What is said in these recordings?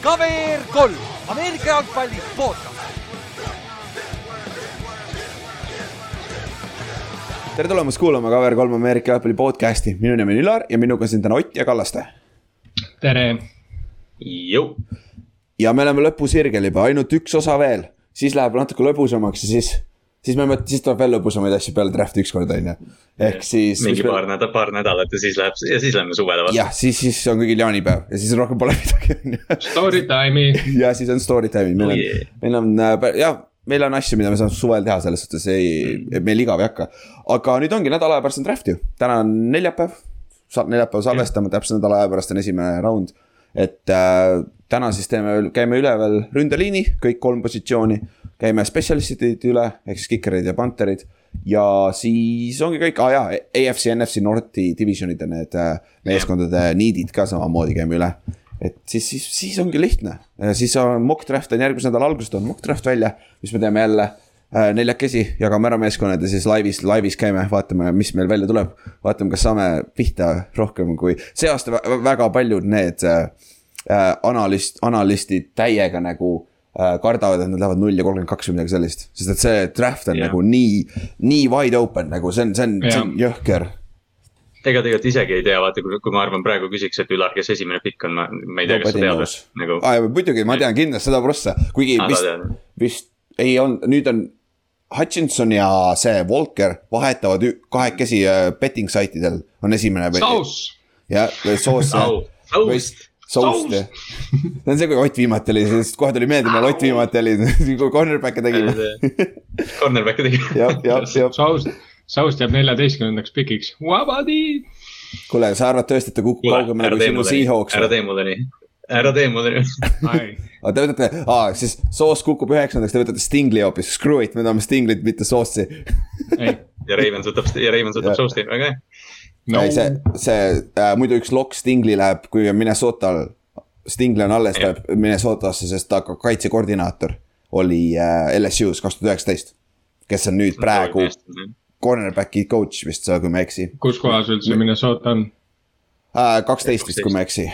KVR kolm, Ameerika jalgpalli podcast. tere tulemast kuulama KVR3 Ameerika jalgpalli podcast'i, minu nimi on Ülar ja minuga siin täna Ott ja Kallaste. tere. jõu. ja me oleme lõpusirgel juba, ainult üks osa veel, siis läheb natuke lõbusamaks ja siis, siis me mõtleme, siis tuleb veel lõbusamaid asju peale draft'i ükskord on ju. ehk siis. mingi paar nädalat, paar nädalat ja siis läheb ja siis läheme suvele vastu. jah, siis, siis on kõigil jaanipäev ja siis rohkem pole midagi on ju. Story time'i. ja siis on story time'id, meil on Oh yeah. meil on äh, jah, meil on asju, mida me saame suvel teha, selles suhtes ei mm., meil igav ei hakka. aga nüüd ongi nädala aja pärast on draft ju, täna on neljapäev. neljapäev salvestame, täpselt nädala aja pärast on esimene round. et äh, täna siis teeme, käime üle veel ründeliini, kõik kolm positsiooni. käime spetsialistid üle, ehk siis kikerid ja panterid. ja siis ongi kõik, aa ah, jaa, AFC, NFC, Northi divisionide need äh, meeskondade need'id ka samamoodi käime üle et siis, siis, siis ongi lihtne, siis on mock draft on järgmise nädala alguses on mock draft välja, mis me teeme jälle äh, neljakesi, jagame ära meeskonnad ja siis laivis, laivis käime, vaatame, mis meil välja tuleb. vaatame, kas saame pihta rohkem kui, see aasta vä- väga paljud need äh, äh, analist, analistid täiega nagu äh, kardavad, et nad lähevad null ja kolmkümmend kaks või midagi sellist. sest et see draft on yeah. nagu nii, nii wide open nagu see on, see on, see on jõhker. ega tegelikult isegi ei tea, vaata, kui ma arvan praegu küsiks, et Ülar, kes esimene pikk on, ma, ma ei tea, kas sa tead knows. nagu. aa, muidugi, ma tean kindlasti seda prossa, kuigi Aa, vist vist ei olnud, nüüd on Hutchinson ja see Walker vahetavad kahekesi äh, betting site idel on esimene. Sauce. jah, või soos. Au- Jah, see on see, kui Ott viimati oli, sest kohe tuli meelde, millal Ott viimati oli, kui cornerback'e tegime. Cornerback'i tegi. jah, jah, jah, Sauce, Sauce jääb neljateistkümnendaks pikiks. Wabadi. kuule, sa arvad tõesti, et ta kukub kaugemale kui sinu Seahawks ära tee mulle nii, ära tee mulle nii. aga te võtate, aa, siis Soos kukub üheksandaks, te võtate Stingli hoopis, screw it, me tahame Stinglit, mitte Soossi ei, ja Ravens võtab, ja Ravens võtab. Sauce'i, väga hea. No ei, see, see äh, muidu üks lokk Stingli läheb, kui on Minnesotal, Stingli on alles, Jah. läheb Minnesotasse, sest ta ka- kaitsekoordinaator oli äh, LSU-s kaks tuhat üheksateist. kes on nüüd praegu cornerback'i coach vist, kui ma ei eksi kus kohas üldse Minnesota on? äh,. kaksteist vist, kui ma ei eksi.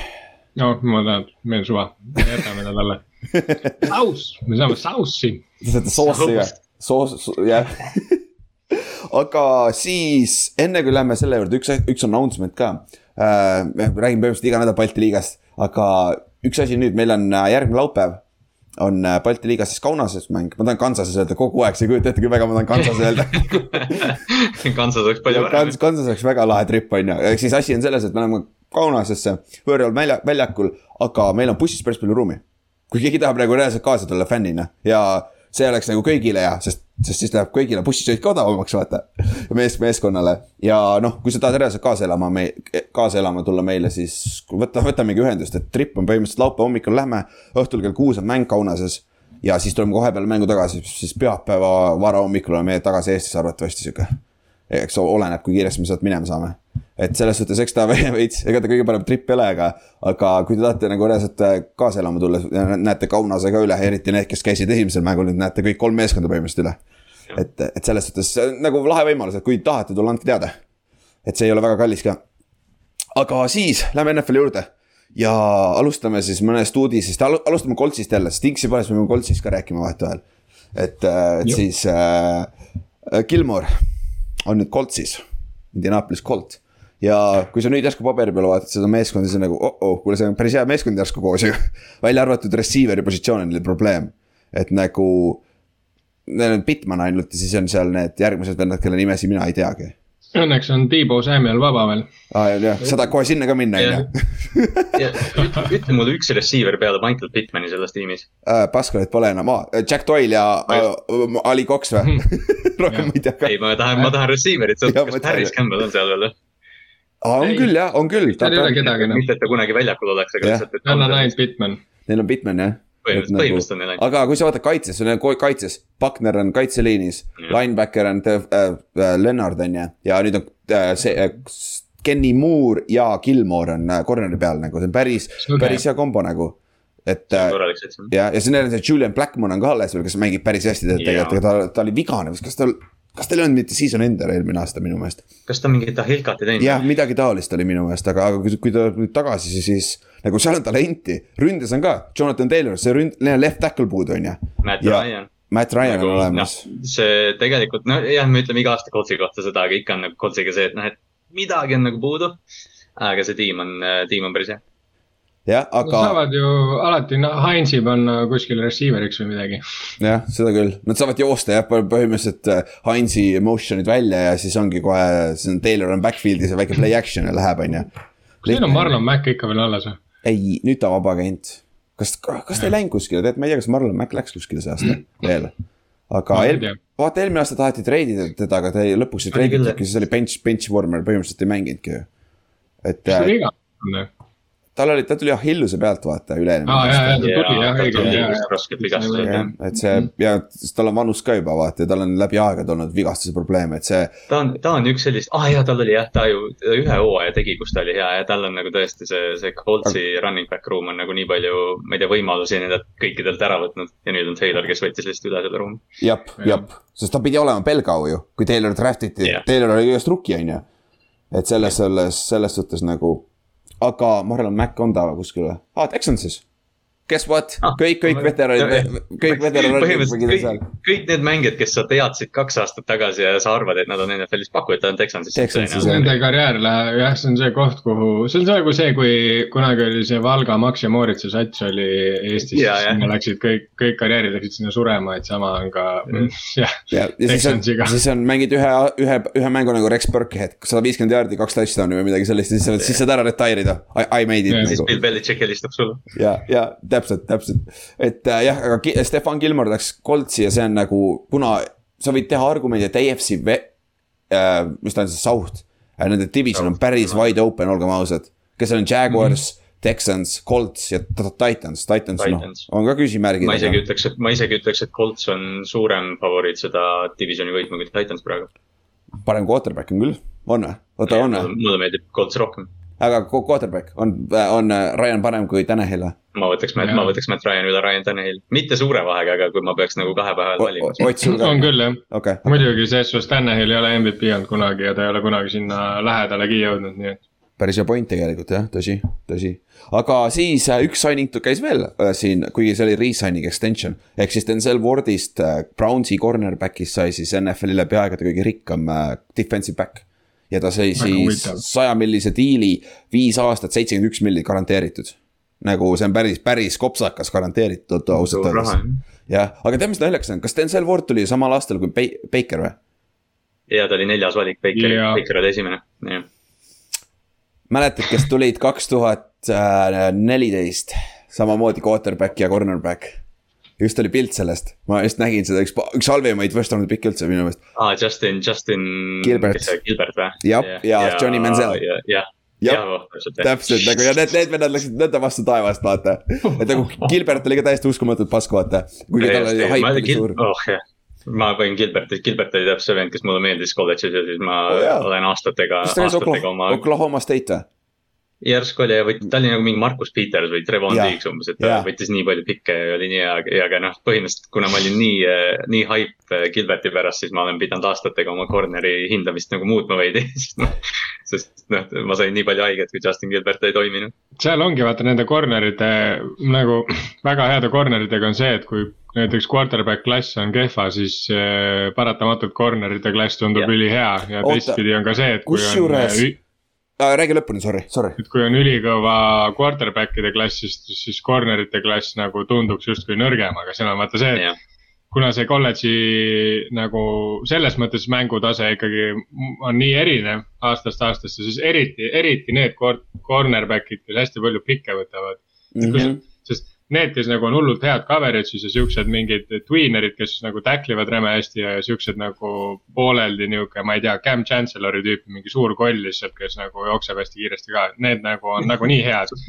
no ma tean, meil suva, jätame ta talle. Sauce, me saame Sauce'i. Te saate soossi ka, soos, jah. aga siis enne kui lähme selle juurde, üks, üks announcement ka äh,. me räägime põhimõtteliselt iga nädal Balti liigast, aga üks asi nüüd, meil on äh, järgmine laupäev on äh, Balti liigas siis Kaunases mäng, ma tahan Kansases öelda kogu aeg, sa ei kujuta ette, kui väga ma tahan Kansas öelda Kansas oleks palju parem Kans-. Kansas oleks väga lahe trip on ju, ehk siis asi on selles, et me oleme Kaunasesse võõral välja, väljakul, aga meil on bussis päris palju ruumi. kui keegi tahab nagu reaalselt kaasa tulla fännina ja see oleks nagu kõigile hea, sest, sest siis läheb kõigile bussisõit ka odavamaks, vaata. mees, meeskonnale ja noh, kui sa tahad reaalselt kaasa elama, kaasa elama tulla meile, siis võta, võtamegi ühendust, et trip on põhimõtteliselt laupäeva hommikul lähme, õhtul kell kuus on mäng Kaunases ja siis tuleme kohe peale mängu tagasi, siis pühapäeva varahommikul oleme tagasi Eestis arvatavasti sihuke eks oleneb, kui kiiresti me sealt minema saame. Et selles suhtes, eks ta veits, ega ta kõige parem trip ei ole, aga, aga kui te tahate nagu reaalselt äh, kaasa elama tulla, näete Kaunase ka üle, eriti need, kes käisid esimesel mängul, nüüd näete kõik kolm meeskonda põhimõtteliselt üle. et, et selles suhtes nagu lahe võimalus, et kui tahate tulla, andke teada. et see ei ole väga kallis ka. aga siis lähme NFL-i juurde ja alustame siis mõnest uudisest, alustame Coltsist jälle, sest Inksi poolest me peame Coltsist ka rääkima vahetevahel. et, et Juh. siis äh, Gilmore on nüüd Coltsis, Indianapolis Colt. Ja kui sa nüüd järsku paberi peale vaatad seda meeskonda, siis on nagu oh-oh, kuule, see on päris hea meeskond järsku koos ju. välja arvatud receiver'i positsioon on neil probleem, et nagu. Neil on Bitman ainult ja siis on seal need järgmised vennad, kelle nimesid mina ei teagi. Õnneks on Tiibo Samuel vaba veel. aa ah, jah, sa tahad kohe sinna ka minna, on ju. ütle mulle üks receiver peale Michael Pittmani selles tiimis. Pascalit pole enam, Jack Doyle ja äh, Ali Cox või? rohkem ma ei tea ka. ei, ma tahan, ma tahan receiver'it, kas. Harris Campbell on seal veel või? On Ei. küll jah, on küll. seal ei ole kedagi enam. mitte, et ta kunagi väljakul oleks, aga lihtsalt, et. Neil on ainult Bitman. Neil on Bitman jah. põhimõtteliselt, põhimõtteliselt on neil ainult. aga kui sa vaatad kaitses, sul on ko- kaitses, Buckner on kaitseliinis linebacker on äh, äh, Lennart on ju, ja nüüd on äh, see äh, Kenny Moore ja Gilmore on äh, corner'i peal nagu, see on päris, päris hea kombo nagu. et äh, ja, ja siis neil on see Julian Blackmon on ka alles veel, kes mängib päris hästi tegelikult, aga ta, ta oli vigane kas tal, kas tal ei olnud mitte season ender eelmine aasta minu meelest? kas ta mingit ahilkat ei teinud? jah, midagi taolist oli minu meelest, aga, aga kui, kui ta nüüd tagasi, siis, siis nagu seal on talenti. ründes on ka Jonathan Taylor, see ründ-, left tackle puudu on ju. Matt Ryan. Matt Ryan nagu, on olemas no,. see tegelikult, nojah, me ütleme iga aasta Coltsi kohta seda, aga ikka on nagu Coltsiga see, et noh, et midagi on nagu puudu. aga see tiim on, tiim on päris hea. Jah, aga. saavad ju alati no, Heinzi panna kuskile receiver'iks või midagi. jah, seda küll, nad saavad joosta jah, põhimõtteliselt äh, Heinzi motion'id välja ja siis ongi kohe, siis on Taylor on backfield'is ja väike play action ja läheb, on ju. kas neil on Marlon Mack ikka veel alles või? ei, nüüd ta on vaba agent. kas, kas ta ei läinud kuskile, tead, ma ei tea, kas Marlon Mack läks kuskile see aasta veel. aga eel, vaata eelmine aasta taheti treidida teda, aga ta ei, lõpuks ei treiditudki, siis oli bench, bench warmer, põhimõtteliselt ei mänginudki ju. et mis äh, ta viga on? Tal oli, ta tuli Achilleuse pealt vaata üle-eelmine aa, ta ta vist raskelt vigastused, jaa. jah, et see ja siis tal on vanus ka juba vaata ja tal on läbi aegade olnud vigastuse probleeme, et see. ta on, ta on üks sellist, ah jaa, tal oli jah, ta ju ühe hooaja tegi, kus ta oli hea ja tal on nagu tõesti see, see Coltsi running back room on nagu nii palju, ma ei tea, võimalusi nendelt kõikidelt ära võtnud. ja nüüd on Taylor, kes võttis lihtsalt üle selle ruumi. jep, jep, sest ta pidi olema Belgau ju, kui Taylor draft iti Taylor oli just rookie on ju. et selles, selles, selles suhtes nagu, aga Marlon Mack on ta kuskil või? aa, Texansis. Guess what Ah, kõik, kõik veteranid, kõik veteranid kõik, kõik need mängijad, kes sa teadsid kaks aastat tagasi ja sa arvad, et nad on NFL-is pakujad, ta on Texansis. Nende karjäär läheb, jah, see on see koht, kuhu, see on nagu see, kui kunagi oli see Valga Max ja Mooritsa sats oli Eestis, sinna läksid kõik, kõik karjäärid läksid sinna surema, et sama on ka, jah. ja, siis on, Texansiga. siis on mängid ühe, ühe, ühe mängu nagu Rex Burkhead, sada viiskümmend jaardi, kaks touchdown'i või midagi sellist ja siis sa oled, siis saad ära retire ida. I, I made it Ja siis nagu Bill Belichik helistab sulle. ja, ja täpselt, täpselt, et äh, jah, aga Stefan Gilmore läks Coltsi ja see on nagu, kuna sa võid teha argumendi, et AFC ve- äh,, mis ta on siis, South äh,. Nende division on päris wide open, olgem ausad, kes on Jaguars mm, -hmm. Texans, Colts ja Titans, Titans noh Titans., on ka küsimärgid. ma isegi ütleks, et ma isegi ütleks, et Colts on suurem favoriit seda divisioni võitma kui Titans praegu. parem quarterback on küll, on või? oota, on või? mulle meeldib Colts rohkem. Aga qu- quarterback on, on äh, Ryan parem kui Tanahil või? ma võtaks, ma Jaa. võtaks Matt Ryan üle Ryan Tannehill, mitte suure vahega, aga kui ma peaks nagu kahe päeva valima. On? küll jah, okei, muidugi selles suhtes Tanahil ei ole MVP olnud kunagi ja ta ei ole kunagi sinna lähedalegi jõudnud, nii et. päris hea point tegelikult jah, tõsi, tõsi. aga siis äh, üks signing käis veel äh, siin, kuigi see oli re-signing extension. ehk siis Denzel Wardist äh, Brownsi cornerback'ist sai siis NFL-i läbi aegade kõige rikkam äh, defensive back. Ja ta sai siis saja millise diili, viis aastat, seitsekümmend üks milli garanteeritud. nagu see on päris, päris kopsakas garanteeritud ausalt öeldes. jah, aga tead, mis naljakas on, kas Denzel Ward tuli samal aastal kui Ba- Baker või? ja ta oli neljas valik, Baker Baker oli esimene, jah. mäletad, kes tulid kaks tuhat neliteist, samamoodi quarterback ja cornerback. Just oli pilt sellest, ma just nägin seda, üks, üks halvemaid first round'i pikke üldse minu meelest. aa, Justin, Justin. Gilbert. Gilbert või? Jah, ja Johnny Manziel. jah, jah, Jah. jah, täpselt nagu ja need, need vennad läksid nõnda vastu taevast, vaata. et nagu Gilbert oli ka täiesti uskumatult pask, vaata. kuigi tal oli haip oli suur. oh jah, ma võin Gilbertit, Gilbert oli täpselt see vend, kes mulle meeldis kolledžis ja siis ma Oh, jaa. olen aastatega, aastatega oma Oklahoma State või? Järsku oli ja võt-, ta oli nagu mingi Markus Peters või Trevon. Diggs umbes, et ta Jaa. võttis nii palju pikke ja oli nii hea, ja aga noh, põhimõtteliselt kuna ma olin nii, nii hype äh, Gilberti pärast, siis ma olen pidanud aastatega oma corner'i hindamist nagu muutma veidi. sest noh, ma sain nii palju haiget, kui Justin Gilbert ei toiminud. seal ongi vaata nende corner'ite nagu väga heade corner'itega on see, et kui näiteks quarterback klass on kehva, siis äh, paratamatult corner'ite klass tundub ülihea ja Oota, teistpidi on ka see, et kui on kusjuures- äh, räägi lõpuni, sorry, sorry. et kui on ülikõva quarterback'ide klass, siis, corner'ite klass nagu tunduks justkui nõrgem, aga seal on vaata see, et jah, kuna see kolledži nagu selles mõttes mängutase ikkagi on nii erinev aastast aastasse, siis eriti, eriti need cor- cornerback'id, kes hästi palju pikke võtavad mm. -hmm. need, kes nagu on hullult head coverage'is ja siuksed mingid tweener'id, kes nagu tackle ivad räme hästi ja siuksed nagu pooleldi niuke, ma ei tea, Cam Chancellor'i tüüpi mingi suur koll lihtsalt, kes nagu jookseb hästi kiiresti ka, need nagu on nagunii head.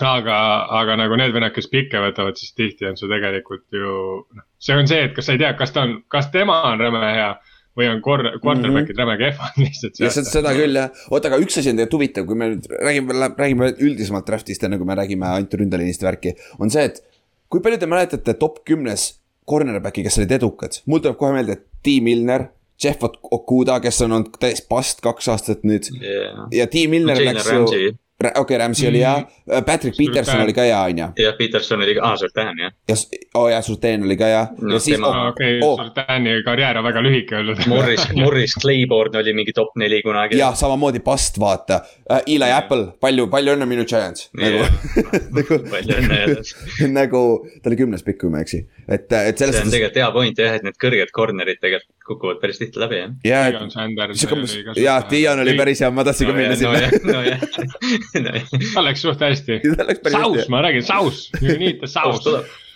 Aga, aga nagu need vennad, kes pikke võtavad, siis tihti on see tegelikult ju, noh, see on see, et kas sa ei tea, kas ta on, kas tema on räme hea või on kor-, quarterback'id räme kehvad lihtsalt. ja seda, seda küll jah, oota, aga üks asi on tegelikult huvitav, kui me nüüd räägime, räägime üldisemalt draft'ist, enne kui me räägime ainult ründeliinist värki, on see, et kui palju te mäletate top kümnes cornerback'i, kes olid edukad, mul tuleb kohe meelde T Milner, Jeff Okuda, kes on olnud täiesti past kaks aastat nüüd yeah.. ja T Milner Jalen läks ju, okei okay,, Ramsey oli hea, Patrick Peterson Surtain. oli ka hea, on ju. ja Peterson oli ka, aa, Sultan jah. ja, oo jaa, Surtain oli ka hea No ja siis tema- oh, okei, oh, Sultani karjäär on väga lühike olnud. Morris, Morris Claiborne oli mingi top neli kunagi. jah, samamoodi Bust, vaata uh,. Eli Apple, palju, palju õnne minu Giants, nagu nagu palju õnne nagu ta oli kümnes pikk, kui ma ei eksi, et, et selles see on tegelikult hea point jah, et need kõrged corner'id tegelikult kukuvad päris tihti läbi jah. jaa, ka, jaa, Dion oli päris hea, ma tahtsin ka minna sinna. nojah, nojah. tal läks suht hästi. saus, ma räägin, saus, you need the saus.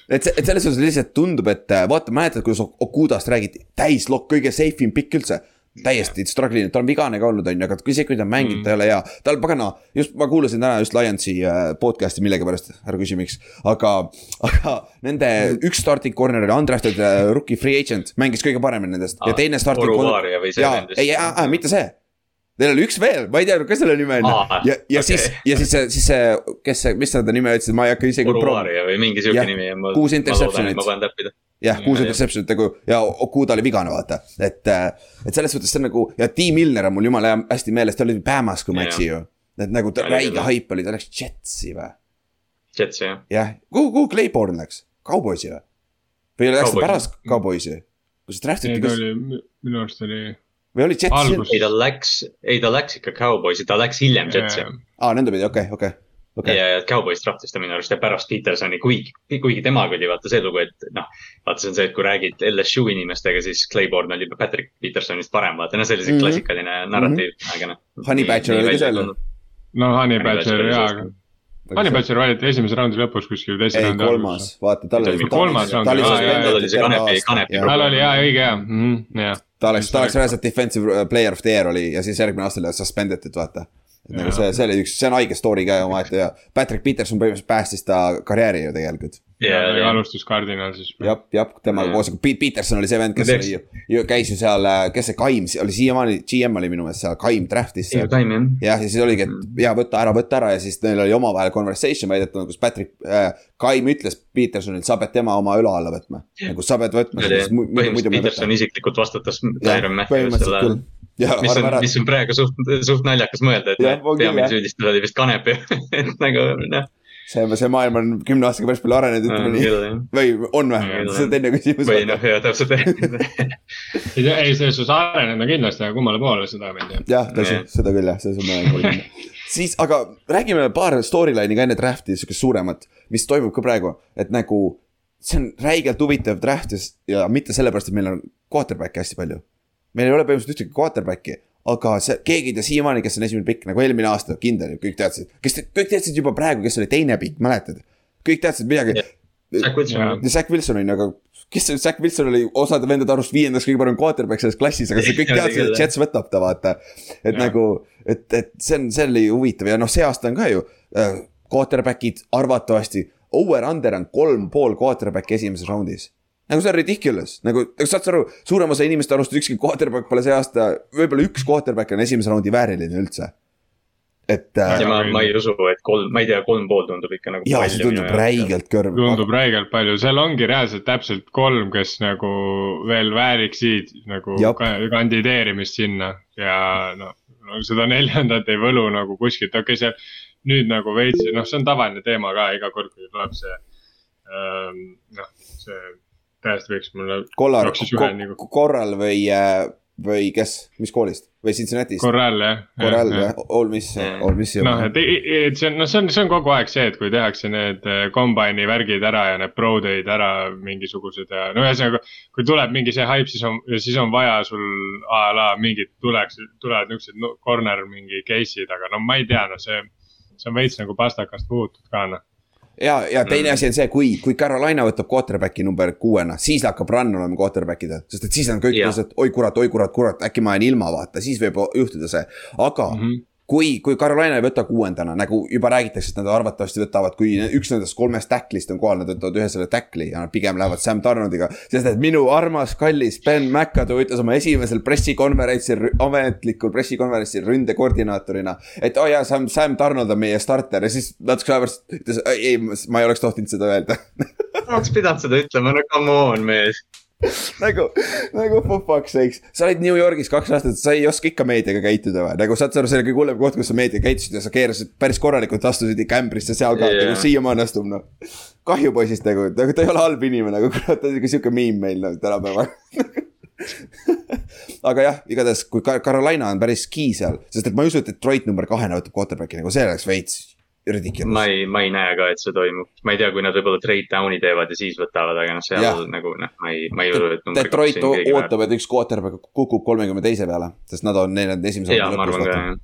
et see, et selles suhtes lihtsalt tundub, et äh, vaata, mäletad, kuidas Okudast räägiti, täislokk, kõige safe im pikk üldse. Täiesti struggle inud, ta on vigane ka olnud, on ju, aga isegi kui ta mängib mm., ta ei ole hea. tal pagana, just ma kuulasin täna just Lionsi äh, podcast'i millegipärast, ära küsi, miks. aga, aga nende üks starting corner oli undrafted äh, rookie free agent, mängis kõige paremini nendest ja Aa, teine starting. See jaa, ei, mitte see. Neil oli üks veel, ma ei tea, kas selle nime on Aa, ja, ja okei. siis, ja siis see, siis see, kes see, mis ta nime ütlesid, ma ei hakka isegi. Või mingi siuke Jah, nimi ja kuus interception'it. ma panen täppida. jah, kuus interception'it nagu ja Okuda oli vigane, vaata, et, et selles suhtes see on nagu ja T Milner on mul jumala hea, hästi meeles, ta oli Bama's, kui ma ei eksi ju. et nagu ta räige haip oli, ta läks Jetsi või? Jets jah. jah, kuhu, kuhu Clayborne läks, Cowboysi või? või läks ta Cowboysi. pärast Cowboysi? kus ta draftiti, ei, ta oli, minu arust oli. või oli Jetsi ei, ta läks, ei ta läks ikka Cowboysi, ta läks hiljem Jetsi. aa, nõndapidi, okei, okei, okei. ja, ja Cowboys draftis ta minu arust ja pärast Petersoni, kuigi, kuigi temaga oli vaata see lugu, et noh. vaata, see on see, et kui räägid LSU inimestega, siis Claiborne oli Patrick Petersonist parem, vaata, no see oli see Mhm. klassikaline narratiiv, aga noh. Honey Badger oli ka seal ju.. no Honey Badger jaa, aga Honey Badger valiti esimese raundi lõpus kuskil teise ei, raundi kolmas, vaata, tal oli. Kolmas oli aa, jaa, tal oli see kanepi- kanepi tal oli jaa, õige jaa, jah. ta oleks, ta oleks reaalselt defensive player of the year oli ja siis järgmine aasta oli suspended itud, vaata. Et nagu see, see oli üks, see on haige story ka omaette ja Patrick Peterson põhimõtteliselt päästis ta karjääri ju tegelikult. ja ta ja, alustas Cardinalsis. jah, jah, temaga koos, Peterson oli see vend, kes oli ju, ju, käis ju seal, kes see Kaim oli siiamaani, GM oli minu meelest seal, Kaim draft'is ja seal. Taim jah. jah, ja siis oligi, et ja võta ära, võta ära ja siis neil oli omavahel conversation väidetavalt, kus Patrick äh,, Kaim ütles Petersonile, sa pead tema oma õla alla võtma. nagu sa pead võtma, põhimõtteliselt Peterson isiklikult vastutas jah Tyron, küll selle. Ja mis on, ära, mis on praegu suht, suht naljakas mõelda, et noh, peamine jah. süüdistus oli vist kanep ju, et nagu noh. see, see maailm on kümne aastaga päris palju arenenud, ütleme nii. või on või see on teine küsimus. või noh, jah, täpselt. ei, ei, selles suhtes arenenud on kindlasti, aga kummale poole seda veel ei tea. jah, tõsi Jah., seda küll jah, selles on mõelnud. siis, aga räägime paar storyline'i ka enne draft'i, siukest suuremat, mis toimub ka praegu, et nagu. see on räigelt huvitav draft'is ja mitte sellepärast, et meil on quarterback'i hästi palju. Meil ei ole põhimõtteliselt ühtegi quarterback'i, aga see, keegi ei tea siiamaani, kes on esimene pikk, nagu eelmine aasta, kindel, kõik teadsid. kes, kõik teadsid juba praegu, kes oli teine pikk, mäletad? kõik teadsid midagi Jah. Zack Wilson ja Zack Wilson on ju, aga kes see Zack Wilson oli osade vendade arust viiendaks kõige parem quarterback selles klassis, aga see kõik teadsid, et Jets võtab ta vaata. et Jah. nagu, et, et see on, see oli huvitav ja noh, see aasta on ka ju äh, quarterback'id arvatavasti. Over-under on kolm pool quarterback'i esimeses raundis. Nagu see on ridiculous, nagu, saad sa aru, suurem osa inimeste arust ükski quarterback pole see aasta, võib-olla üks quarterback on esimese raundi vääriline üldse. et äh, ma, ma ei usu, et kolm, ma ei tea, kolm pool tundub ikka nagu. ja see tundub. räigelt kõrv. tundub räigelt palju, seal ongi reaalselt täpselt kolm, kes nagu veel vääriksid nagu ka- kandideerimist sinna ja noh no,, seda neljandat ei võlu nagu kuskilt, okei okay,, see nüüd nagu veits, noh, see on tavaline teema ka iga kord, kui tuleb see ähm, noh, see täiesti võiks mulle Kollar nagu ko,, korral või, või kes, mis koolist või Cincinnati'st? korral jah. korral või, All Miss, All Missi noh, et, et see on, noh, see on, see on kogu aeg see, et kui tehakse need äh, kombaini värgid ära ja need pro day'd ära mingisugused ja no ühesõnaga. kui tuleb mingi see hype, siis on, siis on vaja sul a la mingid tuleks, tulevad niuksed no, corner mingi case'id, aga no ma ei tea, no see. see on veits nagu pastakast puhutud ka noh. ja, ja teine asi on see, kui, kui Carolina võtab quarterback'i number kuuena, siis hakkab run olema quarterback idel, sest et siis on kõik lihtsalt oi kurat, oi kurat, kurat, äkki ma jään ilma, vaata, siis võib juhtuda see, aga mm. -hmm. kui, kui Carolina ei võta kuuendana, nagu juba räägitakse, et nad arvatavasti võtavad, kui üks nendest kolmest tacklist on kohal, nad võtavad ühe selle tackli ja nad pigem lähevad Sam Darnoldiga. sest et minu armas, kallis Ben McAdoo ütles oma esimesel pressikonverentsil, ametlikul pressikonverentsil ründekoordinaatorina. et oo oh jaa, Sam, Sam Darnold on meie starter ja siis natuke aja pärast ütles, ei, ma ei oleks tohtinud seda öelda oleks pidanud seda ütlema, no come on mees. nagu, nagu for fuck's sakes, sa olid New Yorgis kaks aastat, sa ei oska ikka meediaga käituda või, nagu saad sa aru, see oli kõige hullem koht, kus sa meediaga käitusid ja sa keerasid päris korralikult, astusid ikka ämbrisse seal ka yeah., nagu siiamaani astub noh. kahju poisist nagu, nagu ta ei ole halb inimene, aga kurat, ta on siuke siuke miim meil noh tänapäeval. aga jah, igatahes kui Carolina on päris key seal, sest et ma ei usu, et Detroit number kahena võtab quarterback'i nagu see oleks veits ridiculous. ma ei, ma ei näe ka, et see toimub. ma ei tea, kui nad võib-olla trade down'i teevad ja siis võtavad, aga noh, seal Jah. nagu noh, ma ei, ma ei usu, et Detroit ootab, et üks quarterback kukub kolmekümne teise peale, sest nad on, neil on esimese jaa, ma arvan ka jah.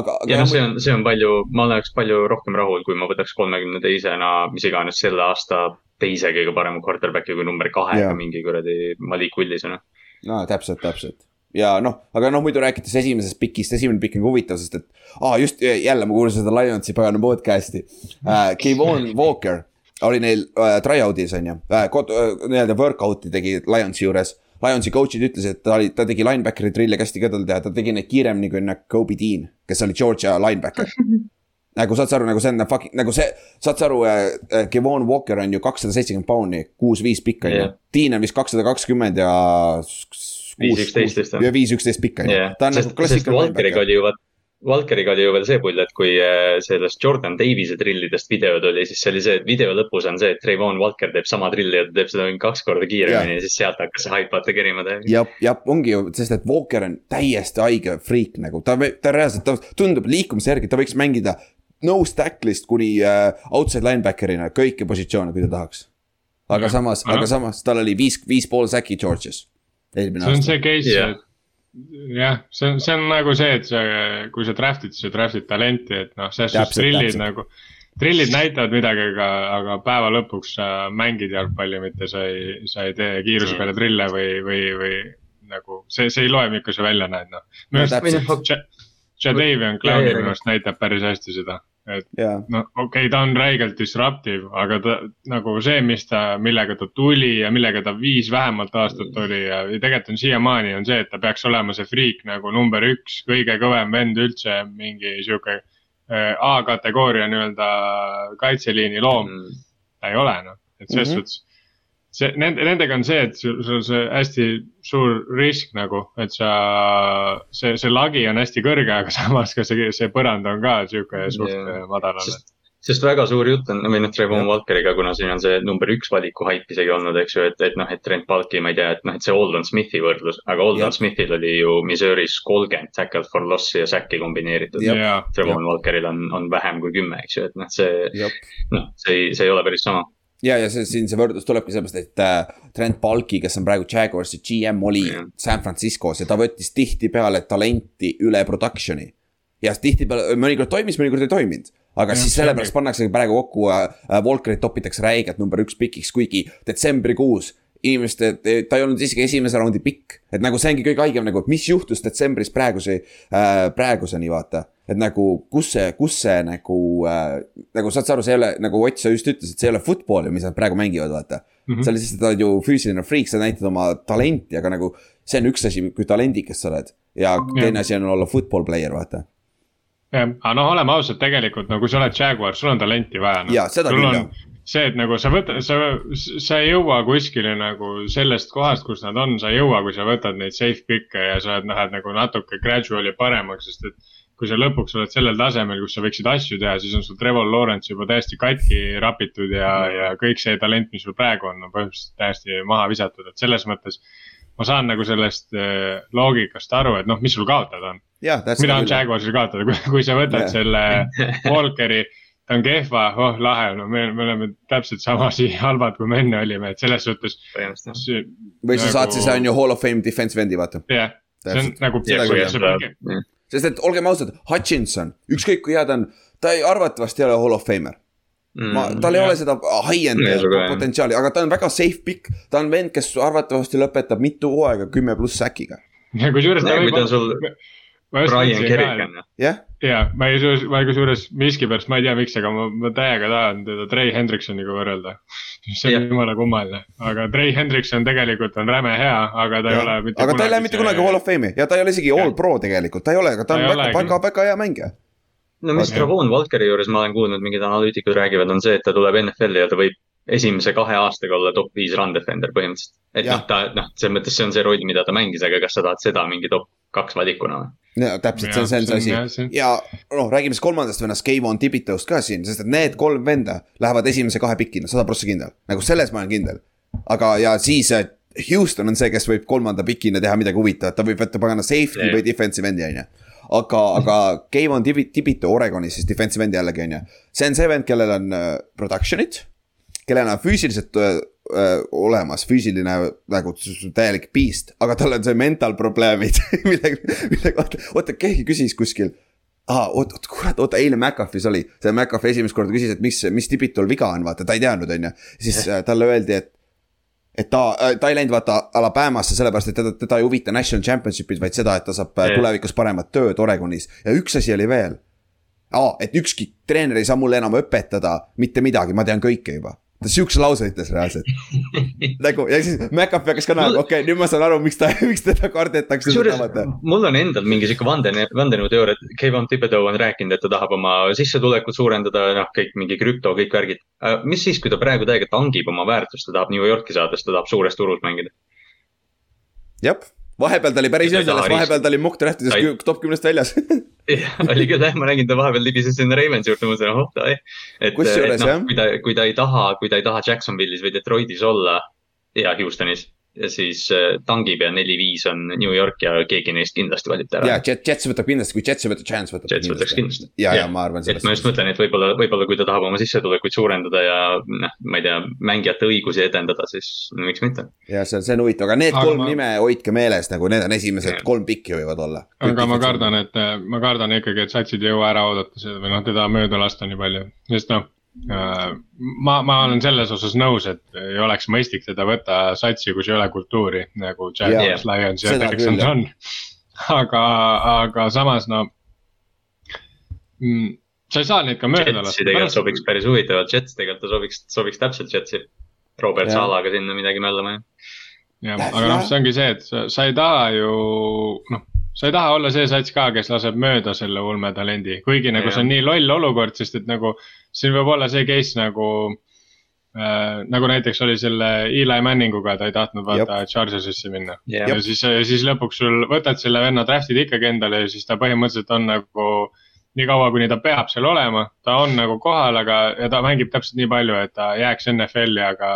aga, ja aga noh, see on, see on palju, ma oleks palju rohkem rahul, kui ma võtaks kolmekümne teisena, mis iganes selle aasta teise kõige parema quarterback'i kui number kahega mingi kuradi Malik Willisona. no täpselt, täpselt ja noh, aga noh, muidu rääkides esimesest pikist, esimene pikk on huvitav, sest et aa, just jälle ma kuulasin seda Lionsi pagana podcast'i äh,. Kevon Walker oli neil äh, tryout'is on ju äh,, nii-öelda workout'i tegi Lionsi juures. Lionsi coach'id ütlesid, et ta oli, ta tegi linebackeri drill'e hästi ka tal teha, ta tegi neid kiiremini kui nagu Kobe Dean, kes oli Georgia linebacker. nagu saad sa aru, nagu see on fucking, nagu see, saad sa aru äh,, Kevon Walker on ju kakssada seitsekümmend poun'i, kuus-viis pikk on ju. Dean on vist kakssada kakskümmend ja. Viis üksteist vist ja viis üksteist pikk on ju ta on sest nagu, klassikaline Valkeriga oli ju vaat, Valkeriga oli ju veel see pull, et kui äh, sellest Jordan Davise drillidest videod oli, siis see oli see, et video lõpus on see, et Trayvon Walker teeb sama drilli ja ta teeb seda mingi kaks korda kiiremini ja siis sealt hakkas see hype vaata kerima täiega. jah, jah, ongi ju, sest et Walker on täiesti haige friik nagu, ta, ta reaalselt, ta tundub liikumise järgi, ta võiks mängida nose tackle'ist kuni äh, outside linebacker'ina kõiki positsioone, kui ta tahaks. aga samas, Ahah. aga samas tal oli viis, viis pool säki Georgias. Eelmine see on aasta. see case yeah., et jah, see on, see on nagu see, et sa, kui sa draft'id, siis sa draft'id talenti, et noh, selles suhtes täpselt. nagu. drillid näitavad midagi, aga, aga päeva lõpuks sa mängid jalgpalli, mitte sa ei, sa ei tee kiiruse peale drille või, või, või nagu see, see ei loe, milline sa välja näed, noh. minu arust Jadavion Clowni minu arust näitab päris hästi seda, et jaa, no okei okay,, ta on räigelt disruptive, aga ta nagu see, mis ta, millega ta tuli ja millega ta viis vähemalt aastat oli ja, ja tegelikult on siiamaani on see, et ta peaks olema see friik nagu number üks, kõige kõvem vend üldse, mingi sihuke äh, A-kategooria nii-öelda kaitseliini loom, ta ei ole noh, et selles mm -hmm. suhtes. see, nende, nendega on see, et sul sul on see hästi suur risk nagu, et sa, see, see lagi on hästi kõrge, aga samas ka see, see põrand on ka sihuke suht yeah. madalal. sest, sest väga suur jutt on, või noh, Trevon Jah. Walkeriga, kuna siin on see number üks valiku haip isegi olnud, eks ju, et, et noh, et Trent Balki, ma ei tea, et noh, et see Oldon Smithi võrdlus, aga Oldon Jah. Smithil oli ju Missouris kolmkümmend tackle for loss'i ja sack'i kombineeritud. Jah. jaa, Trevon Walkeril on, on vähem kui kümme, eks ju, et noh, see, noh, see ei, see ei ole päris sama. ja, ja see siin see võrdlus tulebki sellepärast, et äh, Trent Balki, kes on praegu Jaguarsi GM, oli. San Franciscos ja ta võttis tihtipeale talenti üle production'i. ja tihtipeale, mõnikord toimis, mõnikord ei toiminud. aga Jah, siis sellepärast pannaksegi praegu kokku äh,, äh, Walkerit topitakse räigelt number üks pikiks, kuigi detsembrikuus inimeste, ta ei olnud isegi esimese raundi pikk. et nagu see ongi kõige haigem nagu, et mis juhtus detsembris praeguse äh,, praeguseni vaata. et nagu, kus see, kus see nagu äh,, nagu saad sa aru, see ei ole nagu Ott, sa just ütlesid, see ei ole football ju, mis nad praegu mängivad, vaata mm. Mhm. -hmm. sa lihtsalt oled ju füüsiline friik, sa näitad oma talenti, aga nagu see on üks asi, kui talendikas sa oled. ja teine asi on olla football player, vaata. aga noh, oleme ausad, tegelikult no kui sa oled Jaguar, sul on talenti vaja no.. Jaa, seda küll, jah. see, et nagu sa võtad, sa, sa ei jõua kuskile nagu sellest kohast, kus nad on, sa ei jõua, kui sa võtad neid safe pick'e ja sa lähed nagu natuke gradual'i paremaks, sest et kui sa lõpuks oled sellel tasemel, kus sa võiksid asju teha, siis on sul Trevor Lawrence juba täiesti katki rapitud ja, ja kõik see talent, mis sul praegu on, on põhimõtteliselt täiesti maha visatud, et selles mõttes ma saan nagu sellest äh, loogikast aru, et noh, mis sul kaotada on. mida on Jaguarsil kaotada, kui, sa võtad Jah. selle Walkeri, ta on kehva, oh lahe, no me, me oleme täpselt sama siin halvad, kui me enne olime, et selles suhtes. või sa saad nagu- siis on ju hall of fame defense vendi, vaata. jah, see on nagu. Küll, sest et olgem ausad, Hutchinson, ükskõik kui hea ta on, ta ei arvatavasti ei ole hall of famer. ma, tal ei jah. ole seda high-end jah. potentsiaali, aga ta on väga safe pick. ta on vend, kes arvatavasti lõpetab mitu hooaega kümme pluss säkiga. ja kusjuures ta kui võib sul, Brian Kerrigan, jah, et ja ma ei ma kusjuures miskipärast, ma ei tea, miks, aga ma, ma täiega tahan teda Trey Hendriksoniga võrrelda. see Jah. on jumala kummaline, aga Trey Hendrikson tegelikult on räme hea, aga ta ei ole mitte aga ta ei lähe mitte kunagi Hall of Fame'i ja ta ei ole isegi all pro tegelikult, ta ei ole, aga ta Ta on väga, väga, väga hea mängija. no mis. Travon Walkeri juures ma olen kuulnud, mingid analüütikud räägivad, on see, et ta tuleb NFL-i ja ta võib esimese kahe aastaga olla top viis run defender põhimõtteliselt. et Jah. noh, ta noh, selles mõttes see on see roll, mida ta mängis, aga kas sa tahad seda mingi top kaks valikuna või? täpselt, see on, see on see asi. ja noh, räägime siis kolmandast vennast, Kayvon Tibitost ka siin, sest et need kolm venda lähevad esimese kahe pikina, sada prossa kindel. nagu selles ma olen kindel. aga, ja siis äh, Houston on see, kes võib kolmanda pikina teha midagi huvitavat, ta võib võtta pagana safety Jah. või defensive end'i, on ju. aga, aga Tibi- Tibito Oregonis siis defensive end jällegi on ju. see on see vend, kellel on äh, production'it, kellel on füüsiliselt äh, äh, olemas füüsiline nagu täielik beast, aga tal on see mental probleemid, mille, mille kohta, oota keegi küsis kuskil aa, oot, oot, kurat, oota, eile McAfee's oli, see McAfee esimest korda küsis, et mis, mis Tibitol viga on, vaata, ta ei teadnud, on ju. siis äh, talle öeldi, et, et ta, ta ei läinud vaata Alabamasse sellepärast, et teda, teda ei huvita national championship'id, vaid seda, et ta saab äh, Jah. tulevikus paremat tööd Oregonis ja üks asi oli veel. aa, et ükski treener ei saa mulle enam õpetada mitte midagi, ma tean kõike juba. Ta siukse lause ütles reaalselt. nagu ja siis McAfee hakkas ka naerma, okei okay,, nüüd ma saan aru, miks ta, miks teda kardetakse. kusjuures mul on endal mingi sihuke vande, vandenõuteooria, et Kevin Thibodeau on rääkinud, et ta tahab oma sissetulekut suurendada, noh, kõik mingi krüpto, kõik värgid. mis siis, kui ta praegu täiega tangib oma väärtust, ta tahab New Yorki saada, sest ta tahab suures turus mängida. jah, vahepeal ta oli päris Ta hea ei selles, vahepeal ta oli mock draft'ides Ta ei- top kümnest väljas. oli küll jah, ma nägin ta vahepeal libises sinna Ravensi juurde, mõtlesin, oh davai. et, Kusjuures, et noh jah., kui ta, kui ta ei taha, kui ta ei taha Jacksonvilis või Detroitis olla ja Houstonis, ja siis äh, tangib ja neli-viis on New York ja keegi neist kindlasti valib ta ja ära. Jet, Jets võtab kindlasti, kui Jets ei võta, Chance võtab. Jets võtaks kindlasti. ja, ja ma arvan et ma just mõtlen, et võib-olla, võib-olla kui ta tahab oma sissetulekuid suurendada ja noh, ma ei tea, mängijate õigusi edendada, siis no, miks mitte. ja see on, see on huvitav, aga need Aga kolm ma- nime hoidke meeles nagu need on esimesed Jah. kolm pikki võivad olla. aga ma kardan, et ma kardan ikkagi, et satsid ei jõua ära oodata seda või noh, teda mööda lasta nii palju, sest noh. ma, ma olen selles osas nõus, et ei oleks mõistlik teda võtta satsi, kus ei ole kultuuri nagu Jaguars, Lions ja Texans on. aga, aga samas no. sa ei saa neid ka mööda Jetsi tegelikult lasta. sobiks päris huvitavalt, Jets tegelikult ta sobiks, sobiks täpselt Jetsi. Robert Jah. Salaga sinna midagi möllama ja. jah, Jah, aga noh, see ongi see, et sa, sa ei taha ju noh, sa ei taha olla see sats ka, kes laseb mööda selle ulmetalendi, kuigi nagu see on nii loll olukord, sest et nagu siin võib olla see case nagu äh,. nagu näiteks oli selle Eli Manninguga, ta ei tahtnud vaata Chargersisse minna. Jah. ja siis, siis lõpuks sul võtad selle venna draft'id ikkagi endale ja siis ta põhimõtteliselt on nagu nii kaua, kuni ta peab seal olema, ta on nagu kohal, aga, ja ta mängib täpselt nii palju, et ta jääks NFL-i, aga,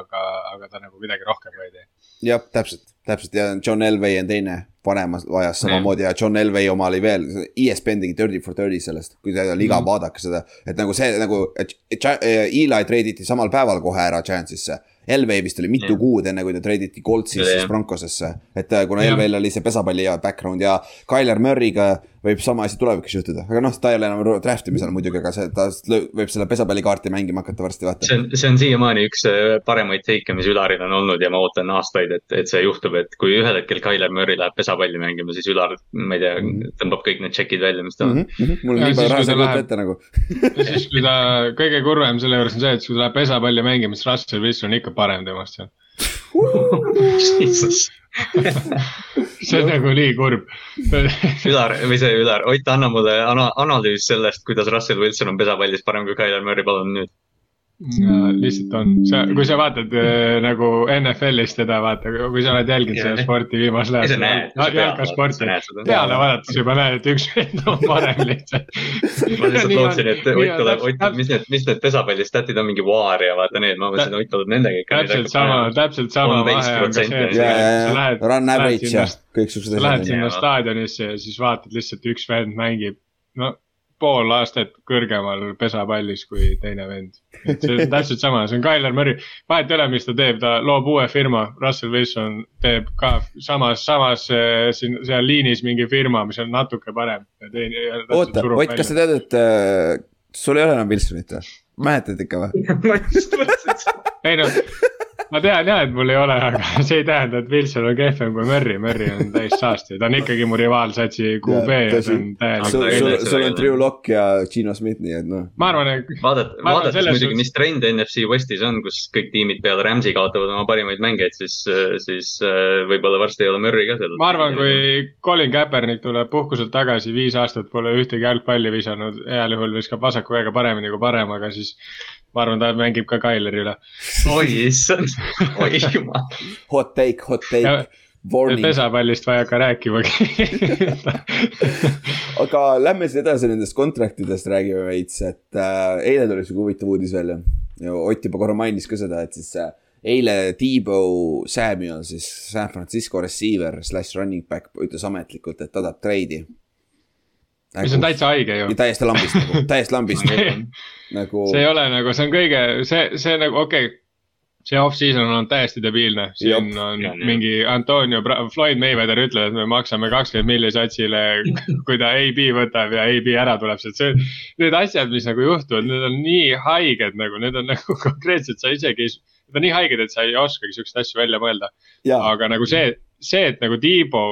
aga, aga ta nagu midagi rohkem ka ei tee. jah, täpselt, täpselt ja John Elway on teine vanemas ajas samamoodi ja John Elway oma oli veel, ESPN tegi Dirty for Dirty sellest, kui te liga Mhm. mm. vaadake seda. et nagu see nagu, Ja- Eli treiditi samal päeval kohe ära Giantsisse. Elway vist oli mitu Jah. kuud enne, kui ta treiditi Coltsist siis Broncosesse. et äh, kuna. Elway'l oli see pesapalli ja background ja Tyler Murry'ga võib sama asi tulevikus juhtuda, aga noh, ta ei ole enam draft imisel muidugi, aga see, ta võib selle pesapallikaarti mängima hakata varsti vaata see. on, see on siiamaani üks äh, paremaid teike, mis Ülaril on olnud ja ma ootan aastaid, et, et see juhtub, et kui ühel hetkel Tyler Murry läheb pesapalli mängima, siis Ülar, ma ei tea, tõmbab kõik need tšekid välja, mis ta on Mm -hmm. mul on nii palju raha kui ta seal kujuta läheb- ette nagu. siis, kui ta, kõige kurvem selle juures on see, et kui ta läheb pesapalli mängima, siis Russell Wilson on ikka parem temast seal. See on nagu nii kurb. Ülar või see Ülar, Ott, anna mulle ana-, analüüs sellest, kuidas Russell Wilson on pesapallis parem kui Tyler Murry, palun nüüd. Lihtsalt on, sa, kui sa vaatad äh, nagu NFL-is teda vaata, kui sa oled jälginud seda sporti viimasel ajal jalkasporti peale vaadates juba näed, et üks vend on parem lihtsalt. ma lihtsalt lootsin, et Ott tuleb, Ott, mis need, mis need pesapallistatid on, mingi Vaar ja vaata need, ma mõtlesin, et Ott tuleb nendega ikka. täpselt sama, täpselt sama vahe on ka see, et sa lähed, run average ja sinna, kõiksugused sa lähed asjad. sinna staadionisse ja siis vaatad lihtsalt üks vend mängib, no pool astet kõrgemal pesapallis kui teine vend. see on täpselt sama, see on Tyler Murry, vahet ei ole, mis ta teeb, ta loob uue firma, Russell Wilson teeb ka samas, samas eh, siin seal liinis mingi firma, mis on natuke parem. oota, Ott, kas sa tead, et äh, sul ei ole enam Wilsonit või? mäletad ikka või? ei noh, ma tean ja, et mul ei ole, aga see ei tähenda, et Wilson on kehvem kui Murry, Murry on täis saastaja, ta on ikkagi mu rivaalsatsi QB ja see on täielikult. sul, on Drew Lock ja Gino Smith, nii et noh. ma arvan, et. vaadates, vaadates muidugi, mis trend NFC Westis on, kus kõik tiimid peale Rams'i kaotavad oma parimaid mängijaid, siis, siis äh, võib-olla varsti ei ole Murry ka seal. ma arvan, kui Colin Kaepernick tuleb puhkuselt tagasi, viis aastat pole ühtegi jalgpalli visanud, heal juhul viskab vasaku käega paremini kui paremaga, siis ma arvan, ta mängib ka Tyleri üle. oi issand, oi jumal. Hot take, hot take. pesapallist ei hakka rääkimagi aga lähme siis edasi nendest kontraktidest räägime veits, et äh, eile tuli sihuke huvitav uudis välja. Ott juba korra mainis ka seda, et siis äh, eile Debo Samuel, siis San Francisco receiver slash running back ütles ametlikult, et ta tahab treidi nagu,. mis on täitsa haige ju. täiesti lambist nagu, täiesti lambist nagu. see ei ole nagu, see on kõige, see, see nagu okei okay see off-season on täiesti debiilne, siin Jop, on ja, mingi Antonio, Floyd Mayweather ütleb, et me maksame kakskümmend milli satsile, kui ta AB võtab ja AB ära tuleb sealt, see. Need asjad, mis nagu juhtuvad, need on nii haiged nagu, need on nagu konkreetselt, sa isegi ei, need on nii haiged, et sa ei oskagi siukseid asju välja mõelda. aga nagu see, see, et nagu Tiibo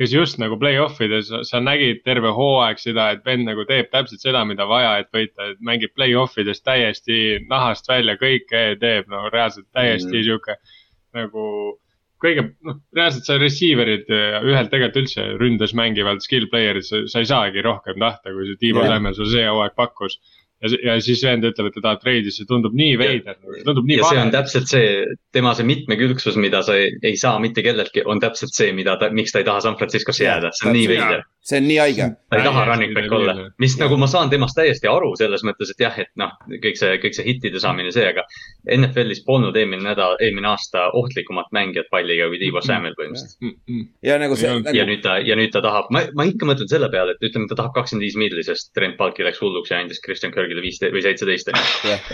kes just nagu play-off ides, sa nägid terve hooaeg seda, et vend nagu teeb täpselt seda, mida vaja, et võita, et mängib play-off ides täiesti nahast välja, kõike teeb, no reaalselt täiesti mm -hmm. sihuke nagu kõige, noh, reaalselt sa receiver'id ühelt tegelikult üldse ründes mängivad skill player'id, sa ei saagi rohkem tahta, kui see Tiivo Sämmel sulle see hooaeg pakkus ja, ja siis vend ütleb, et ta tahab treidi, see tundub nii veider, tundub nii. ja see on täpselt see, tema see mitmekülgsus, mida sa ei, ei saa mitte kelleltki, on täpselt see, mida ta, miks ta ei taha San Franciscosse jääda, see on nii veider. See on nii haige. ta ei taha running back olla, mis ja. nagu ma saan temast täiesti aru selles mõttes, et jah, et noh, kõik see, kõik see hittide saamine, see, aga. NFL-is polnud eelmine nädal, eelmine aasta ohtlikumat mängijat palliga kui Tiivo Samuel põhimõtteliselt. ja nagu see. ja nagu... nüüd ta, ja nüüd ta tahab, ma, ma ikka mõtlen selle peale, et ütleme, ta tahab kakskümmend viis milli, sest Trent Balki läks hulluks ja andis Christian Kirk Pittsburghile viisteist või seitseteist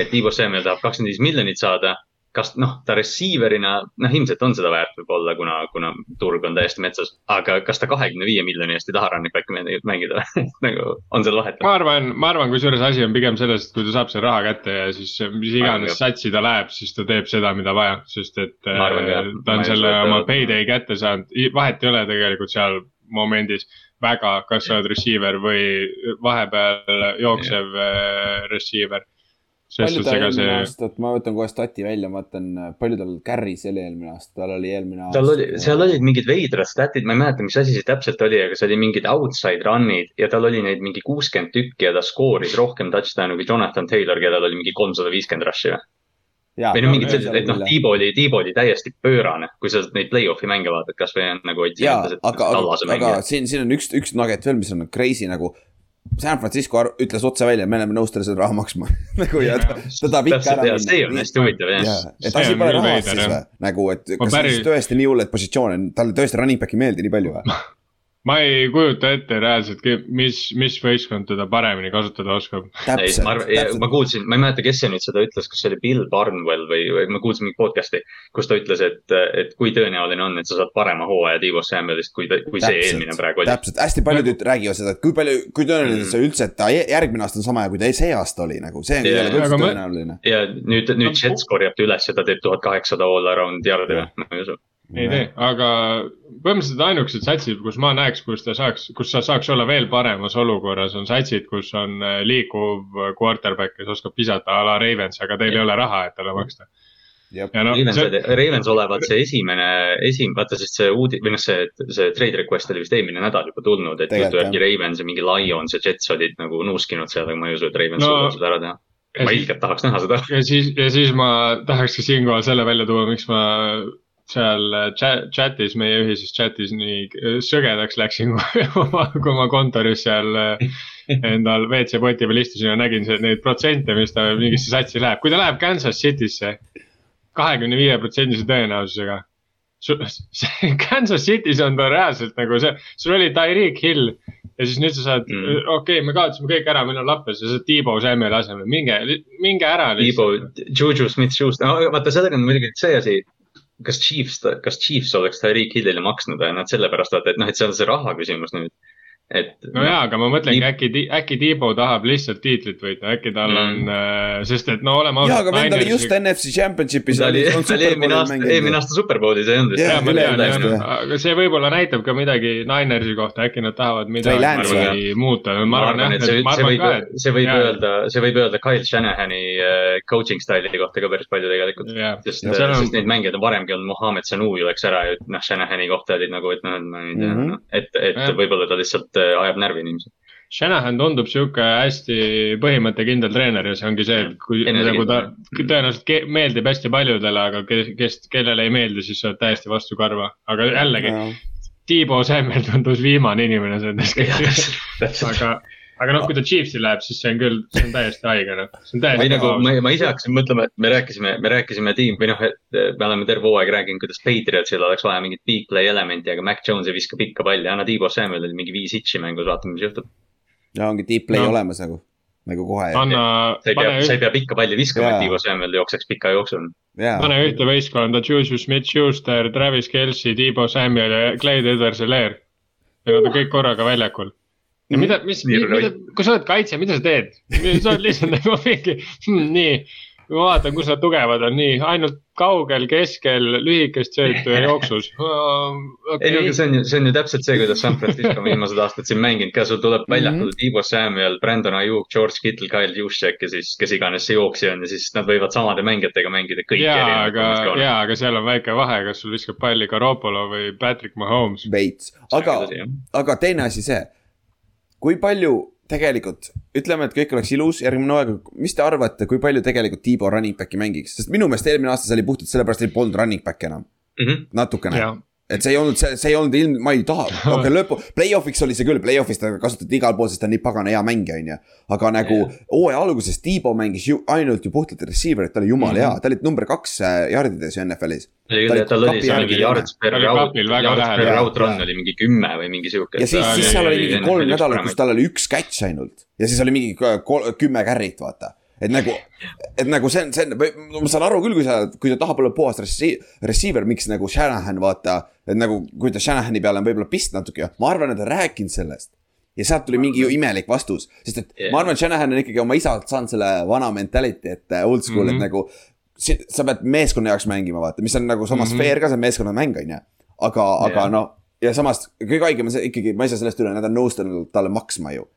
et Igor Samuel tahab kakskümmend viis miljonit saada. Kas noh, ta receiver'ina, noh ilmselt on seda väärt võib-olla, kuna, kuna turg on täiesti metsas. aga kas ta kahekümne viie miljoni eest ei taha running back'i mängida nagu on seal vahet? ma arvan, ma arvan, kusjuures asi on pigem selles, et kui ta saab selle raha kätte ja siis mis iganes satsi ta läheb, siis ta teeb seda, mida vaja, sest et arvan, äh, ta on selle oma payday kätte saanud, vahet ei ole tegelikult seal momendis väga, kas sa oled receiver või vahepeal jooksev yeah. receiver. Palju tal eelmine see... aasta, ma võtan kohe stati välja, ma vaatan, palju tal carry's oli eelmine aasta, tal oli eelmine aasta. tal oli, seal olid mingid veidrad statid, ma ei mäleta, mis asi see täpselt oli, aga see oli mingid outside run'id ja tal oli neid mingi kuuskümmend tükki ja ta skooris rohkem touchdown'e kui Jonathan Taylor, kellel oli mingi kolmsada viiskümmend rush'i või või noh, mingid sellised, et noh, Tiibo oli, Tiibo oli täiesti pöörane, kui sa neid play-off'i mänge vaatad, kasvõi nagu. aga, aga, aga siin, siin on üks, üks nugget veel, mis on crazy nagu. San Francisco ütles otse välja, me oleme nõus talle seda raha maksma nagu ja ta, ta tahab ikka ära minna. see on hästi huvitav jah. et asi pole rahas siis või, nagu, et kas päris... siis tõesti nii hull, et positsioone, talle tõesti running back ei meeldi nii palju või? ma ei kujuta ette reaalselt, mis, mis võistkond teda paremini kasutada oskab. ei, ma arvan, ma kuulsin, ma ei mäleta, kes see nüüd seda ütles, kas see oli Bill Barnwell või, või ma kuulsin mingit podcast'i. kus ta ütles, et, et kui tõenäoline on, et sa saad parema hooaja Tiivo Samuelist, kui, kui täpselt, see eelmine praegu oli. täpselt, hästi paljud räägivad seda, et kui palju, kui tõenäoline mm. see üldse, et ta järgmine aasta on sama hea, kui ta see aasta oli nagu, see on yeah. jälle üldse tõenäoline. ja nüüd, nüüd Jets korjab ta üles ja ta teeb tuhat kaheksasada all around yard'i või, ma ei usu ei tee, aga põhimõtteliselt ainukesed satsid, kus ma näeks, kus ta saaks, kus sa saaks olla veel paremas olukorras, on satsid, kus on äh, liikuv quarterback, kes oskab visata a la Ravens, aga teil ja. ei ole raha, et talle maksta. No, Ravens see..., Ravens olevat see esimene, esim-, vaata, sest see uudi-, või noh, see, see trade request oli vist eelmine nädal juba tulnud, et juttu järgi Ravens ja mingi Lions ja Jets olid nagu nuuskinud seal, aga ma ei usu, et Ravens no, suudab seda ära teha. ma ilgelt tahaks näha seda. ja siis, ja siis ma tahakski siinkohal selle välja tuua, miks ma seal äh, chat, chat'is, meie ühises chat'is nii äh, sõgedaks läksin, kui ma kontoris seal äh, endal WC poti peal istusin ja nägin neid protsente, mis ta mingisse satsi läheb, kui ta läheb Kansas City'sse kahekümne viie protsendise tõenäosusega. Kansas City's on ta reaalselt nagu see, sul oli Tyreek Hill ja siis nüüd sa saad mm., okei okay,, me kaotasime kõik ära, meil on lappes ja sa saad Tiibo Samueli asemel, minge, minge ära. Tiibo, Juju Smith-Schuster, no vaata sellega on muidugi see asi, kas Chiefs, kas Chiefs oleks Tyreek Hillile maksnud nad sellepärast vaata, et noh, et see on see raha küsimus nüüd. et. no jaa, aga ma mõtlengi äkki, äkki Tiibo tahab lihtsalt tiitlit võita, äkki tal on Mm. mm., sest et no oleme jaa, aga vend oli just NFC Championship'is. ta oli, ta oli eelmine aasta, eelmine aasta Superbowlis ei olnud vist aga see võib-olla näitab ka midagi Ninersi kohta, äkki nad tahavad midagi muuta, ma ma arvan jah et see, ma see arvan võib ka, et, see võib öelda, see võib öelda Kyle Shanahani äh, coaching style'i kohta ka päris palju tegelikult. sest, on sest neid mängijaid on varemgi olnud, Mohammed Sanu ju läks ära ja noh, Shanahani kohta olid nagu, et noh, et ma ei tea Mhm. -hmm. et, et võib-olla ta lihtsalt äh, ajab närvi inimesi. Shanahan tundub sihuke hästi põhimõttekindel treener ja see ongi see, et kui nagu ta tõenäoliselt meeldib hästi paljudele, aga kes, kes, kellele ei meeldi, siis sa oled täiesti vastu karva, aga jällegi, Tiibo Samuel tundus viimane inimene sellest kõigest, täpselt. aga, aga noh, kui ta Chiefsi läheb, siis see on küll, see on täiesti haige noh, see on täiesti nagu ma, ma ise hakkasin mõtlema, et me rääkisime, me rääkisime tiim või noh, et me oleme terve hooaeg rääkinud, kuidas Patriotsil oleks vaja mingit big play elementi, aga Mac Jones ei viska pikka palli, anna Tiibo Samuelile mingi viis hitši mängus, vaatame, mis juhtub. ja ongi deep play No. olemas nagu, nagu kohe. anna, sa ei pea, sa ei pea pikka palli viskama, et Tiibo Samuel jookseks pika jooksu. jaa, pane ühte võistkonda Juju Smith-Schuster, Travis Kelci, Tiibo Samuel ja Clyde Edwards-Helaire. ja nad on kõik korraga väljakul. Ja mida, mis, Nii mida kui sa oled kaitsja, mida sa teed? sa oled lihtsalt nagu mingi hmm,, nii, ma vaatan, kus nad tugevad on, nii, ainult kaugel, keskel, lühikest söötu ja jooksus. ei no aga see on ju, see on ju täpselt see, kuidas San Francisco on viimased aastad siin mänginud ka, sul tuleb väljakule Mhm. Tiibo Samuel, Brandon Ayuk, George Kittle, Kyle Juszczyk ja siis kes iganes see jooksja on ja siis nad võivad samade mängijatega mängida kõiki jaa, aga, jaa, aga seal on väike vahe, kas sul viskab palli Garoppolo või Patrick Mahomes. veits, aga, aga teine asi see, kui palju tegelikult, ütleme, et kõik oleks ilus järgmine hooaeg, mis te arvate, kui palju tegelikult Tiibo running back'i mängiks, sest minu meelest eelmine aasta see oli puhtalt sellepärast, et polnud running back'i enam, Mhm. natukene. Jah, et see ei olnud, see, see ei olnud ilm, ma ei taha, okei okay, lõpu, play-off'iks oli see küll, play-off'is ta kasutati igal pool, sest ta on nii pagana hea mängija, on ju. aga nagu hooaja alguses Tiibo mängis ju ainult ju puhtalt receiver'it, ta oli jumala hea, ta oli number kaks äh, jardides ju NFL-is. tal oli seal mingi yards per route, yards per route run oli mingi kümme või mingi sihuke. ja siis, siis seal oli mingi kolm nädalat, kus tal oli üks catch ainult ja siis oli mingi kol- kümme carry't, vaata. Et nagu, et nagu see on, see on, ma saan aru küll, kui sa, kui ta tahab olla puhas recei- receiver, miks nagu Shanahan vaata, et nagu, kui ta Shanahani peale on võib-olla pist natuke, ma arvan, et ta on rääkinud sellest. ja sealt tuli mingi imelik vastus, sest et Jah. ma arvan, et Shanahan on ikkagi oma isalt saanud selle vana mentality, et äh, old school mm, -hmm. Mhm. et nagu. sa pead meeskonna jaoks mängima, vaata, mis on nagu samas mm Mhm. -hmm. fair ka, see on meeskonnamäng, on ju. aga, aga Jah. no ja samas kõige haigem on see ikkagi, ma ei saa sellest üle, nad on nõustunud talle maksma ju.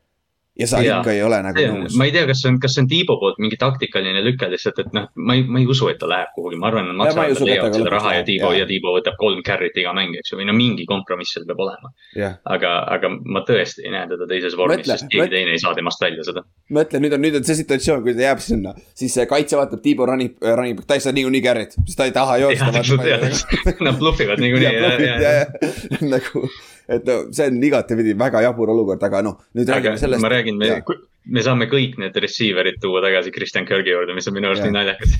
Ja sa Jaa. ikka ei ole nagu nõus. ma ei tea, kas see on, kas see on Tiibo poolt mingi taktikaline lüke lihtsalt, et noh, ma ei, ma ei usu, et ta läheb kuhugi, ma arvan, et nad Ja maksavad ka seda raha ja Tiibo ja Tiibo võtab kolm carry't iga mäng, eks ju, või no mingi kompromiss seal peab olema. jah, aga, aga ma tõesti ei näe teda teises vormis, sest keegi teine ei saa temast välja seda. mõtle nüüd on, nüüd on see situatsioon, kui ta jääb sinna, siis see kaitse vaatab Tiibo running, running back, ta ei saa niikuinii carry't, sest ta ei taha joosta. Nad blufivad niikuinii ja, ja, ja. nagu, et no see on igatepidi väga jabur olukord, aga noh, nüüd aga räägime sellest. ma räägin, me me saame kõik need receiver'id tuua tagasi Kristjan Kirgi juurde, mis on minu arust nii naljakas.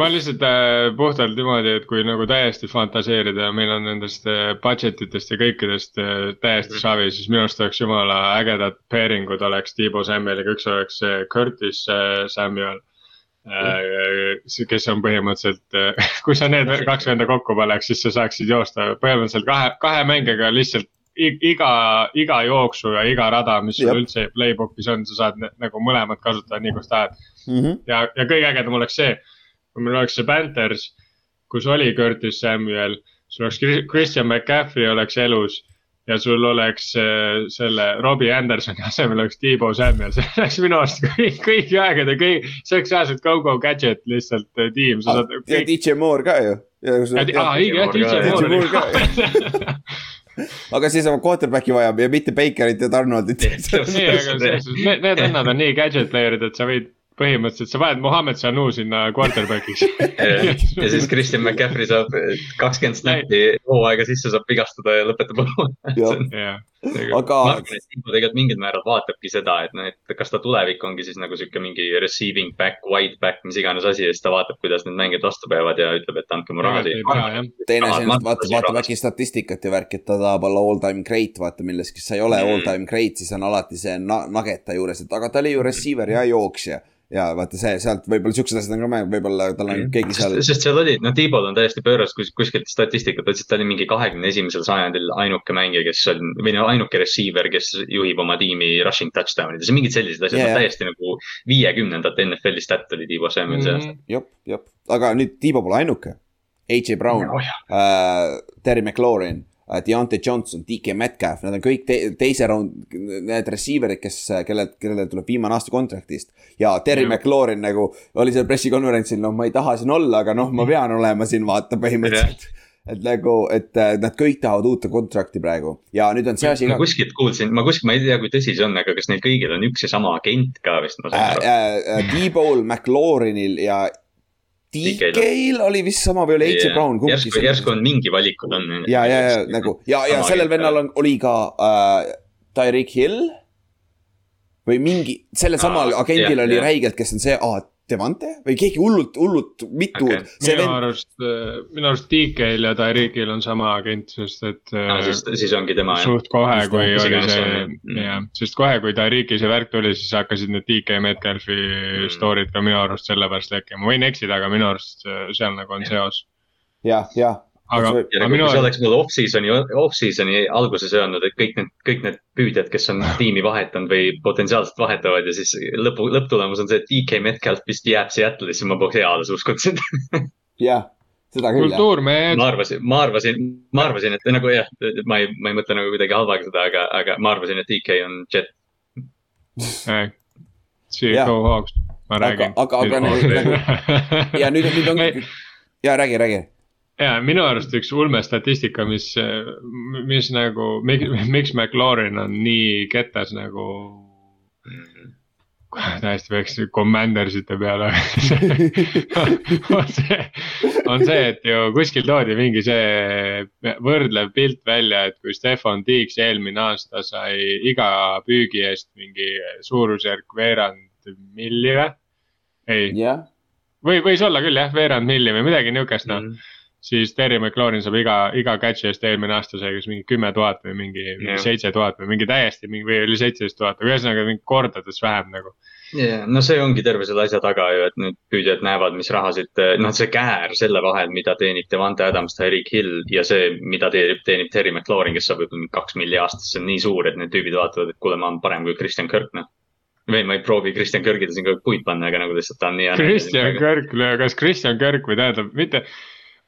ma lihtsalt äh, puhtalt niimoodi, et kui nagu täiesti fantaseerida ja meil on nendest äh, budget itest ja kõikidest äh, täiesti savi, siis minu arust oleks jumala ägedad pairingud oleks Tiibo Samueliga, üks oleks äh, Curtis äh, Samuel kes on põhimõtteliselt, kui sa need kaks venda kokku paneks, siis sa saaksid joosta põhimõtteliselt kahe, kahe mängiga lihtsalt iga, iga jooksu ja iga rada, mis sul üldse playbook'is on, sa saad nagu mõlemat kasutada nii, kus tahad. Mhm. ja, ja kõige ägedam oleks see, kui meil oleks see Panthers, kus oli Curtis Samuel, sul oleks Chris- Christian McCaffrey oleks elus ja sul oleks äh, selle Robbie Andersoni asemel oleks Tiibo Samuel, see oleks minu arust kõik, kõigi aegade kõik, see oleks reaalselt go-go gadget lihtsalt äh, tiim, sa saad ja. DJ Moore ka ju. aa, õige jah, DJ Moore oli. aga siis oma quarterback'i vajab ja mitte Bakerit ja Donaldit. need, need vennad on nii gadget player'id, et sa võid põhimõtteliselt, sa paned Mohammed Sanu sinna quarterback'iks. ja siis Kristjan McCaffrey saab kakskümmend snappi hooaega sisse, saab vigastada ja lõpetab Jah. Aga- ma arvan, et Tiibo tegelikult mingil määral vaatabki seda, et noh, et kas ta tulevik ongi siis nagu sihuke mingi receiving back, wide back, mis iganes asi ja siis ta vaatab, kuidas need mängijad vastu peavad ja ütleb, et andke mu raha siia. teine asi, matta vaatab, siia vaatab äkki statistikat ja värki, et ta tahab olla all time great, vaata milleski, sa ei ole Mm. all time great, siis on alati see na- nageta juures, et aga ta oli ju receiver ja jooksja. ja vaata see, sealt võib-olla siuksed asjad on ka, võib-olla tal on keegi seal sest, seal oli, no Tiibol on täiesti pööras kus, kuskilt statistikat, ta ütles, et ta oli mingi kahekümne esimesel sajandil ainuke mängija, kes on või no ainuke receiver, kes juhib oma tiimi rushing touchdown ides ja mingid sellised asjad yeah, täiesti nagu viiekümnendate NFL-i stat oli Tiibo Samuel see aasta. jep, jep, aga nüüd Tiibo pole ainuke. AJ Brown Oh jah. äh,, Terry McLaurin äh,, Deontay Johnson, DK Metcalf, nad on kõik te teise round, need receiver'id, kes, kelle, kellele tuleb viimane aasta kontraktist. ja Terry Jah. McLaurin nagu oli seal pressikonverentsil, noh, ma ei taha siin olla, aga noh, ma pean olema siin vaata põhimõtteliselt. Et nagu, et äh, nad kõik tahavad uut kontrakti praegu ja nüüd on see asi ma kuskilt kuulsin, ma kuskil, ma ei tea, kui tõsi see on, aga kas neil kõigil on üks ja sama agent ka vist, aru. äh, T-Ball, McLaurinil ja DK-l. Oli vist sama või oli AJ Brown, kumbki järsku, järsku on mingi valikud on. ja, ja, ja nagu ja, ja sellel vennal on, oli ka äh, Tyreek Hill. või mingi, sellel samal Aa, agendil oli räigelt, kes on see ah,, Devante või keegi hullult, hullult mitu okay.. see minu vend, arust, minu arust DK-l ja Tyreekil on sama agent, sest et Ah, äh, siis, ongi tema jah. suht kohe, kui jah, oli see on see,, jah, sest kohe, kui Tyreeki see värk tuli, siis hakkasid need DK Metcalfi Mm. story'd ka minu arust sellepärast tekkima, ma võin eksida, aga minu arust äh, seal nagu on seos. jah, jah. aga, ja aga nagu minu kui sa arust, oleks mulle off-season'i, off-season'i alguses öelnud, et kõik need, kõik need püüdjad, kes on tiimi vahetanud või potentsiaalselt vahetavad ja siis lõpu, lõpptulemus on see, et DK Metcalf vist jääb Seattle'i, siis ma poleks eales uskunud seda. jah, seda küll jah. kultuur, me, ma arvasin, ma arvasin, ma arvasin, et nagu jah, ma ei, ma ei mõtle nagu kuidagi halvaga seda, aga, aga ma arvasin, et DK on jet. see Jah. Go Hawks, ma Aga- räägin. aga- aga nagu- ja nüüd, nüüd on, ja räägi, räägi. Ja minu arust üks ulme statistika, mis, mis nagu, miks McLaurin on nii kettas nagu. täiesti peaks Commandersite peale on see, on see, et ju kuskil toodi mingi see võrdlev pilt välja, et kui Stefan Tiiks eelmine aasta sai iga püügi eest mingi suurusjärk veerand milli või? ei, jah, või võis olla küll jah, veerand milli või midagi niukest noh. Mm. Siis Terry McLaurin saab iga, iga catch'i eest eelmine aasta sai kas mingi kümme tuhat või mingi, seitse tuhat või mingi täiesti mingi või oli seitseteist tuhat, aga ühesõnaga mingi kordades vähem nagu. yeah,. no see ongi terve selle asja taga ju, et nüüd püüdjad näevad, mis rahasid, noh, see käär selle vahel, mida teenib Devante Adams, Tyreek Hill ja see, mida teenib, teenib Terry McLaurin, kes saab võib-olla mingi kaks milli aastas, see on nii suur, et need tüübid vaatavad, et kuule, ma olen parem kui Kristjan Kirk, noh. või ma ei proovi Kristjan Kirgile siin kogu aeg puid panna, aga nagu lihtsalt ta on nii. Kristjan Kirk, kas Kristjan Kirk või tähendab mitte,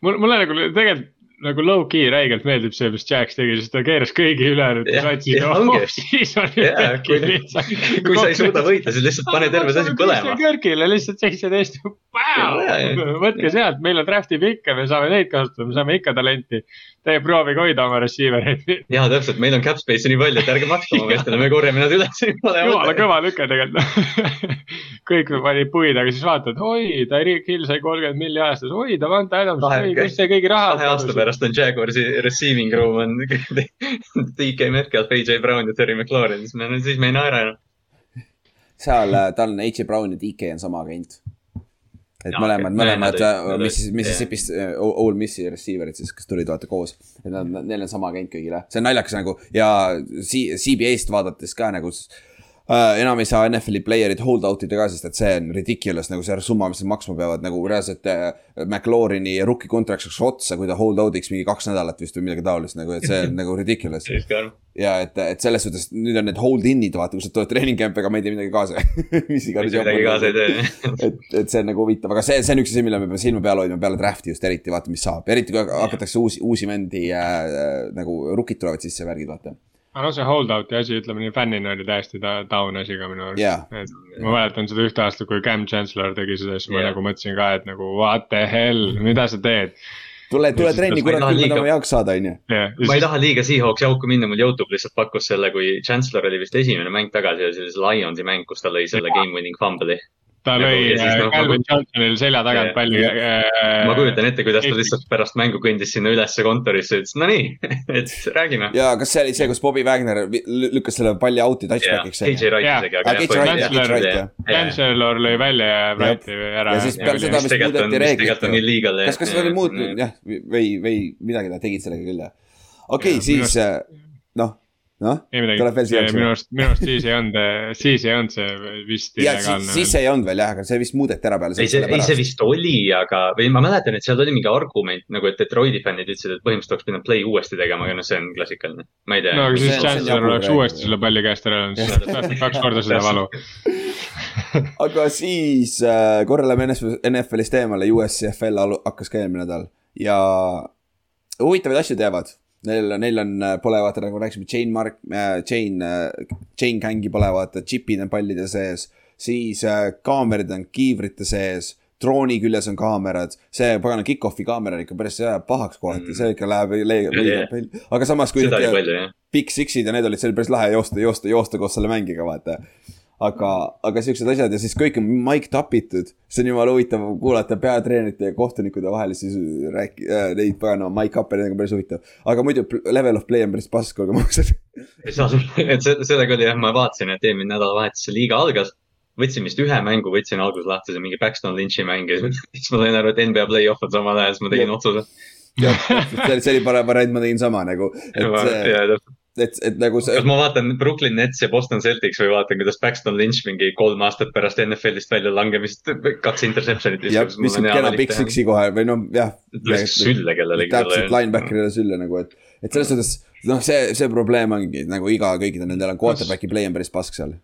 mul, mulle nagu tegelikult nagu low-key räigelt meeldib see, mis Jax tegi, sest ta keeras kõigi ülejäänud satsid off-season'i Jaa, pekki kui- lihtsalt. kui sa ei suuda võita, siis lihtsalt pane terve see asi põlema. Kirkile lihtsalt seitseteist, võtke sealt, meil on draft'i pikke, me saame neid kasutada, me saame ikka talenti. Teie proovige hoida oma receiver eid. ja täpselt, meil on cap space'i nii palju, et ärge makske oma meestele, me korjame nad üles. jumala kõva lüke tegelikult. kõik panid puid, aga siis vaatad, oi, Tyreek Hill sai kolmkümmend milli aastas, oi, Davante Adams, kus see kõigi raha kahe aasta. pärast on Jaguarsi receiving room on DK Metcalf, AJ Brown ja Terry McLaurin, siis me, siis me ei naera enam. seal äh, tal on AJ Brown ja DK on sama agent. et Jaa, mõlemad, mõlemad äh, need Missis- olid- Mississippi'st, Old Missi receiver'id siis, kes tulid vaata koos. et nad, neil on sama agent kõigile, see on naljakas nagu ja CBA-st vaadates ka nagu äh, enam ei saa NFL-i player'id hold out ida ka, sest et see on ridiculous nagu see summa, mis nad maksma peavad nagu reaalselt äh, McLaurini rookie contract saaks otsa, kui ta hold out'iks mingi kaks nädalat vist või midagi taolist nagu, et see on nagu ridiculous. ja et, et selles suhtes nüüd on need hold in'id, vaata, kui sa tuled treening camp'i, aga me ei tee midagi kaasa mis iganes midagi kaasa ei tee. et, et see on nagu huvitav, aga see, see on üks asi, mille me peame silma peal hoidma peale draft'i just eriti vaata, mis saab, eriti kui hakatakse uusi, uusi vendi äh, nagu rukid tulevad sisse, värgid, vaata. Aga no see holdout'i asi, ütleme nii, fännina oli täiesti ta- down asi ka minu arust Jaa. et ma mäletan seda ühte aastat, kui Cam Chancellor tegi seda, siis ma Jaa. nagu mõtlesin ka, et nagu what the hell, mida sa teed. tule, tule trenni, ma ei kurat, küll liiga- me tahame jaoks saada, onju. ma ei taha liiga Seahawksi auku minna, mul Youtube lihtsalt pakkus selle, kui Chancellor oli vist esimene mäng tagasi ja see oli see Lionsi mäng, kus ta lõi selle game winning fumble'i. Ta lõi äh, noh, Calvin Johnsonil selja tagant palli. ma kujutan ette, kuidas ta lihtsalt pärast mängu kõndis sinna ülesse kontorisse ja ütles, no nii, et räägime. ja kas see oli see, kus Bobby Wagner lükkas selle palli out'i touchback'iks, AJ Wright isegi, aga jah. Chancellor lõi välja ja Wrighti ära. Ja siis peale seda vist muudeti reeglit kas, kas nad olid muutnud jah, või, või midagi nad tegid sellega küll, jah. okei siis äh, noh, noh, tuleb veel, siia minu arust, minu arust siis ei olnud, siis ei olnud see vist ja siis, illegaalne. siis ei olnud veel jah, aga see vist muudeti ära peale ei, see, ei see vist oli, aga, või ma mäletan, et seal oli mingi argument nagu, et Detroiti fännid ütlesid, et põhimõtteliselt oleks pidanud play uuesti tegema, aga noh, see on klassikaline. ma ei tea no aga siis Chancellor oleks uuesti selle palli käest ära öelnud, siis oleks kaks korda seda valu. aga siis äh, korra läheme NFL-ist eemale, USCFL alu- hakkas ka eelmine nädal ja huvitavaid asju teevad. Neil, neil on, pole vaata nagu rääkisime, chain mark äh,, chain äh,, chain gang'i pole vaata, džipid on pallide sees, siis äh, kaamerad on kiivrite sees drooni küljes on kaamerad, see pagana kick-off'i kaamera on ikka päris hea pahaks kohati mm., see ikka läheb, leiab, aga samas kui oli jah. Big Sixid ja need olid seal päris lahe joosta, joosta, joosta koos selle mängiga, vaata. aga, aga siuksed asjad ja siis kõik on mic'd up itud, see on jumala huvitav kuulata peatreenerite ja kohtunikude vahel siis rääki- äh,, neid paganama mic up'e, need on päris huvitav. aga muidu level of play on päris pask, olgem ausad. et sellega oli jah, ma vaatasin, et eelmine nädalavahetus see liiga algas. võtsin vist ühe mängu, võtsin alguses lahti, see mingi Paxton Lynch'i mäng ja siis ma sain aru, et NBA play-off on samal ajal, siis ma tegin otsuse. see see oli parem variant, ma tegin sama nagu, et, et, et nagu see kas ma vaatan Brooklyn Nets ja Boston Celtics või vaatan, kuidas Paxton Lynch mingi kolm aastat pärast NFL-ist välja langemist kaks interception'it jah, viskab kena Big. Six'i kohe või noh, jah. läks sülle kellelegi. täpselt linebacker'ile sülle nagu, et, et selles suhtes noh, see, see probleem ongi nagu iga, kõikidel nendel on quarterback'i play on päris pask seal.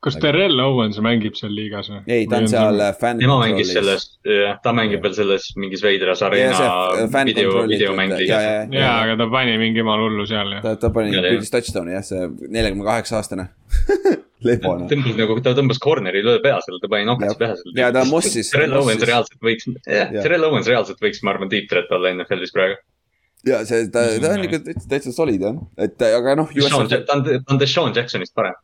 Kas Terrell Owens mängib seal liigas või? ei, ta on seal. fänn. tema mängis selles, jah, ta mängib veel selles mingis veidras see fan video, videomäng liigas jaa, jaa.. jaa, aga ta pani mingi jumala hullu seal jah. ta, ta pani Ja,, ja. püüdis touchdown'i jah, see neljakümne kaheksa aastane. lebone. tõmbas nagu, ta tõmbas corner'i löö pea seal, ta pani nokats pähe seal. Ja ta mossis- Terrell. Owens reaalselt võiks, jah Terrell Owens reaalselt võiks, ma arvan, deep threat olla NFL-is praegu. ja see, ta, ta on ikka täitsa, täitsa solid jah, et aga noh. ta on, ta on Deshaun Jacksonist parem.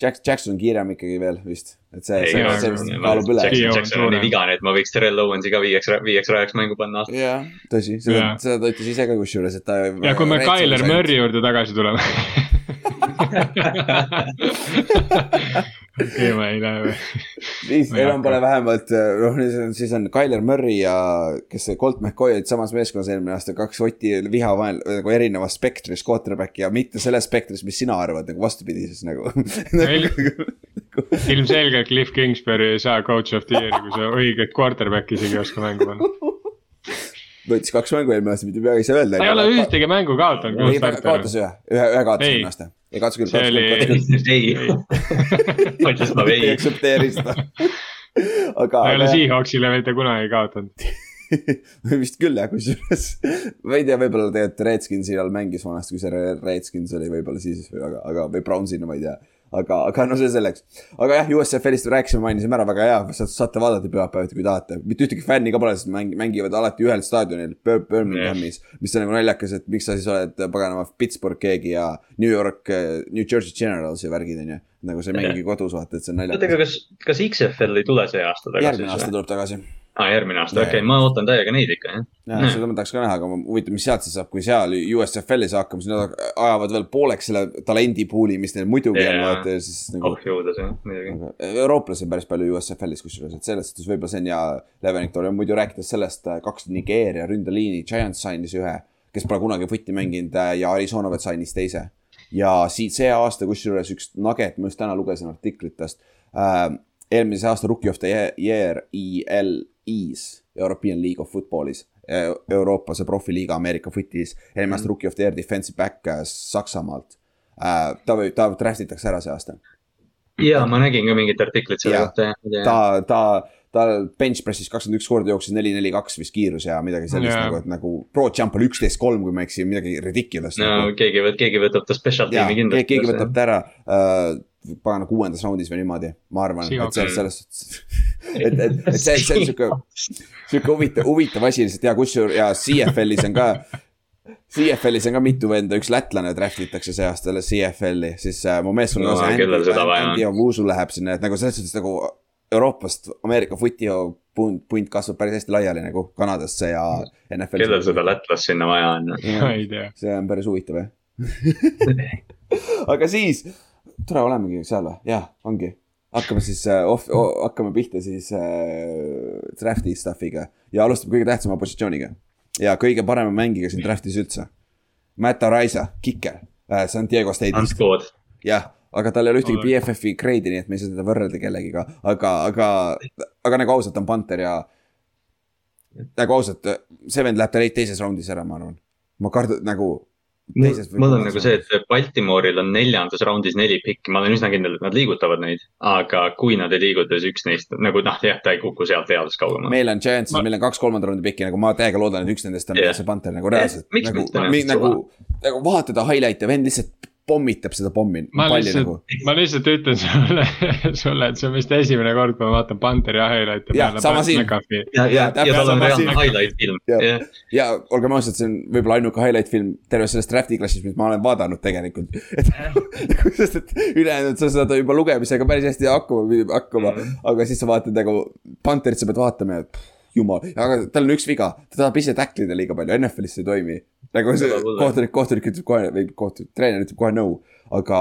Jack-, Jackson on kiirem ikkagi veel vist, et see, Ei, see jaa,, see vist kaalub üle. Jackson- on nii vigane, et ma võiks Terrell Owensi ka viieks, viieks rajaks mängu panna. jah, tõsi, seda Jaa., seda ta ütles ise ka kusjuures, et ta. ja kui me Tyler. Murry juurde tagasi tuleme. okei, ma ei Ma ei enam pole vähemalt, noh, siis on Tyler Murry ja kes see Colt McCoy olid samas meeskonnas eelmine aasta, kaks Oti viha vahel nagu erinevas spektris quarterback'i ja mitte selles spektris, mis sina arvad, nagu vastupidises nagu. ilmselgelt Cliff Kingsbury ei saa coach of the year'i, kui sa õiget quarterback'i isegi ei oska mängu panna. võttis kaks mängu eelmine aasta, mitte midagi ei saa öelda. ta ei ole ühtegi mängu kaotanud. ei, ta kaotas ühe, ühe, ühe kaotas Ei. eelmine aasta. ei kaotas küll, See oli- kaotas küll. ei, aktsepteeri seda. aga, ta ei ole Seahawksile mitte kunagi kaotanud. vist küll jah, kusjuures. ma ei tea, võib-olla tegelikult Redskinsi all mängis vanasti, kui see Re- Redskins oli võib-olla siis aga, aga või Brownsina, ma ei tea. aga, aga no see selleks. aga jah, USFL-ist rääkisime, mainisime ära, väga hea, saate vaadata pühapäeviti, kui tahate. mitte ühtegi fänni ka pole, sest mäng-, mängivad alati ühel staadionil Bir, Birminghamis yeah.. mis on nagu naljakas, et miks sa siis oled paganama Pittsburgh keegi ja New York, New Jersey Generals ja värgid on ju. nagu sa ei mängigi kodus, vaata, et see on oota, naljakas aga. kas, kas XFL ei tule see aasta tagasi? järgmine aasta tuleb tagasi aa, järgmine aasta, Jaa, okei jaa. okay,, ma ootan täiega neid ikka, jah. jah, seda ma tahaks ka näha, aga huvitav, mis sealt siis saab, kui seal USFL-is hakkama, siis nad ajavad veel pooleks selle talendipooli, mis neil muidugi on, Jaa. vaata ja siis nagu oh jõuda see, muidugi. eurooplasi on päris palju USFL-is kusjuures, et selles suhtes võib-olla see on hea leveling tool ja muidu rääkides sellest, kaks Nigeeria ründeliini, Giants sainis ühe, kes pole kunagi footi mänginud äh, ja Arizona Vet sainis teise. ja siit see aasta kusjuures üks nugget, ma just täna lugesin artiklit tast äh,. eelmise aasta Rookie of the Year EL-is, European League of Footballis. Euroopa see profiliiga Ameerika footis, eelmine aasta Rookie of the Year defensive back äh, Saksamaalt äh,. ta võib, ta draft itakse ära see aasta ja ma nägin ka mingit artiklit selle kohta, ta, ta, ta bench press'is kakskümmend üks korda jooksis neli, neli, kaks vist kiirus ja midagi sellist yeah. nagu, et nagu pro jump oli üksteist, kolm, kui ma ei eksi, midagi ridiculous no nagu.. keegi, keegi võtab ta special tiimi keegi, keegi kindlasti. võtab ta ära äh,, pagana kuuendas raundis või niimoodi, ma arvan, et selles, selles suhtes. et, et, et see, see on sihuke, sihuke huvitav, huvitav asi lihtsalt ja kusjuures ja CFL-is on ka. CFL-is on ka mitu venda, üks lätlane draft itakse see aasta alles CFL-i, siis äh, mu No, kaasa kellel seda vaja on? Andy Ovusu läheb sinna, et nagu selles suhtes nagu Euroopast Ameerika footi punt, punt kasvab päris hästi laiali nagu Kanadasse ja NFL-i. kellel seda lätlast sinna vaja on? see on päris huvitav jah. aga siis, tore olemegi seal või, jah, ongi. hakkame siis äh, off, hakkame pihta siis äh, draft'i stuff'iga ja alustame kõige tähtsama positsiooniga. ja kõige parema mängiga siin draft'is üldse. Matt Araiza, kiker, Santiago Ant State'ist, Kood. jah. aga tal ei ole ühtegi. BFF-i grade'i, nii et me ei saa teda võrrelda kellegiga, aga, aga, aga nagu ausalt, ta on Panther ja. nagu ausalt, see vend läheb ta teises raundis ära, ma arvan. ma kardan nagu, mul on nagu see, et Baltimooril on neljandas raundis neli pikki, ma olen üsna kindel, et nad liigutavad neid. aga kui nad ei liiguta, siis üks neist nagu noh, jah, ta ei kuku sealt eales kaugemale. meil on Giantsis Ma- meil on kaks kolmanda raundi pikki, nagu ma täiega loodan, et üks nendest on yeah. see Panther nagu reaalselt miks nagu nagu, nagu vahetada highlight'e, vend lihtsalt pommitab seda pommi, ma lihtsalt nagu., ma lihtsalt ütlen sulle, sulle, et see on vist esimene kord, kui ma vaatan Panteri highlight'e Jah, sama siin. ja, ja, ja tal on reaalne highlight film, Jah. jah. ja olgem ausad, see on võib-olla ainuke highlight film terves selles draft'i klassis, mis ma olen vaadanud tegelikult. et, sest et ülejäänud sa saad juba lugemisega päris hästi hakkama, hakkama, aga siis sa vaatad nagu Panterit sa pead vaatama ja pff, jumal, aga tal on üks viga, ta tahab ise tacklida liiga palju, NFL-is see ei toimi. nagu see kohtunik, kohtunik ütleb kohe või kohtunik, treener ütleb kohe no, aga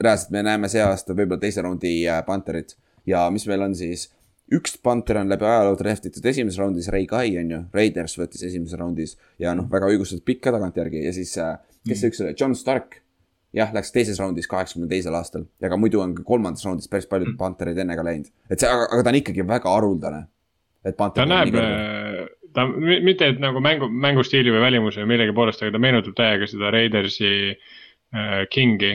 reaalselt me näeme see aasta võib-olla teise raundi äh, Panterit. Ja mis meil on siis? Üks Panther on läbi ajaloo draft itud esimeses raundis, Ray Guy on ju, Raiders võttis esimeses raundis. Ja noh, väga õigustatud pikk ka tagantjärgi. Ja siis äh, kes see üks oli, John Stark. jah, läks teises raundis kaheksakümne teisel aastal. Ja ka muidu on ka kolmandas raundis päris paljud Pantherid enne ka läinud, et see, aga, aga ta on ikkagi väga haruldane. Et Panther ta näeb, ta mi- mitte, et nagu mängu, mängustiili või välimuse või millegi poolest, aga ta meenutab täiega seda Raidersi äh, Kingi.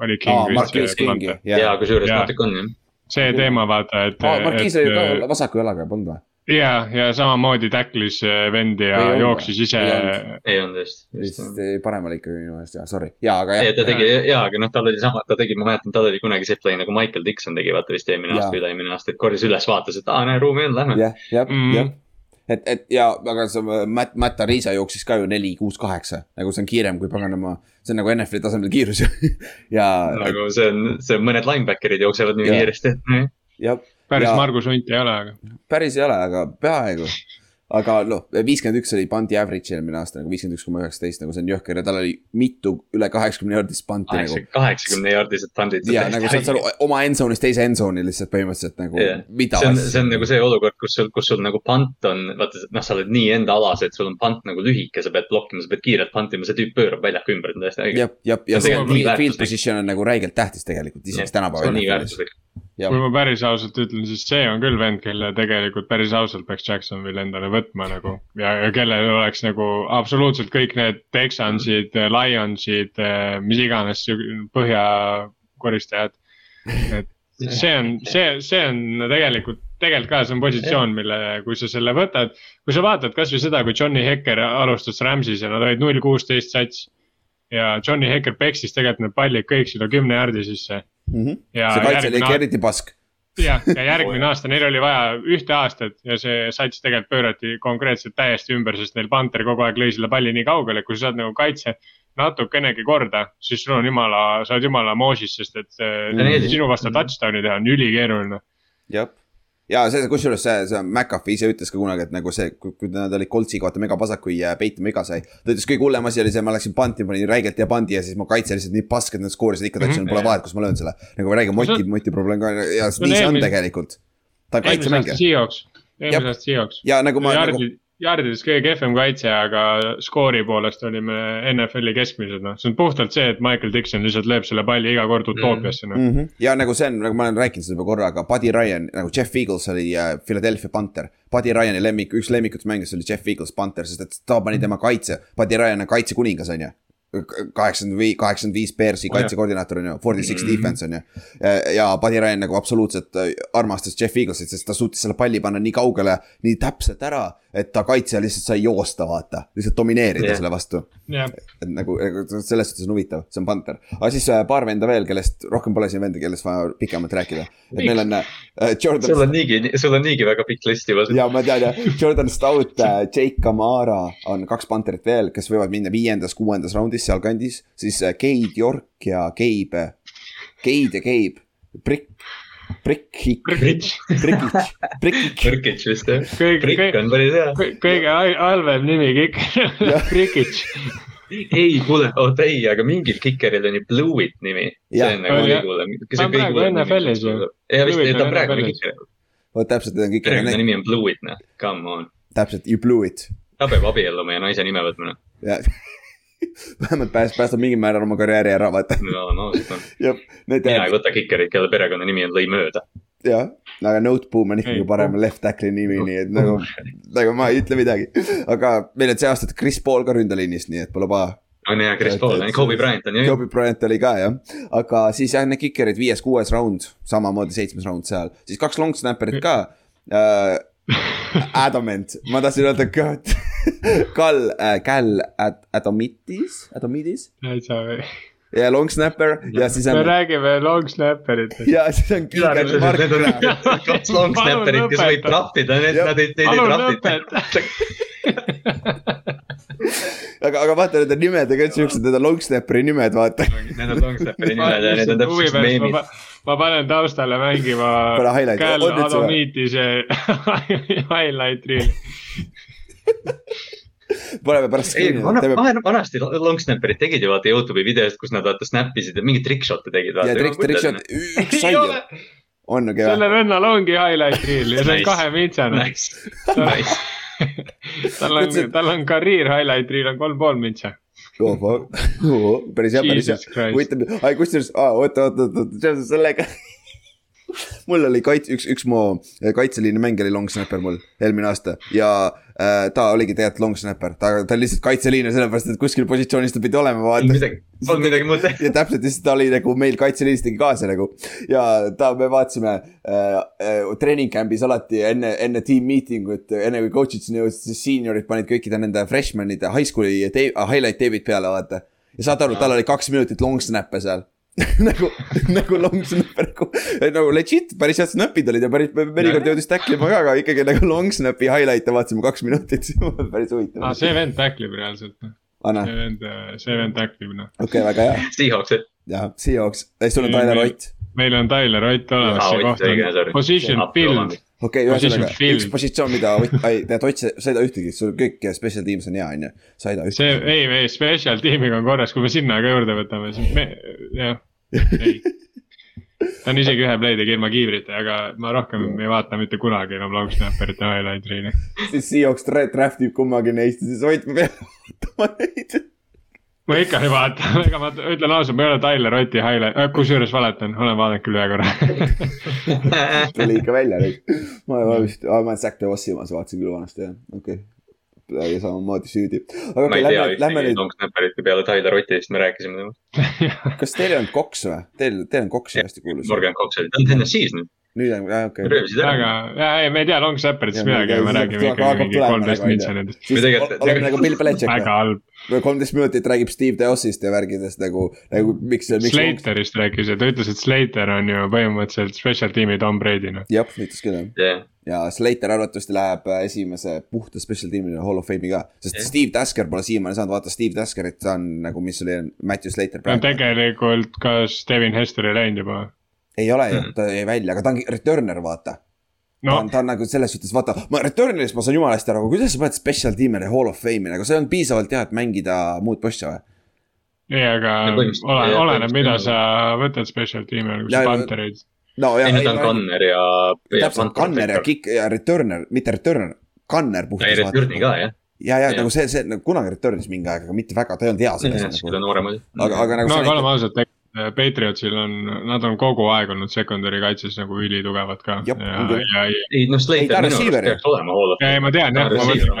oli King aa, vist Marquise see Kingi, Panther. ja jah. kusjuures Jaa. natuke on jah. see teema vaata, et. Marquise oli ju ka vasaku jalaga, polnud või? ja, ja samamoodi tacklis äh, vendi ja Ei olnud jooksis või? ise Ei olnud. olnud just. vist paremale ikkagi minu meelest jah, sorry, jaa, aga ei, jah. ta tegi ja, aga noh, tal oli sama, ta tegi, ma mäletan, tal oli kunagi see play nagu Michael Dixon tegi vaata vist eelmine aasta või üle-eelmine aasta, et korjas üles, vaatas, et aa, näe, ruumi on, lähme. jah, jah, Mhm. jah. et, et ja, aga see Matt, Matt Arisa jooksis ka ju neli, kuus, kaheksa, nagu see on kiirem kui paganama, see on nagu NFL-i tasemel kiirus ju. ja, nagu see on, see on mõned linebacker'id jooksevad nii Jaa. kiiresti, et noh, ja päris Ja- Margus Hunt ei ole, aga. päris ei ole, aga peaaegu. aga noh, viiskümmend üks oli pandi average eelmine aasta nagu viiskümmend üks koma üheksateist, nagu see on jõhker ja tal oli mitu üle kaheksakümne jaardist panti nagu. kaheksakümne jaardised pandid. ja nagu sa aru, oma endzone'ist teise endzone'i lihtsalt põhimõtteliselt nagu Jah. mida see on, see on nagu see olukord, kus sul, kus sul nagu pant on, vaata, noh, sa oled nii enda alas, et sul on pant nagu lühike, sa pead blokkima, sa pead kiirelt pantima, see tüüp pöörab väljaku ümber, see on täiesti õige. jah, jah, ja See see field position on nagu räigelt tähtis tegelikult, isegi see tänapäeval on. nii väärtuslik. Kui ma päris ausalt ütlen, siis see on küll vend, kelle tegelikult päris ausalt peaks Jacksonville endale võtma nagu. ja, ja kellel oleks nagu absoluutselt kõik need Texansid, Lionsid, mis iganes siu- põhjakoristajad. et see on, see, see on tegelikult, tegelikult ka, see on positsioon, mille, kui sa selle võtad. kui sa vaatad kasvõi seda, kui Johnny Hekker alustas Rams'is ja nad olid null kuusteist sats. ja Johnny Hekker peksis tegelikult need pallid kõik sinna kümne järgi sisse Mhm. ja see kaitse oli eriti pask. jah, ja järgmine aasta neil oli vaja ühte aastat ja see sats tegelikult pöörati konkreetselt täiesti ümber, sest neil Panther kogu aeg lõi selle palli nii kaugele, kui sa saad nagu kaitse natukenegi korda, siis sul on jumala, sa oled jumala moosis, sest et eelis. sinu vastu touchdown'i teha on ülikeeruline. jah, ja see, kusjuures see, see McAfee ise ütles ka kunagi, et nagu see, kui nad olid Coltsiga, vaata megapasak, kui äh, Peitu mega sai. ta ütles, kõige hullem asi oli see, ma läksin panti, panin räigelt hea pandi ja siis mu kaitse lihtsalt nii pask, et nad skoorisid ikka touchdown'i, pole vahet, kus ma löön selle. nagu räige moti, moti probleem ka ja nii see on tegelikult. ta on eelmise aasta kaitsemängija Seahawks, eelmise aasta Seahawks. ja nagu ma nagu Jardi, jardides kõige kehvem kaitse, aga skoori poolest olime NFL-i keskmised, noh, see on puhtalt see, et Michael Dixon lihtsalt lööb selle palli iga kord utoopiasse, noh. mm. -hmm. ja nagu see on, nagu ma olen rääkinud seda juba korra, aga Buddy Ryan, nagu Jeff Eagles oli äh, Philadelphia Panther. Buddy Ryani lemmik, üks lemmikutest mängijast oli Jeff Eagles Panther, sest et ta pani tema kaitse, Buddy Ryan on kaitsekuningas, on ju kaheksakümmend viis, kaheksakümmend viis Bearsi Oh, kaitsekoordinaator on ju, forty six Mhm. defense on ju. ja Buddy Ryan nagu absoluutselt äh, armastas Jeff Eaglesit, sest ta suutis selle palli panna nii kaugele, nii täpselt ära, et ta kaitse lihtsalt sai joosta, vaata, lihtsalt domineerida Jah. selle vastu jah, et nagu nagu selles suhtes on huvitav, see on Panther. aga siis äh, paar venda veel, kellest rohkem pole siin venda, kellest vaja pikemalt rääkida. et meil on äh, sul on Jordan, niigi, sul on niigi väga pikk list juba. ja ma tean jah, Jordan Stout äh,, Jake Kamara on kaks Pantherit veel, kes võivad minna viiendas, kuuendas raundis sealkandis. siis äh, Cade York ja Gabe, Cade ja Gabe, Brick, Brick, Brickic, Brickich, Brickich. Kõrkits vist jah. kõige, Brick on päris hea. kõige hal- halvem nimi kõik, Brickic. ei, kuule, oota ei, aga mingil kikeril on ju Blueit nimi. see on nagu hullem. Ta on praegu NFL-is ju. ja vist, ta on praegu NFL-is. kiker. vot täpselt, need on kõik, perekonna nimi on Blueit, noh, come on. täpselt, you blew it. ta peab abielluma ja naise nime võtma, noh. vähemalt pääst-, päästab mingil määral oma karjääri ära, vaata. no, no ausalt on. mina ei võta kikerit, kelle perekonnanimi on lõi mööda. jah, aga Noteboom on ikkagi parem left tackle'i nimi, nii et nagu, nagu ma ei ütle midagi. aga meil on see aasta Chris Paul ka ründeliinist, nii et pole paha. on hea, Chris Paul, Kobe Bryant on ju. Kobe Bryant oli ka jah, aga siis jah, need kikerid viies-kuues round, samamoodi seitsmes round seal, siis kaks long snapper'it ka äh,. Adamant, ma tahtsin öelda ka- Kall äh,, Cal Ad- Adomitis, Adomitis täitsa või? ja long snapper ja siis me on räägime long snapperitest. ja siis on Keegan Mark kaks long snapperit, kes võib draftida, need, nad ei, neid ei lõpeta. aga, aga vaata nende nimedega on siuksed, need on long snapperi nimed, vaata. Need on long snapperi nimed ja need on täpselt siuksed meemid. ma panen taustale mängima Pane highlight'i. Cal? Adomitise highlight reel'i. paneme pärast screen'i, vana, vanasti long snapperid tegid ju vaata Youtube'i videost, kus nad vaata snap isid ja mingeid trickshot'e tegid. ja trick, trickshot, üks sai ju, on ju kehva. sellel vennal ongi highlight reel ja see on. Nice, nice. tal on, tal on karjäär highlight reel on kolm pool mintsa. päris hea, päris hea Jesus. Christ. huvitav, ai kusjuures, oota, oota, oota, seoses sellega. mul oli kaits-, üks, üks mu kaitseliini mäng oli long snapper mul eelmine aasta ja äh, ta oligi tegelikult long snapper, ta, ta oli lihtsalt kaitseliinil sellepärast, et kuskil positsioonis ta pidi olema, vaata. polnud midagi muud teha. ja täpselt, siis ta oli nagu meil kaitseliinis tegi kaasa nagu ja ta, me vaatasime äh, äh, treening camp'is alati enne, enne team meeting ut, enne kui coach'id sinna jõudsid, siis seeniorid panid kõikide nende freshman'ide high school'i highlight tape'id peale, vaata. ja saad aru, tal oli kaks minutit long snap'e seal nagu, nagu long snap'e nagu, legit, päris head snap'id olid ja päris, mõnikord jõudis tackle ima ka, aga ikkagi nagu long snap'i highlight'e vaatasime kaks minutit, päris huvitav. Aa, see vend tacklib reaalselt. Anna, see vend, see vend tacklib noh. okei, väga hea, Seahawks, ja Seahawks, sul on Tyler Ott meil on Tyler Ott olemas, see koht on position build. Okei okay,, ühesõnaga üks positsioon, mida ei, tead Ott, sa ei tea ühtegi, sul kõik special teams on hea, on ju. sa ei tea see, ühtegi. ei, ei special tiimiga on korras, kui me sinna ka juurde võtame, siis me, jah, ei. ta on isegi ühe play tegi ilma kiivrita, aga ma rohkem ei vaata mitte kunagi enam long snapperite highlight reel'i. siis Seahawks tra- draft ib kummagi neist ja siis Ott, ma pean vaatama neid. Ma ikka ei vaata, ega ma ütlen ausalt, ma ei ole Tyler Otti highlight, kusjuures valetan, olen vaadanud küll ühe korra. tuli ikka välja nüüd. ma ma vist, ma olen Zack DeVossi omas vaatasin küll vanasti jah, okei okay.. ja samamoodi süüdi. aga ma okei ei okay,, tea lähme, lähme nüüd, long snapperit peale Tyler Otti, sest me rääkisime temast. kas teil ei olnud Cox või? Teil, teil on ju hästi kuulus. Morgan Cox oli, ta on TNS-is nüüd, nüüd on, okei. röövisid ära. aga, ja ei, me ei tea long Ja, midagi, me räägime hakkab mingi kolmteist ju. nendest. oleme nagu Bill Belichik väga halb. kolmteist minutit räägib Steve Deossist ja värgidest nagu, nagu miks, miks. Slaterist rääkis ja ta ütles, et Slater on ju põhimõtteliselt special tiimi Tom Brady noh. jah, ütles küll jah jah, ja Slater arvatavasti läheb äh, esimese puhta special tiimile Hall of Fame'i ka, sest Jah. Steve Tasker pole siiamaani saanud vaata Steve Taskerit, ta on nagu, mis oli Matthew Slater no tegelikult, kas Devin Hester ei läinud juba? Ei ole ju ta jäi välja, aga ta on returner, vaata no.. ta on, ta on nagu selles suhtes, vaata, ma returner'ist ma saan jumala hästi aru, aga kuidas sa paned special tiimile Hall of Fame'i, nagu see on piisavalt hea, et mängida muud posti või? ei, aga Ja põhimõtteliselt- ole, ja oleneb, mida sa võtad special tiimi, kui Ja- sa punterid. no ja ei, ta on Gunner ja. täpselt, gunner ja. kick ja returner, mitte returner, gunner ei, puhtas. return'i ka jah, ja, ja Jah. nagu see, see nagu kunagi return'is mingi aeg, aga mitte väga, ta ei olnud hea selles nagu. aga, aga nagu no oleme ausad, Patriotsil on, nad on kogu aeg olnud secondary kaitses nagu ülitugevad ka. Ja küll. ja, ei noh, Slater minu arust peaks olema ja, ei ma tean jah ma mõtlen,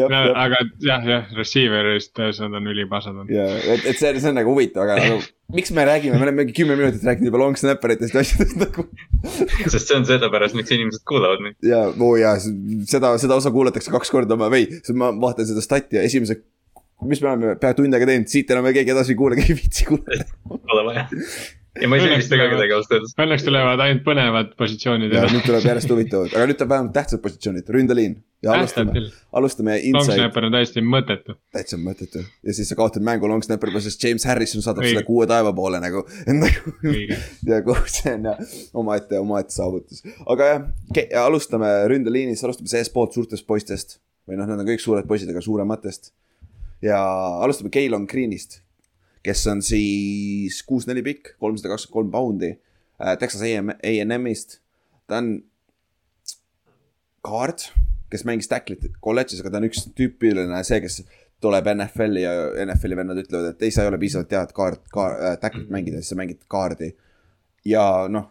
aga, aga jah, jah, receiver'ist nad on ülipasad olnud. ja, et, et see, see on nagu huvitav, aga nagu miks me räägime, me oleme mingi kümme minutit rääkinud juba long snapperitest ja asjadest nagu. sest see on sellepärast, miks inimesed kuulavad neid. ja, oo jaa, seda, seda osa kuulatakse kaks korda, ma või, ma vaatan seda stati ja esimese, mis me oleme pea tund aega teinud, siit enam keegi edasi ei kuule, keegi ei viitsi kuulata. Pole vaja. ja ma ei süüdista ka kedagi ausalt öeldes. Õnneks tulevad ainult põnevad positsioonid ja nüüd tuleb järjest huvitavad, aga nüüd tuleb vähemalt tähtsad positsioonid, ründeliin. ja alustame, alustame inside, snapper on täiesti mõttetu. täitsa mõttetu. ja siis sa kaotad mängu long snapper'i peale, sest James Harrison saadab Õige. selle kuue taeva poole nagu, nagu ja kogu see on jah omaette, omaette saavutus. aga jah, alustame ründeliinis, alustame seestpoolt suurtest poistest või noh, nad on kõik suured poisid, aga suurematest. Ja alustame Keilon Greenist, kes on siis kuus-neli pikk, kolmsada kakskümmend kolm poundi äh,. Texas AM, A&M-ist, ta on kaart, kes mängis tacklit kolledžis, aga ta on üks tüüpiline see, kes tuleb NFL-i ja NFL-i vennad ütlevad, et ei, sa ei ole piisavalt head kaart, kaart äh,, tacklit mängida, siis sa mängid kaardi. ja noh,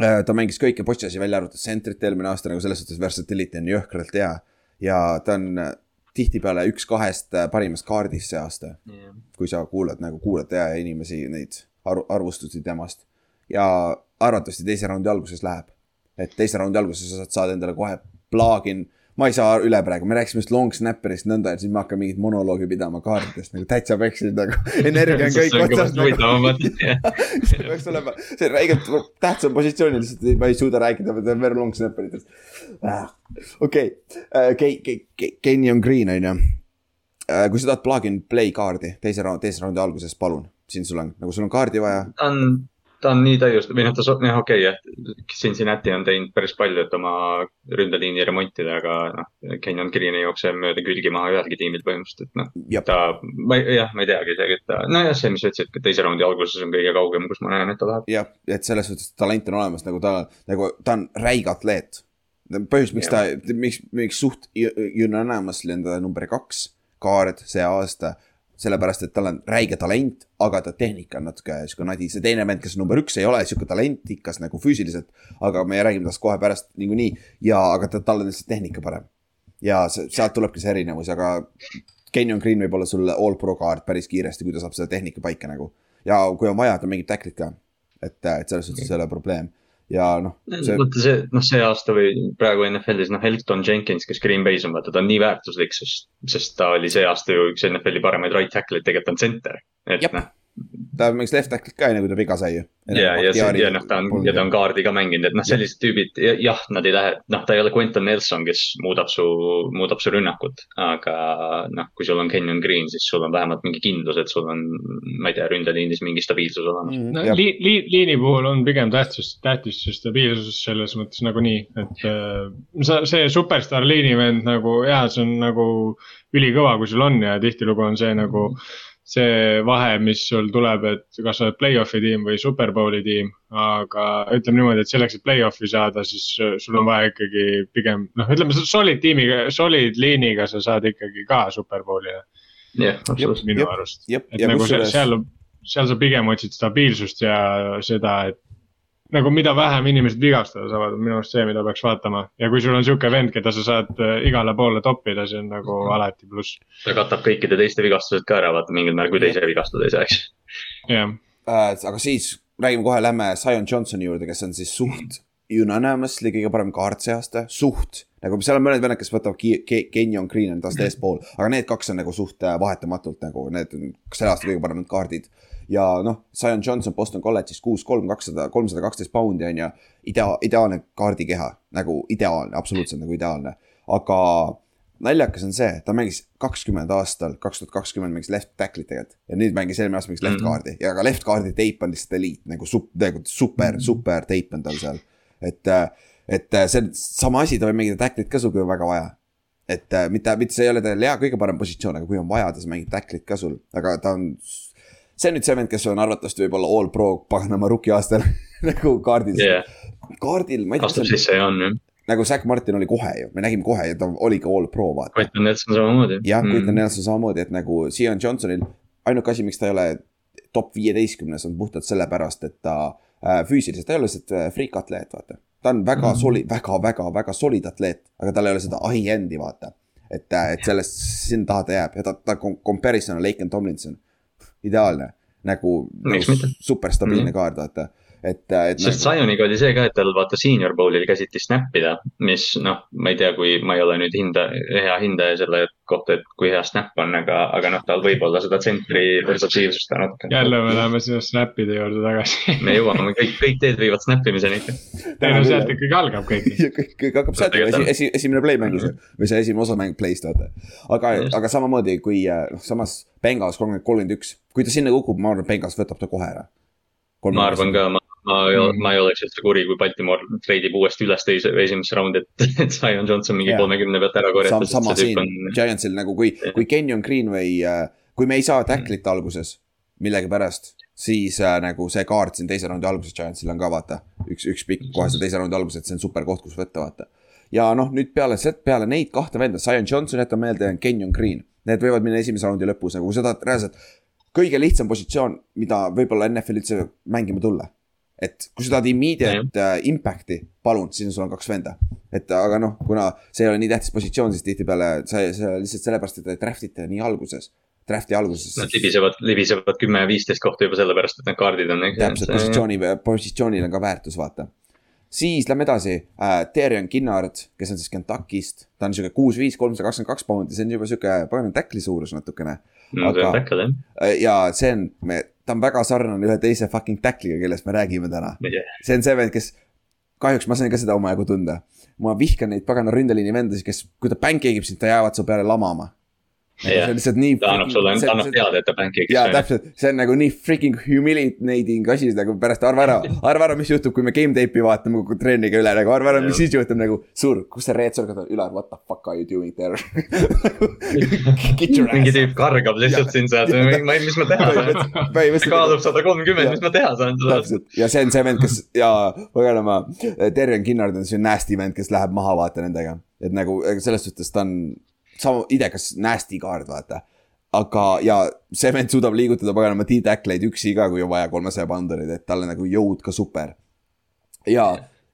ta mängis kõiki potšasi välja arvatud sentrit eelmine aasta nagu selles suhtes versatility on jõhkralt hea. ja ta on äh, tihtipeale üks kahest äh, parimast kaardist see aasta, kui sa kuulad nagu, kuulad ja inimesi neid arv-, arvustusi temast. ja arvatavasti teise raundi alguses läheb. et teise raundi alguses sa saad saada endale kohe plugin, ma ei saa üle praegu, me rääkisime just long snapper'ist nõnda, et siis ma hakkan mingit monoloogi pidama kaartidest nagu täitsa peksid nagu. energia on kõik otsas nagu. see peaks olema, see on räigelt tähtsam positsioon lihtsalt ma ei suuda rääkida, ma teen very long snapper itest. okei, Kenyon Green on ju. kui sa tahad plug and play kaardi teise raundi, teise raundi alguses, palun, siin sul on, nagu sul on kaardi vaja. on, ta on nii täiust- või noh, ta, jah, okei okay,, jah. Cincinnati on teinud päris palju, et oma ründeliini remontida, aga noh, Kenyon Green ei jookse mööda külgi maha ühelgi tiimil põhimõtteliselt, et noh. Ta, ma ei, jah, ma ei teagi isegi, et ta, nojah, see, mis sa ütlesid, et teise raundi alguses on kõige kaugem, kus ma näen, et ta läheb. jah, et selles suhtes talent on olemas, nagu ta, nagu ta on räige atleet. põhjus, miks ta, miks, miks suht unanimously on ta number kaks kaart see aasta. sellepärast, et tal on räige talent, aga ta tehnika on natuke sihuke nadi, see teine vend, kes number üks, ei ole sihuke talentikas nagu füüsiliselt. aga me räägime tast kohe pärast niikuinii ja, aga ta, tal on lihtsalt tehnika parem. ja sealt tulebki see erinevus, aga Kenyon Green võib olla sul all pro kaart päris kiiresti, kui ta saab selle tehnika paika nagu. ja kui on vaja, ta mängib tacklit ka. et, et selles suhtes ei ole probleem ja noh, see, vaata see, noh, see aasta või praegu NFL-is, noh, Elton Jenkins, kes Green Bay's on, vaata, ta on nii väärtuslik, sest, sest ta oli see aasta ju üks NFL-i paremaid right tackle'id, tegelikult on center. et noh, ta mängis left tacklit ka enne, kui ta viga sai ju. ja, ja, ja noh, ta on, ja ta on kaardi ka mänginud, et noh, sellised tüübid, jah, nad ei lähe, noh, ta ei ole Quentin Nelson, kes muudab su, muudab su rünnakut. aga noh, kui sul on Kenyon Green, siis sul on vähemalt mingi kindlus, et sul on, ma ei tea, ründeliinis mingi stabiilsus olemas. no ja, li, li, liini puhul on pigem tähtis, tähtis see stabiilsus selles mõttes nagunii, et äh, see superstaar liinivend nagu jaa, see on nagu ülikõva, kui sul on ja tihtilugu on see nagu see vahe, mis sul tuleb, et kas sa oled play-off'i tiim või superbowli tiim. aga ütleme niimoodi, et selleks, et play-off'i saada, siis äh, sul on vaja ikkagi pigem noh, ütleme solid tiimiga, solid liiniga sa saad ikkagi ka superbowlile jah, absoluutselt. minu jep, arust. et ja nagu seal, kusjuures- seal, seal sa pigem otsid stabiilsust ja seda, et nagu mida vähem inimesed vigastada saavad, on minu arust see, mida peaks vaatama. ja kui sul on sihuke vend, keda sa saad äh, igale poole toppida, see on nagu alati pluss. ta katab kõikide teiste vigastused ka ära, vaata mingil määral, kui teise vigastada ei saa, eks. jah, äh, aga siis räägime kohe, lähme Zion Johnsoni juurde, kes on siis suht unanimously kõige parem kaart see aasta, suht. nagu seal on mõned vennad, kes võtavad Kenyon Green on tast eespool, aga need kaks on nagu suht äh, vahetamatult nagu need on selle aasta kõige paremad kaardid. Ja noh, Zion Johnson Boston kolledžis kuus, kolm, kakssada, kolmsada kaksteist poundi on ju, idea-, ideaalne kaardikeha, nagu ideaalne, absoluutselt nagu ideaalne, aga naljakas on see, ta mängis kakskümmend aastal, kaks tuhat kakskümmend mängis left tackle'it tegelikult ja nüüd mängis eelmine aasta mängis left Mhm. guard'i ja ka left guard'i teip on lihtsalt eliit nagu sup-, tegelikult super, super teip on tal seal. et, et see on sama asi, ta võib mängida tackle'it ka sul, kui on väga vaja. et äh, mitte, mitte see ei ole tal hea kõige parem positsioon, aga kui on vaja, saab mängida tackle'it ka sul, aga ta on. See on nüüd see vend, kes on arvatavasti võib-olla all pro paganama rookie aastal nagu kaardil jah, kaardil, ma ei tea, astub sisse ja on jah. nagu Zack Martin oli kohe ju, me nägime kohe ja ta oligi all pro vaata. Quentin Nelson samamoodi. jah, Quinton Nelson samamoodi, et nagu Sion Johnsonil ainuke asi, miks ta ei ole top viieteistkümnes on puhtalt sellepärast, et ta äh, füüsiliselt, ta ei ole lihtsalt äh, freak atleet, vaata. ta on väga mm soli-, väga, väga, väga solid atleet, aga tal ei ole seda high-end'i, vaata. et, et sellest, sinna taha ta jääb ja ta, ta com- comparison on Laken Tomlinson, ideaalne nagu, Miks nagu mitte? super stabiilne Mhm. mm -hmm. kaart, vaata. et, et. sest Zioniga oli see ka, et tal vaata senior bowl'il käsiti snap ida, mis noh, ma ei tea, kui ma ei ole nüüd hinda, hea hindaja selle kohta, et kui hea snap on, aga, aga noh, tal võib olla seda tsentri versatiilsust ka natuke. jälle me läheme sinna snap'ide juurde tagasi. me jõuame, kõik, kõik teed viivad snap imiseni ikka. ei no sealt ikkagi algab kõik. kõik, kõik hakkab sealt, esi, esi, esimene play mängus ju, või see esimene osa mäng play'st vaata. aga aga samamoodi kui äh, noh, samas Bengals kolmkümmend, kolmkümmend üks, kui ta sinna kukub, ma arvan, et Bengals võtab ta kohe ära. ma arvan ka, ma, ma ei ole, Mhm. ma ei oleks üldse kuri, kui Baltimore treidib uuesti üles teise, esimesse raundi, et, et Zion Johnson mingi kolmekümne pealt ära korjata sama, sama siin on... Giantsil nagu, kui, kui Kenyon Greenway äh,, kui me ei saa tacklit alguses millegipärast, siis äh, nagu see kaart siin teise raundi alguses Giantsil on ka vaata, üks, üks pikk kohe seal teise raundi alguses, et see on super koht, kus võtta, vaata. ja noh, nüüd peale, peale neid kahte venda, Zion Johnson jätan meelde Kenyon Green, need võivad minna esimese raundi lõpus nagu, kui sa tahad reaalselt. kõige lihtsam positsioon, mida võib-olla NFL üldse mängima tulla. Et kui sa tahad immediate uh, impact'i, palun, siis sul on kaks venda. et aga noh, kuna see ei ole nii tähtis positsioon, siis tihtipeale sa, sa lihtsalt sellepärast, et te draft ite nii alguses draft'i alguses. Nad libisevad, libisevad kümme-viisteist kohta juba sellepärast, et need kaardid on. täpselt, positsiooni, positsioonil on ka väärtus, vaata siis lähme edasi äh,, Terion Kinnard, kes on siis Kentucky'st, ta on sihuke kuus, viis, kolmsada kakskümmend kaks poundi, see on juba sihuke pagan tackli suurus natukene. no tackle jah. Äh, ja see on, me, ta on väga sarnane ühe teise fucking tackliga, kellest me räägime täna. Yeah.. see on see vend, kes, kahjuks ma sain ka seda omajagu tunda. ma vihkan neid pagana ründeliini vendasid, kes, kui ta pancake ib sind, ta jäävad su peale lamama see on lihtsalt nii. ta annab sulle, ta annab teada, et ta pancake'is. jaa, täpselt, see on nagu nii freaking humiliating asi, nagu pärast arva ära, arva ära, mis juhtub, kui me game tape'i vaatame kogu trenniga üle, nagu arva ära, mis siis juhtub nagu. suur, kus see Circle on, Ülar, what the fuck are you doing there mingi tüüp kargab lihtsalt siin sealt, ma ei, mis ma teha saan. kaalub sada kolmkümmend, mis ma teha saan. täpselt, ja see on see vend, kes ja paganama, Terjen Kinnard on see nasty vend, kes läheb maha vaata nendega. et nagu selles suhtes ta on sama idekas nasty kaard, vaata. aga, ja see vend suudab liigutada paganama T-tackleid üksi ka, kui on vaja kolmesaja pounderid, et tal on nagu jõud ka super. ja,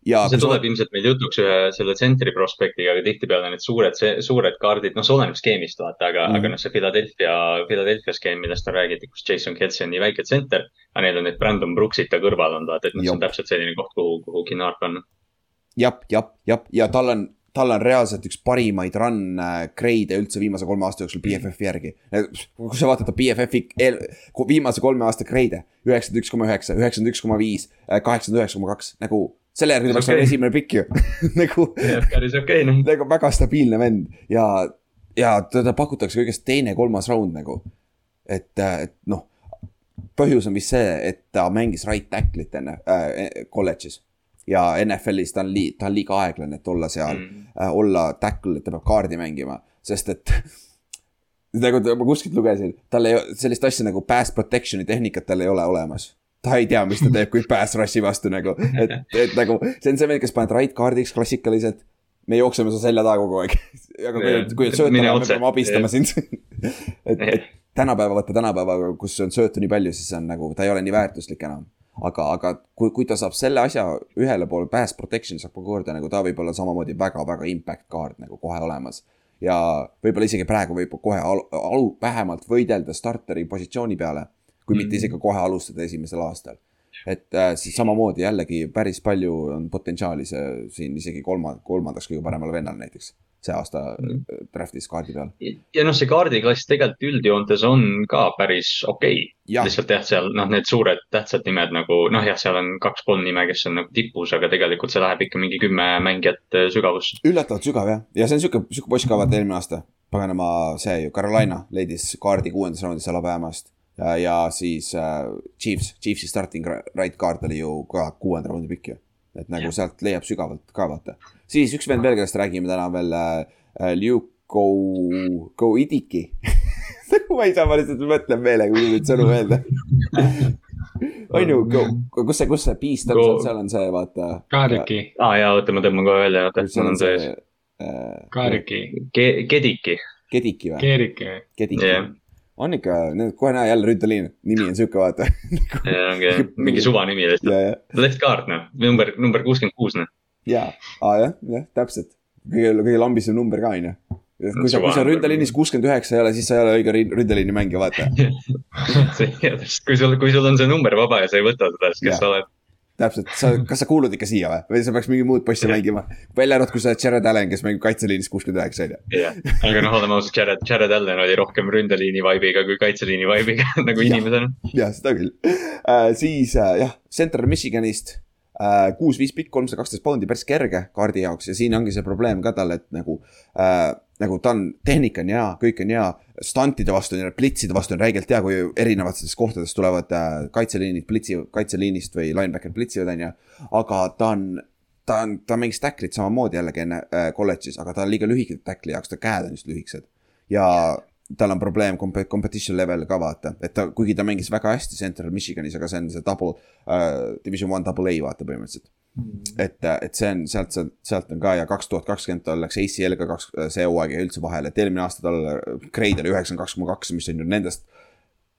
ja. see tuleb sa... ilmselt meil jutuks ühe selle tsentri prospektiga, aga tihtipeale need suured, suured kaardid, noh, see oleneb skeemist vaata, aga mm, -hmm. aga noh, see Philadelphia, Philadelphia skeem, millest on räägitud, kus Jason Kelsey on nii väike tsenter. aga neil on need Brandon Brooksid ka kõrval on vaata, et noh, see on täpselt selline koht, kuhu, kuhu Kinnard panna. jah, jah, jah, ja tal on tal on reaalselt üks parimaid run grade'e üldse viimase kolme aasta jooksul BFF-i järgi. kui sa vaatad ta BFF-i eel, viimase kolme aasta grade'e, üheksakümmend üks koma üheksa, üheksakümmend üks koma viis, kaheksakümmend üheksa koma kaks, nagu selle järgi tuleks okay. esimene pikk ju nagu. päris okei okay, noh. nagu väga stabiilne vend ja, ja teda pakutakse kõigest teine-kolmas round nagu. et, et noh, põhjus on vist see, et ta mängis right tackle'it enne äh, kolledžis ja NFL-is ta on lii-, ta on liiga aeglane, et olla seal mm., äh, olla tackle, et ta peab kaardi mängima, sest et nagu ma kuskilt lugesin, tal ei, sellist asja nagu pass protection'i tehnikat tal ei ole olemas. ta ei tea, mis ta teeb, kui pass rush'i vastu nagu, et, et nagu see on see vend, kes paned right kaardiks klassikaliselt. me jookseme su selja taga kogu aeg. aga kui, kui sööta läheb, me peame abistama sind et, et tänapäeva, vaata tänapäevaga, kus on söötu nii palju, siis on nagu, ta ei ole nii väärtuslik enam aga, aga kui, kui ta saab selle asja ühele poole, pass protection saab korda, nagu ta võib olla samamoodi väga-väga impact card nagu kohe olemas. ja võib-olla isegi praegu võib kohe al-, al-, vähemalt võidelda starteri positsiooni peale, kui mm. mitte mhm. isegi kohe alustada esimesel aastal. et äh, siis samamoodi jällegi päris palju on potentsiaali see siin isegi kolma, kolmandaks kõige paremal vennal näiteks see aasta mm. draft'is kaardi peal. ja noh, see kaardiklass tegelikult üldjoontes on ka päris okei okay.. lihtsalt jah, seal noh, need suured tähtsad nimed nagu noh, jah, seal on kaks-kolm nime, kes on nagu tipus, aga tegelikult see läheb ikka mingi kümme mängijat äh, sügavusse. üllatavalt sügav jah, ja see on sihuke, sihuke poiss ka vaata eelmine aasta. paganama, see ju, Carolina leidis kaardi kuuendas raundis Alabamast ja, ja siis äh, Chiefs, Chiefsi starting right card oli ju ka kuuenda raundi pikk ju. et nagu ja. sealt leiab sügavalt ka vaata siis üks vend veel, kellest räägime täna veel äh,, Liu Go, Go Idiki ma ei saa, ma lihtsalt mõtlen meelega, kui nüüd sõnu öelda on ju, kus see, kus see piist on, seal on see, vaata. Kadiki. aa ah, jaa, oota, ma tõmban kohe välja, oota, seal on see. Äh, Kadiki. Kediki. Kediki või? Keeriki. Kediki yeah. on ikka, kohe näe jälle Rüütaliin, nimi on sihuke, vaata ongi mingi suvanimi lihtsalt. Left guard noh, number, number kuuskümmend kuus noh aa jah, jah, täpselt. kõige, kõige lambisem number ka, on ju. kui sa, kui sa ründeliinis kuuskümmend üheksa ei ole, siis sa ei ole õige ründeliini mängija, vaata kui sul, kui sul on see number vaba ja sa ei võta seda, siis kes ja. sa oled? täpselt, sa, kas sa kuulud ikka siia või, või sa peaks mingi muud possi mängima? välja arvatud, kui sa oled Jared Allan, kes mängib kaitseliinis kuuskümmend üheksa, on ju. jah, aga noh, oleme ausad, Jared, Jared Allan oli rohkem ründeliini vibe'iga kui kaitseliini vibe'iga nagu inimesena. jah, seda küll uh,. siis uh, jah, Central Michiganist Äh, kuus-viis pikk, kolmsada kaksteist poundi, päris kerge kaardi jaoks ja siin ongi see probleem ka tal, et nagu äh,. nagu ta on, tehnika on hea, kõik on hea, stantide vastu, plitside vastu on räigelt hea, kui erinevatest kohtadest tulevad äh, kaitseliinid, plitsi, kaitseliinist või linebacker plitsivad, on ju. aga ta on, ta on, ta mängis tacklit samamoodi jällegi enne äh, kolledžis, aga ta on liiga lühike tackli jaoks, ta käed on just lühikesed. ja tal on probleem comp- competition level ka vaata, et ta, kuigi ta mängis väga hästi Central Michiganis, aga see on see double uh,, division one double A vaata põhimõtteliselt. Mm.. et, et see on sealt, sealt, sealt on ka ja kaks tuhat kakskümmend tal läks ACL-ga kaks, see hooaeg jäi üldse vahele, et eelmine aasta tal grade oli üheksakümmend kaks koma kaks, mis on ju nendest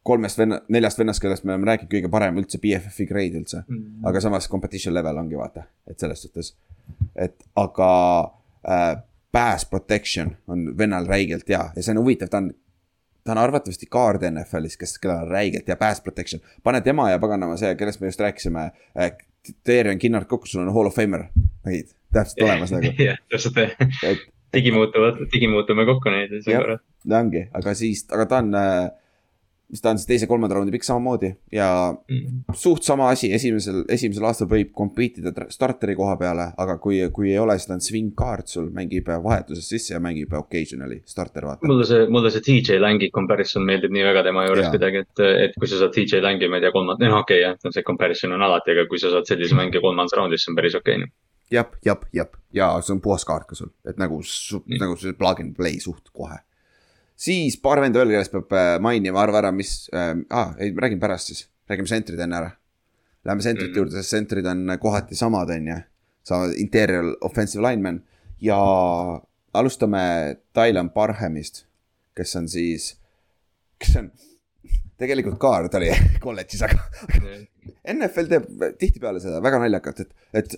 kolmest venna, neljast vennast, kellest me oleme rääkinud, kõige parem üldse BFF-i grade üldse. Mm.. aga samas competition level ongi vaata, et selles suhtes, et aga äh, pass protection on vennal räigelt hea ja see on huvitav, ta on. ta on arvatavasti kaard NFL-is, kes, kellel on räigelt hea pass protection, pane tema ja paganama see, kellest me just rääkisime äh,. Terjen Kinnart kokku, sul on hall of famer, nägid, täpselt olemas nagu. jah, täpselt digi muutuvad, digi muutume kokku neid ja see korra. ongi, aga siis, aga ta on äh, mis ta on siis teise-kolmanda raundi pikk samamoodi ja mm. suht sama asi, esimesel, esimesel aastal võib compete ida starteri koha peale, aga kui, kui ei ole, siis ta on swing card sul, mängib vahetuses sisse ja mängib occasionally starter vaata. mulle see, mulle see DJ Langi comparison meeldib nii väga tema juures kuidagi, et, et kui sa saad DJ Langi, ma ei tea, kolmand-, noh okei okay, jah, see comparison on alati, aga kui sa saad sellise mängija kolmandas raundis, see on päris okei okay, jah, jah, jah, ja see on puhas kaart ka sul, et nagu, nagu see plug and play suht kohe siis paar venda veel, kellest peab äh, mainima, arva ära, mis äh,, ah, ei, räägin pärast siis, räägime sentrid enne ära. Läheme sentrite mm -hmm. juurde, sest sentrid on kohati samad, on ju. saavad interior offensive lineman ja alustame Tylan Parhamist, kes on siis, kes on tegelikult kaard oli kolledžis, aga NFL teeb tihtipeale seda väga naljakalt, et, et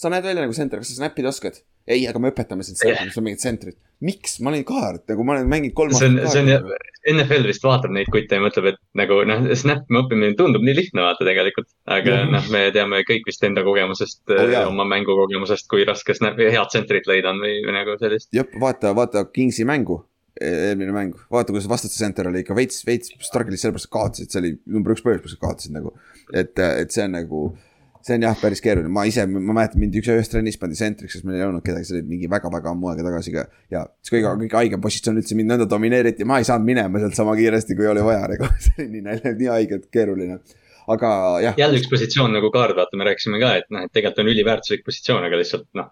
sa näed välja nagu senter, kas sa snap'id oskad? ei, aga me õpetame sind seal, sul on mingid tsentrid. miks, ma olin kaart, nagu ma olen mänginud kolm aastat. see on, see on, NFL vist vaatab neid kutte ja mõtleb, et nagu noh, snap'i õppimine tundub nii lihtne vaata tegelikult. aga noh, me teame kõik vist enda kogemusest oh,, oma mängukogemusest, kui raske snap'i, head tsentrit leida on või, või nagu sellist. jah, vaata, vaata Kingsi mängu e-, eelmine mäng, vaata, kuidas vastaste center oli ikka veits, veits struggle'is sellepärast, kaotasid, see oli number üks põhjus, miks sa kaotasid nagu. et, et see on nagu see on jah, päris keeruline, ma ise, ma mäletan mind üks ühes trennis pandi sentriks, sest meil ei olnud kedagi, see oli mingi väga-väga ammu aega tagasi ka. ja siis kõige, kõige haigem positsioon üldse mind nõnda domineeriti, ma ei saanud minema sealt sama kiiresti, kui oli vaja nagu, see oli nii naljakas, nii haige, et keeruline. aga jah. jälle üks positsioon nagu kaard, vaata, me rääkisime ka, et noh, et tegelikult on üliväärtuslik positsioon, aga lihtsalt noh.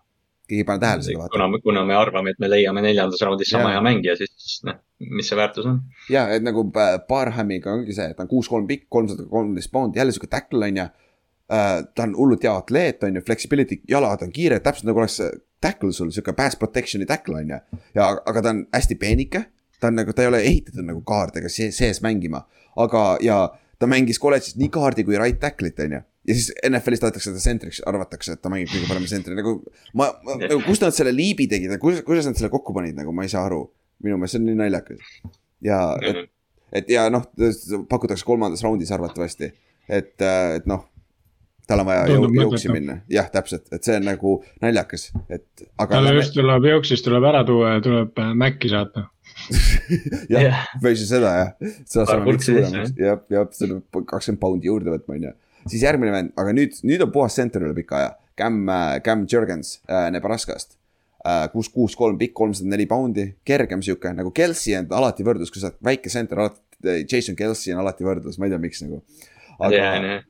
keegi ei pane tähele seda kuna, kuna me arvame, et me leiame neljandas raundis sama hea mängija, siis noh, mis see väärtus on. ja, et nagu Barhamiga ongi see, et ta on kuus-kolm pikk, kolmsada kolmteist poundi, jälle sihuke tackle on ju äh,. Ta on hullult hea atleet, on ju, flexibility, jalad on kiired, täpselt nagu oleks tackle sul, sihuke pass protection'i tackle on ju. ja, aga ta on hästi peenike, ta on nagu, ta ei ole ehitatud nagu kaardega sees mängima, aga, ja ta mängis kolledžis nii kaardi kui right tackle'it, on ju. Ja siis NFL-is tahetakse teda tsentriks, arvatakse, et ta mängib kõige parema tsentri, nagu ma, ma, nagu kust nad selle liibi tegid, kuidas, kuidas nad selle kokku panid, nagu ma ei saa aru. minu meelest see on nii naljakas. ja, et, et ja noh, pakutakse kolmandas raundis arvatavasti, et, et noh, tal on vaja jõu, jooksi minna, jah, täpselt, et see on nagu naljakas, et. talle just tuleb jooksist tuleb ära tuua ja tuleb äh, Maci saata. Jah yeah., või siis seda jah, seda saame kõik suuremaks, jah, jah, see peab kakskümmend poundi juurde võtma, on ju. siis järgmine vend, aga nüüd, nüüd on puhas center üle pika aja, Cam, äh, Cam Jurgens äh, Nebraskast. Kuus, kuus, kolm pikk, kolmsada neli poundi, kergem sihuke nagu Kelsey on alati võrdlus, kui sa oled väike center, alati, Jason Kelsey on alati võrdlus, ma ei tea, miks nagu. aga yeah,,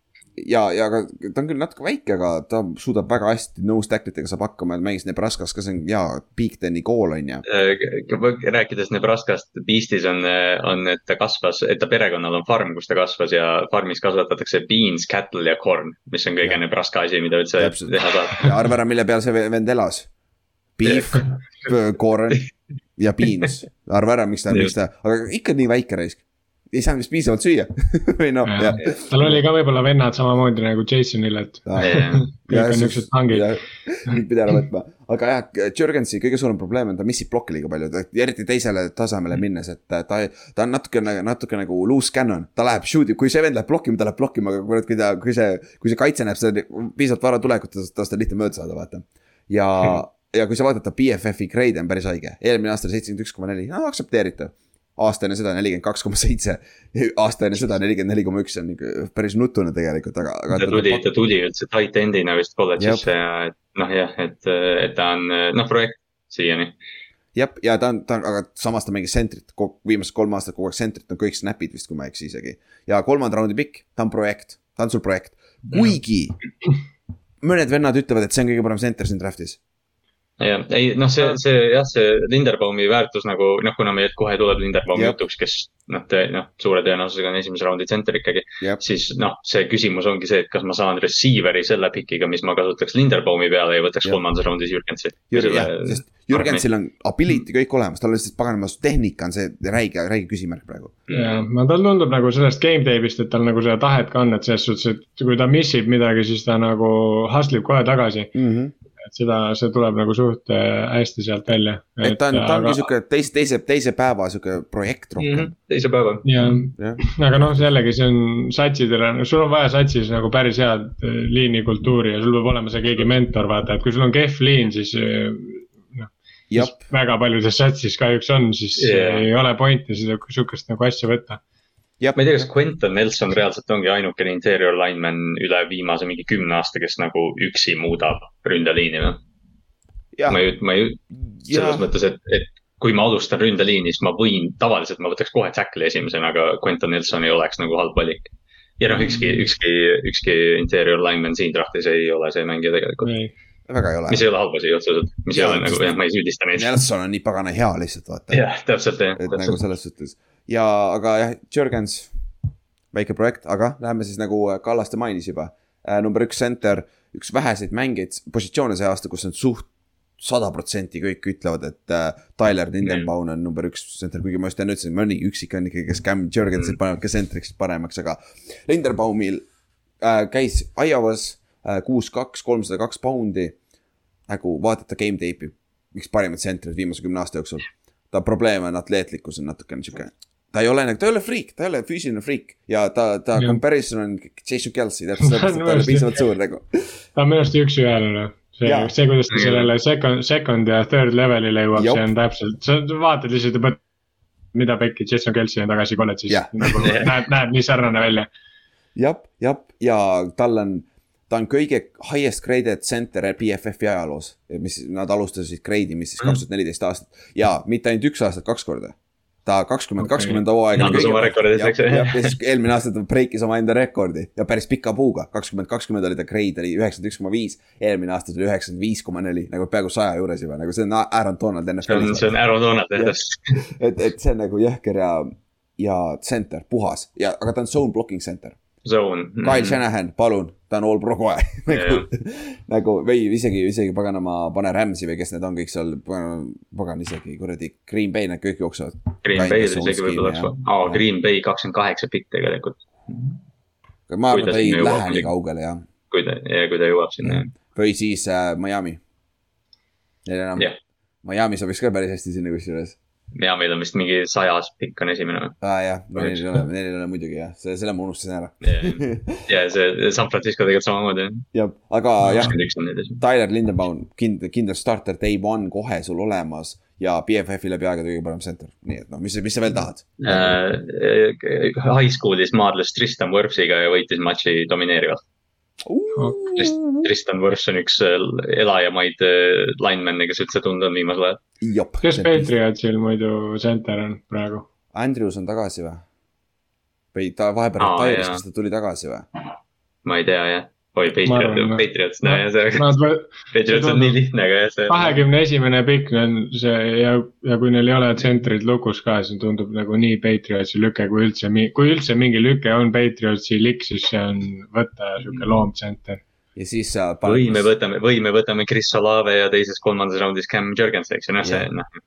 ja, ja aga ta on küll natuke väike, aga ta suudab väga hästi nose tackle itega saab hakkama, et mängis Nebraskas ka, see on hea Big Teni kool on ju. Äh, rääkides Nebraskast, Beastis on, on, et ta kasvas, et ta perekonnal on farm, kus ta kasvas ja farmis kasvatatakse beans, cattle ja corn, mis on kõige ja. Nebraska asi, mida üldse Täpselt. teha saab. ja arva ära, mille peal see vend elas. Beef, corn ja beans, arva ära, miks ta, miks ta, aga ikka nii väike raisk ei saanud vist piisavalt süüa või noh, jah. tal oli ka võib-olla vennad samamoodi nagu Jasonil, et kõik on niuksed tangid. nüüd pidi ära võtma, aga jah, Jürgensi kõige suurem probleem on, ta missib plokki liiga palju, eriti teisele tasemele minnes, et ta, ta on natuke, natuke nagu loose cannon. ta läheb shoot ib, kui see vend läheb blokkima, ta läheb blokkima, aga kurat, kui ta, kui see, kui see kaitse näeb seda piisavalt vara tulekut, tast on lihtne mööda saada, vaata. ja ja kui sa vaatad ta BFF-i grade on päris haige, eelmine aasta seitsekümmend üks koma neli, no aktsepteeritav aasta enne seda nelikümmend kaks koma seitse, aasta enne seda nelikümmend neli koma üks on ikka päris nutune tegelikult, aga, aga. ta tuli, ta tuli üldse tight end'ina vist kolledžisse ja et noh, jah, et, et ta on noh, projekt siiani. jah, ja ta on, ta on, aga samas ta mängis sentrit, viimased kolm aastat kogu aeg sentrit on kõik snap'id vist, kui ma ei eksi isegi. ja kolmanda raundi pikk, ta on projekt, ta on sul projekt, kuigi mõned vennad ütlevad, et see on kõige parem center siin draft'is jah, ei noh, see, see jah, see Linderbaumi väärtus nagu noh, kuna meil kohe tuleb Linderbaumi Jep. jutuks, kes noh, noh, suure tõenäosusega on esimese raundi tsenter ikkagi. Jep. siis noh, see küsimus ongi see, et kas ma saan receiver'i selle pikiga, mis ma kasutaks Linderbaumi peale ja võtaks Jep. kolmandas raundis Jürgensi. Jür-, jah, sest Jürgensil on ability kõik olemas, tal on lihtsalt paganama tehnika on see räige, räige küsimärk praegu. ja, no tal tundub nagu sellest game tape'ist, et tal nagu seda tahet ka on, et selles suhtes, et kui ta missib midagi, siis ta nagu hustleb kohe tagasi. Mm -hmm. Et seda, see tuleb nagu suht äh, hästi sealt välja. et ta on, ta ongi sihuke teise, teise, teise päeva sihuke projekt rohkem mm. teise päeva. ja, jah, aga noh, jällegi see on satsidele, sul on vaja satsis nagu päris head äh, liinikultuuri ja sul peab olema see keegi mentor, vaata, et kui sul on kehv liin, siis äh, noh, väga paljudes satsis kahjuks on, siis yeah. ei ole pointi seda sihukest nagu asja võtta. Jah ma ei tea, kas Quentin Nelson reaalselt ongi ainukene interior lineman üle viimase mingi kümne aasta, kes nagu üksi muudab ründeliini või? jah ma, ei, ma ei, selles jah, mõttes, et, et kui ma alustan ründeliini, siis ma võin, tavaliselt ma võtaks kohe tackle'i esimesena, aga Quentin Nelson ei oleks nagu halb valik. ja noh, ükski, ükski, ükski interior lineman siin draftis ei ole see mängija tegelikult. väga ei ole mis. ei ole halb asi otseselt, mis Jaa, ei ole nagu, jah, ma ei süüdista neid. Nelson on nii pagana hea lihtsalt vaata. jah, täpselt jah, et nagu täpselt. selles suhtes ja, aga jah, Jürgens, väike projekt, aga läheme siis nagu Kallaste mainis juba äh,. number üks center, üks väheseid mängijaid, positsioone see aasta, kus on suht sada protsenti kõik ütlevad, et äh, Tyler Lindenbaum on number üks center, kuigi ma just enne ütlesin, mõni üksik on ikkagi, kes Cam Jürgensit Mm. panevad ka centriks paremaks, aga Lindenbaumil äh, käis Iowas äh, kuus, kaks, kolmsada kaks poundi. nagu vaadata game tape'i, üks parimaid tsentreid viimase kümne aasta jooksul. ta probleem on atleetlikkus on natukene sihuke, ta ei ole nagu, ta ei ole friik, ta ei ole füüsiline friik ja ta, ta Jah. comparison on Jason Kelsey, täpselt sellepärast, et ta Tõesti. piisavalt suur nagu. ta on minu arust üks-ühele noh, see see, kuidas ta sellele second, second ja third level'ile jõuab, see on täpselt, sa vaatad lihtsalt ja mõtled. mida pekki, Jason Kelsey on tagasi kolledžis nagu näeb, näeb nii sarnane välja. jah, jah, ja tal on, ta on kõige highest graded center BFF-i ajaloos, mis nad alustasid grade imist siis Mm. kaks tuhat neliteist aastat ja mitte ainult üks aastat, kaks korda. Ta kakskümmend, kakskümmend hooaega. Rekordis, eks ju. ja siis eelmine aasta ta breikis omaenda rekordi ja päris pika puuga, kakskümmend, kakskümmend oli ta grade oli üheksakümmend üks koma viis. eelmine aasta tuli üheksakümmend viis koma neli nagu peaaegu saja juures juba nagu see on Aaron Donald NFL-is see on Aaron Donald endast. et, et see on nagu jõhker ja, ja center, puhas ja, aga ta on zone blocking center. Zone. Kyle Shanahan, palun, ta on all pro kohe nagu, nagu või isegi, isegi paganama, pane Rams'i või kes need on kõik seal, pagan isegi kuradi Green Bay, need kõik jooksevad. Green zone isegi võib-olla oleks aa jah. Green Bay kakskümmend kaheksa pikk tegelikult, ma arvan, Kui ta ei lähe nii kaugele jah, kui ta, kui ta jõuab sinna. või siis äh, Miami. Neil enam Jah., Miami sobiks ka päris hästi sinna kusjuures. Ja meil on vist mingi sajas pikk on esimene või? aa ah, jah, neil ei ole, neil ei ole muidugi jah, selle, selle ma unustasin ära. ja see San Francisco tegelikult samamoodi. jah, aga jah. Tyler Lindenbaum, kindel, kindel starter day one kohe sul olemas ja BFF-i läbi aegade kõige parem center, nii et noh, mis, mis sa veel tahad? Äh, High school'is maadles Tristan Wirfsiga ja võitis matši domineerivalt. Trist- Tristan Wirfs on üks äh, elajamaid äh, lineman'e, kes üldse tunda on viimasel ajal. kes Patriotsil muidu center on praegu? Andrews on tagasi või? või ta vahepeal retire'is, kas ta tuli tagasi või? ma ei tea jah, oi Ma arvan, Patriot, jah. Patriots, no ja see, Patriots on nii lihtne, aga jah, see. kahekümne esimene pikk on see ja, ja kui neil ei ole tsentrit lukus ka, siis tundub nagu nii Patriotsi lüke, kui üldse, kui üldse mingi lüke on Patriotsi likk, siis see on võtta sihuke loomtsenter. ja siis sa või me võtame, või me võtame Chris Olave ja teises-kolmandas raundis Cam Jurgens, eks ju, noh see noh.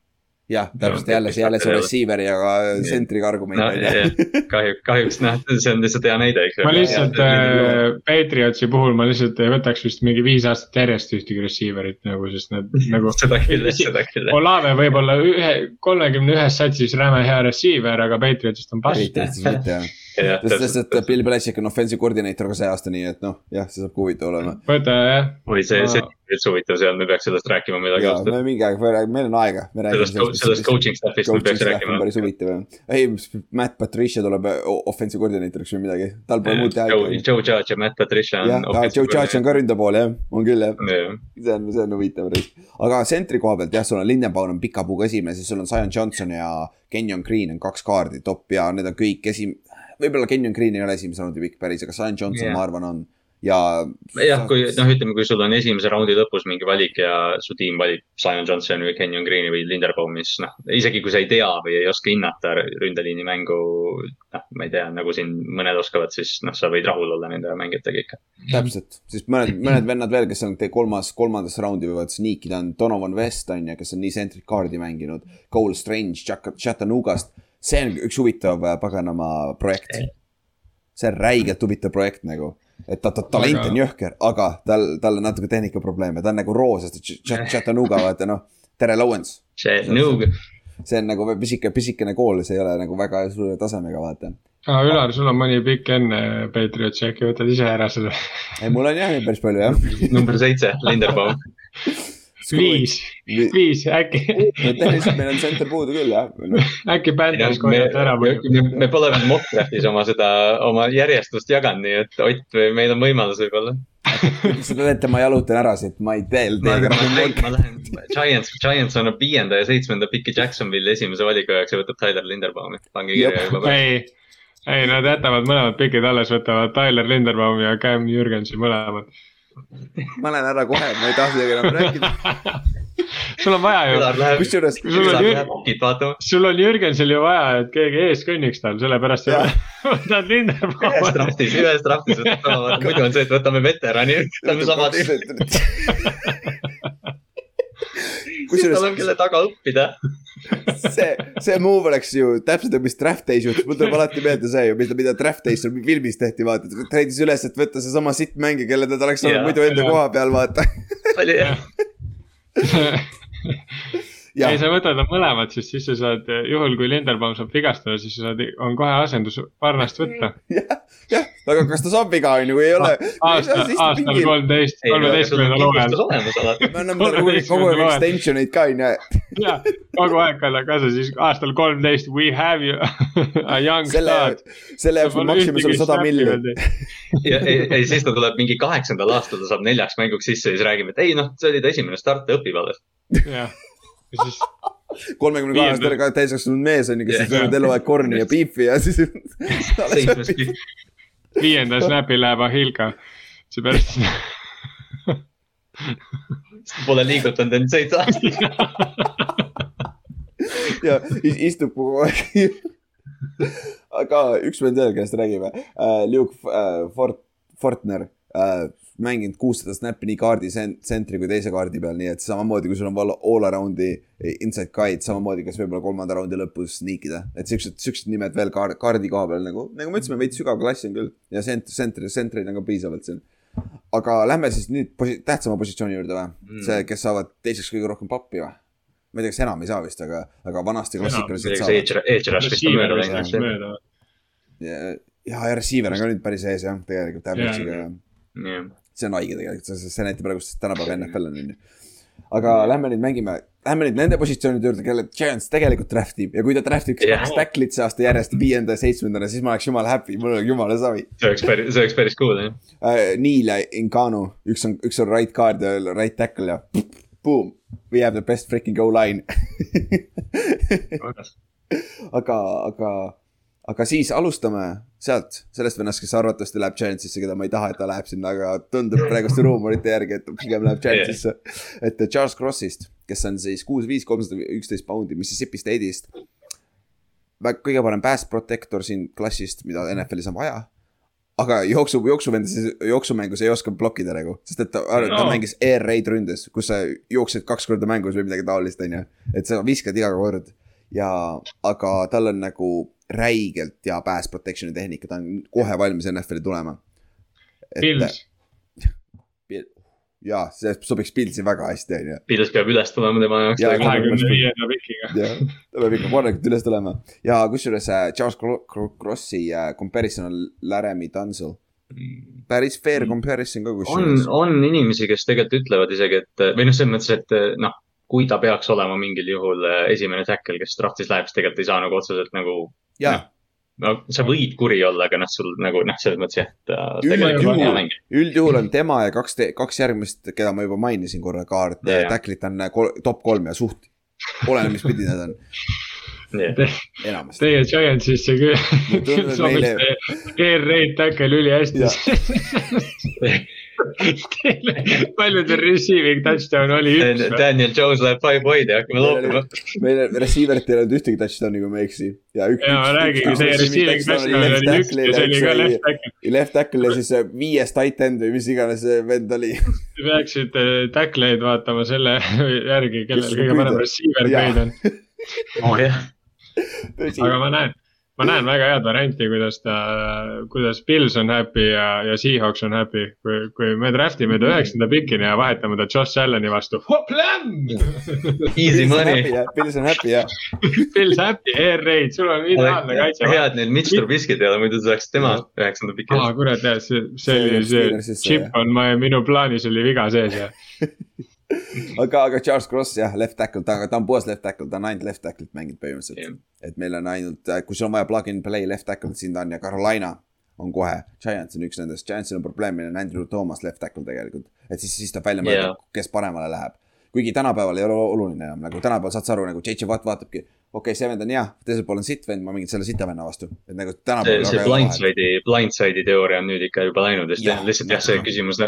jah, täpselt jälle, jälle see receiver'i ja ka sentriga argument no on ju. kahjuks, kahjuks noh, see on lihtsalt hea näide, eks ju. ma lihtsalt äh, Patriotsi puhul ma lihtsalt ei võtaks vist mingi viis aastat järjest ühtegi receiver'it nagu, sest nad nagu. seda küll, seda küll. Olave võib-olla ühe, kolmekümne ühes satsis räme hea receiver, aga Patriotist on pass. Patriotsist mitte jah, sest, sest, et Bill Belichik on offensive koordineeter ka see aasta, nii et noh, jah, see saab ka huvitav olema. võta jah, oi, see, see on üldse huvitav seal, me peaks sellest rääkima midagi ja ausalt. me mingi aeg, meil on aega, me räägime sellest, sellest coaching staff'ist me peaks rääkima päris huvitav jah. ei, Matt Patricia tuleb o- offensive koordineeteriks või midagi, tal pole muud teha. Joe, Joe Judge ja Matt Patricia jah on., Joe Judge on ka ründapool jah, on küll jah, jah. see on, see on huvitav. aga sentri koha pealt jah, sul on Lindenbaum on pika puuga esimene, siis sul on Zion Johnson ja Kenyon Green on kaks kaardi top ja need on kõik esim-, võib-olla Kenyon Green ei ole esimese raundi pikk päris, aga Zion Johnson yeah. ma arvan on. ja. jah, kui noh, ütleme, kui sul on esimese raundi lõpus mingi valik ja su tiim valib Simon Johnsoni või Kenyon Green'i või Linderbaumi, siis noh, isegi kui sa ei tea või ei oska hinnata ründeliini mängu, noh, ma ei tea, nagu siin mõned oskavad, siis noh, sa võid rahul olla nende mängijatega ikka. täpselt, siis mõned, mõned vennad veel, kes on te- kolmas, kolmandasse raundi võivad sniikida, on Donovan West on ju, kes on nii centric card'i mänginud. Cole Strange, Chattanooga't, see on üks huvitav äh, paganama projekt. see on räigelt huvitav projekt nagu, et ta, ta talent on jõhker, aga tal, tal on natuke tehnikaprobleeme, ta on nagu roo, sest Chattanooga vaata noh, tere Lowens. see Nõug, see on nagu pisike, pisikene kool, see ei ole nagu väga suure tasemega, vaata. aa, Ülar, sul on mõni pikk enne Patriotsi, äkki võtad ise ära selle? ei, mul on jah päris palju jah. number seitse, Linderbaum. viis, viis, äkki, no tehniliselt meil on center puudu küll jah. äkki Panthers me, korjab ära me, muidu. me pole veel Mockdraftis oma seda, oma järjestust jaganud, nii et Ott, meil on võimalus võib-olla. seda teete, ma jalutan ära siit, ma ei tee ma lähen, Giants, Giants annab viienda ja seitsmenda piki Jacksonville'i esimese valiku jaoks ja võtab Tyler Linderbaumi. pange kirja juba ei, ei, nad jätavad mõlemad pikid alles, võtavad Tyler Linderbaumi ja Cam Jürgensi mõlemad. Ma lähen ära kohe, ma ei taha teiega enam rääkida. sul on vaja ju, kusjuures, Sul on Ülar Jür- läheb okit vaatama. sul on Jürgensil ju vaja, et keegi ees kõnniks tal, sellepärast Jah. võtad ühes Linderbaumi. draftis, ühes draftis võtab sama, muidu on see, et võtame veterani, võtame sama tüüpi, siis tal on, kelle taga õppida. see, see move oleks ju täpselt nagu, mis draft day's juhtus, mul tuleb alati meelde see ju, mida, mida draft day's filmis tehti, vaata, treidis üles, et võtta seesama sitt mängija, kelle ta oleks olnud muidu enda koha peal, vaata. oli jah ei, sa võtad nad mõlemad, sest siis sa saad, juhul kui Linderbaum saab vigastada, siis sa saad, on kohe asendus Parnast võtta. jah, jah, aga kas ta saab viga, on ju, või ei ole. aasta, aastal kolmteist, kolmeteistkümnendal hooajal me anname talle kogu aeg, kogu aeg extension eid ka, on ju. ja kogu aeg kalle kaasa, siis aastal kolmteist we have you a young selle star., selle jaoks me maksime sulle sada milli. ja ei, ei siis ta tuleb mingi kaheksandal aastal, ta saab neljaks mänguks sisse ja siis räägime, et ei noh, see oli ta esimene start, ta õpib alles. jah, ja siis kolmekümne kahe aastane ka täiskasvanud mees on ju, kes on söönud eluaeg korni ja biifi ja siis. seitsmes pikk. viienda snap'i läheb Ahilka, seepärast Pole liigutanud end seitse aastat. ja is- istub kogu aeg. aga üks vend veel, kellest räägime uh,, Luke uh, Fort-, Fortner uh,, mänginud kuussada snappi nii kaardi sen- tsentri kui teise kaardi peal, nii et samamoodi, kui sul on val- all around'i inside guide, samamoodi, kas võib-olla kolmanda raundi lõpus sniikida. et siuksed, siuksed nimed veel kaar-, kaardi koha peal nagu, nagu me ütlesime, veits sügav klass on küll ja sent-, sentri, sentreid on ka piisavalt siin. aga lähme siis nüüd posi-, tähtsama positsiooni juurde või mm.? see, kes saavad teiseks kõige rohkem pappi või? ma ei tea, kas enam ei saa vist, aga, aga vanasti klassikaliselt saavad. Edge, Rush vist on mööda läinud mööda. ja, ja receiver on ka nüüd päris ees jah, tegelikult ja jah, see on haige tegelikult, see, näitab praegu tänapäeva NFL on ju. aga lähme nüüd mängime, lähme nüüd nende positsioonide juurde, kelle Giants tegelikult draft ib ja kui ta draft iks Jah. kaks tacklit see aasta järjest viienda ja seitsmendana, siis ma oleks jumala happy, mul oleks jumala savi see oleks päris, see oleks päris cool jah. uh,. Neil ja Incano, üks on, üks on right guard ja right tackle ja boom, we have the best freaking go line aga, aga, aga siis alustame sealt, sellest vennast, kes arvatavasti läheb Giantsisse, keda ma ei taha, et ta läheb sinna, aga tundub praeguste ruumorite järgi, et ta pigem läheb Giantsisse. et Charles Crossist, kes on siis kuus, viis, kolmsada üksteist poundi Mississippi State'ist. kõige parem pass protector siin klassist, mida NFL-is on vaja. aga jooksu, jooksuvendases, jooksumängus ei oska blokkida nagu, sest et ta, ta No. mängis air raid ründes, kus sa jooksid kaks korda mängus või midagi taolist, on ju. et sa viskad iga kord ja, aga tal on nagu räigelt hea pass protection'i tehnika, ta on kohe valmis NFL-i tulema. Pils, jaa, see sobiks Pilsi väga hästi, on ju. Pils peab üles tulema tema jaoks kahekümne viienda pikiga. ta peab ikka korralikult üles tulema ja kusjuures äh, Charles Cro- Cro- Crossi äh, comparison on Laramie Tunsil. päris fair comparison ka on kusjuures., on inimesi, kes tegelikult ütlevad isegi, et või noh, selles mõttes, et noh, kui ta peaks olema mingil juhul äh, esimene tackle, kes draftis läheb, siis tegelikult ei saa nagu otseselt nagu. jaa, no sa võid kuri olla, aga noh, sul nagu noh, selles mõttes jah, ta Üldjuhul- tegelikult on hea mängija. üldjuhul on tema ja kaks, kaks järgmist, keda ma juba mainisin korra, kaart yeah., tacklit on äh, kol, top kolm ja suht, oleneb, mis pidi need on. enamasti. Teie Giantsisse küll meile- see raid tackle ülihästi. Teile paljude receiving touchdown oli üks. Daniel Jones läheb five wide'i ja hakkame loopima. meil receiver'it ei olnud ühtegi touchdown'i, kui ma ei eksi. ja üks. ja ma räägingi, teie receiving touchdown oli üks ja see oli ka left tackle. Left tackle ja siis viies tight end või mis iganes see vend oli. Te peaksite tackle'id vaatama selle järgi, kellel kõige parem receiver grade on. oh jah, aga ma näen, ma näen väga head varianti, kuidas ta, kuidas Pils on happy ja, ja Seahawks on happy. kui, kui me draft ime ta üheksanda pikini ja vahetame ta Josh Allan'i vastu. easy money. Pils on happy jah. Pils happy, air raid, sul on ideaalne kaitse. hea, et neil Mitch Trubiskit ei ole, muidu saaks tema üheksanda piki aa, kurat jah, see, see See oli jääb see Steelersisse, chip jah. on, ma, minu plaanis oli viga sees ja. aga, aga Charles Cross jah, left tackle, ta, ta on puhas left tackle, ta on ainult left tackle'it mänginud põhimõtteliselt Jah. et meil on ainult, kui sul on vaja plug in play left tackle'it, siin ta on ja Carolina on kohe. Giants on üks nendest, Giantsil on probleem, meil on Andrew Thomas left tackle tegelikult, et siis, siis tuleb välja mõelda Jaa. yeah., kes paremale läheb. Kuigi tänapäeval ei ole oluline enam, nagu tänapäeval saad sa aru, nagu JJ Watt vaatabki, okei okay,, see vend on hea, teisel pool on sitt vend, ma mingin selle sita venna vastu, et nagu see, tänapäeval. see blindside'i, blindside'i teooria on nüüd ikka juba läinud ja siis Jah. lihtsalt jah, see küsimus,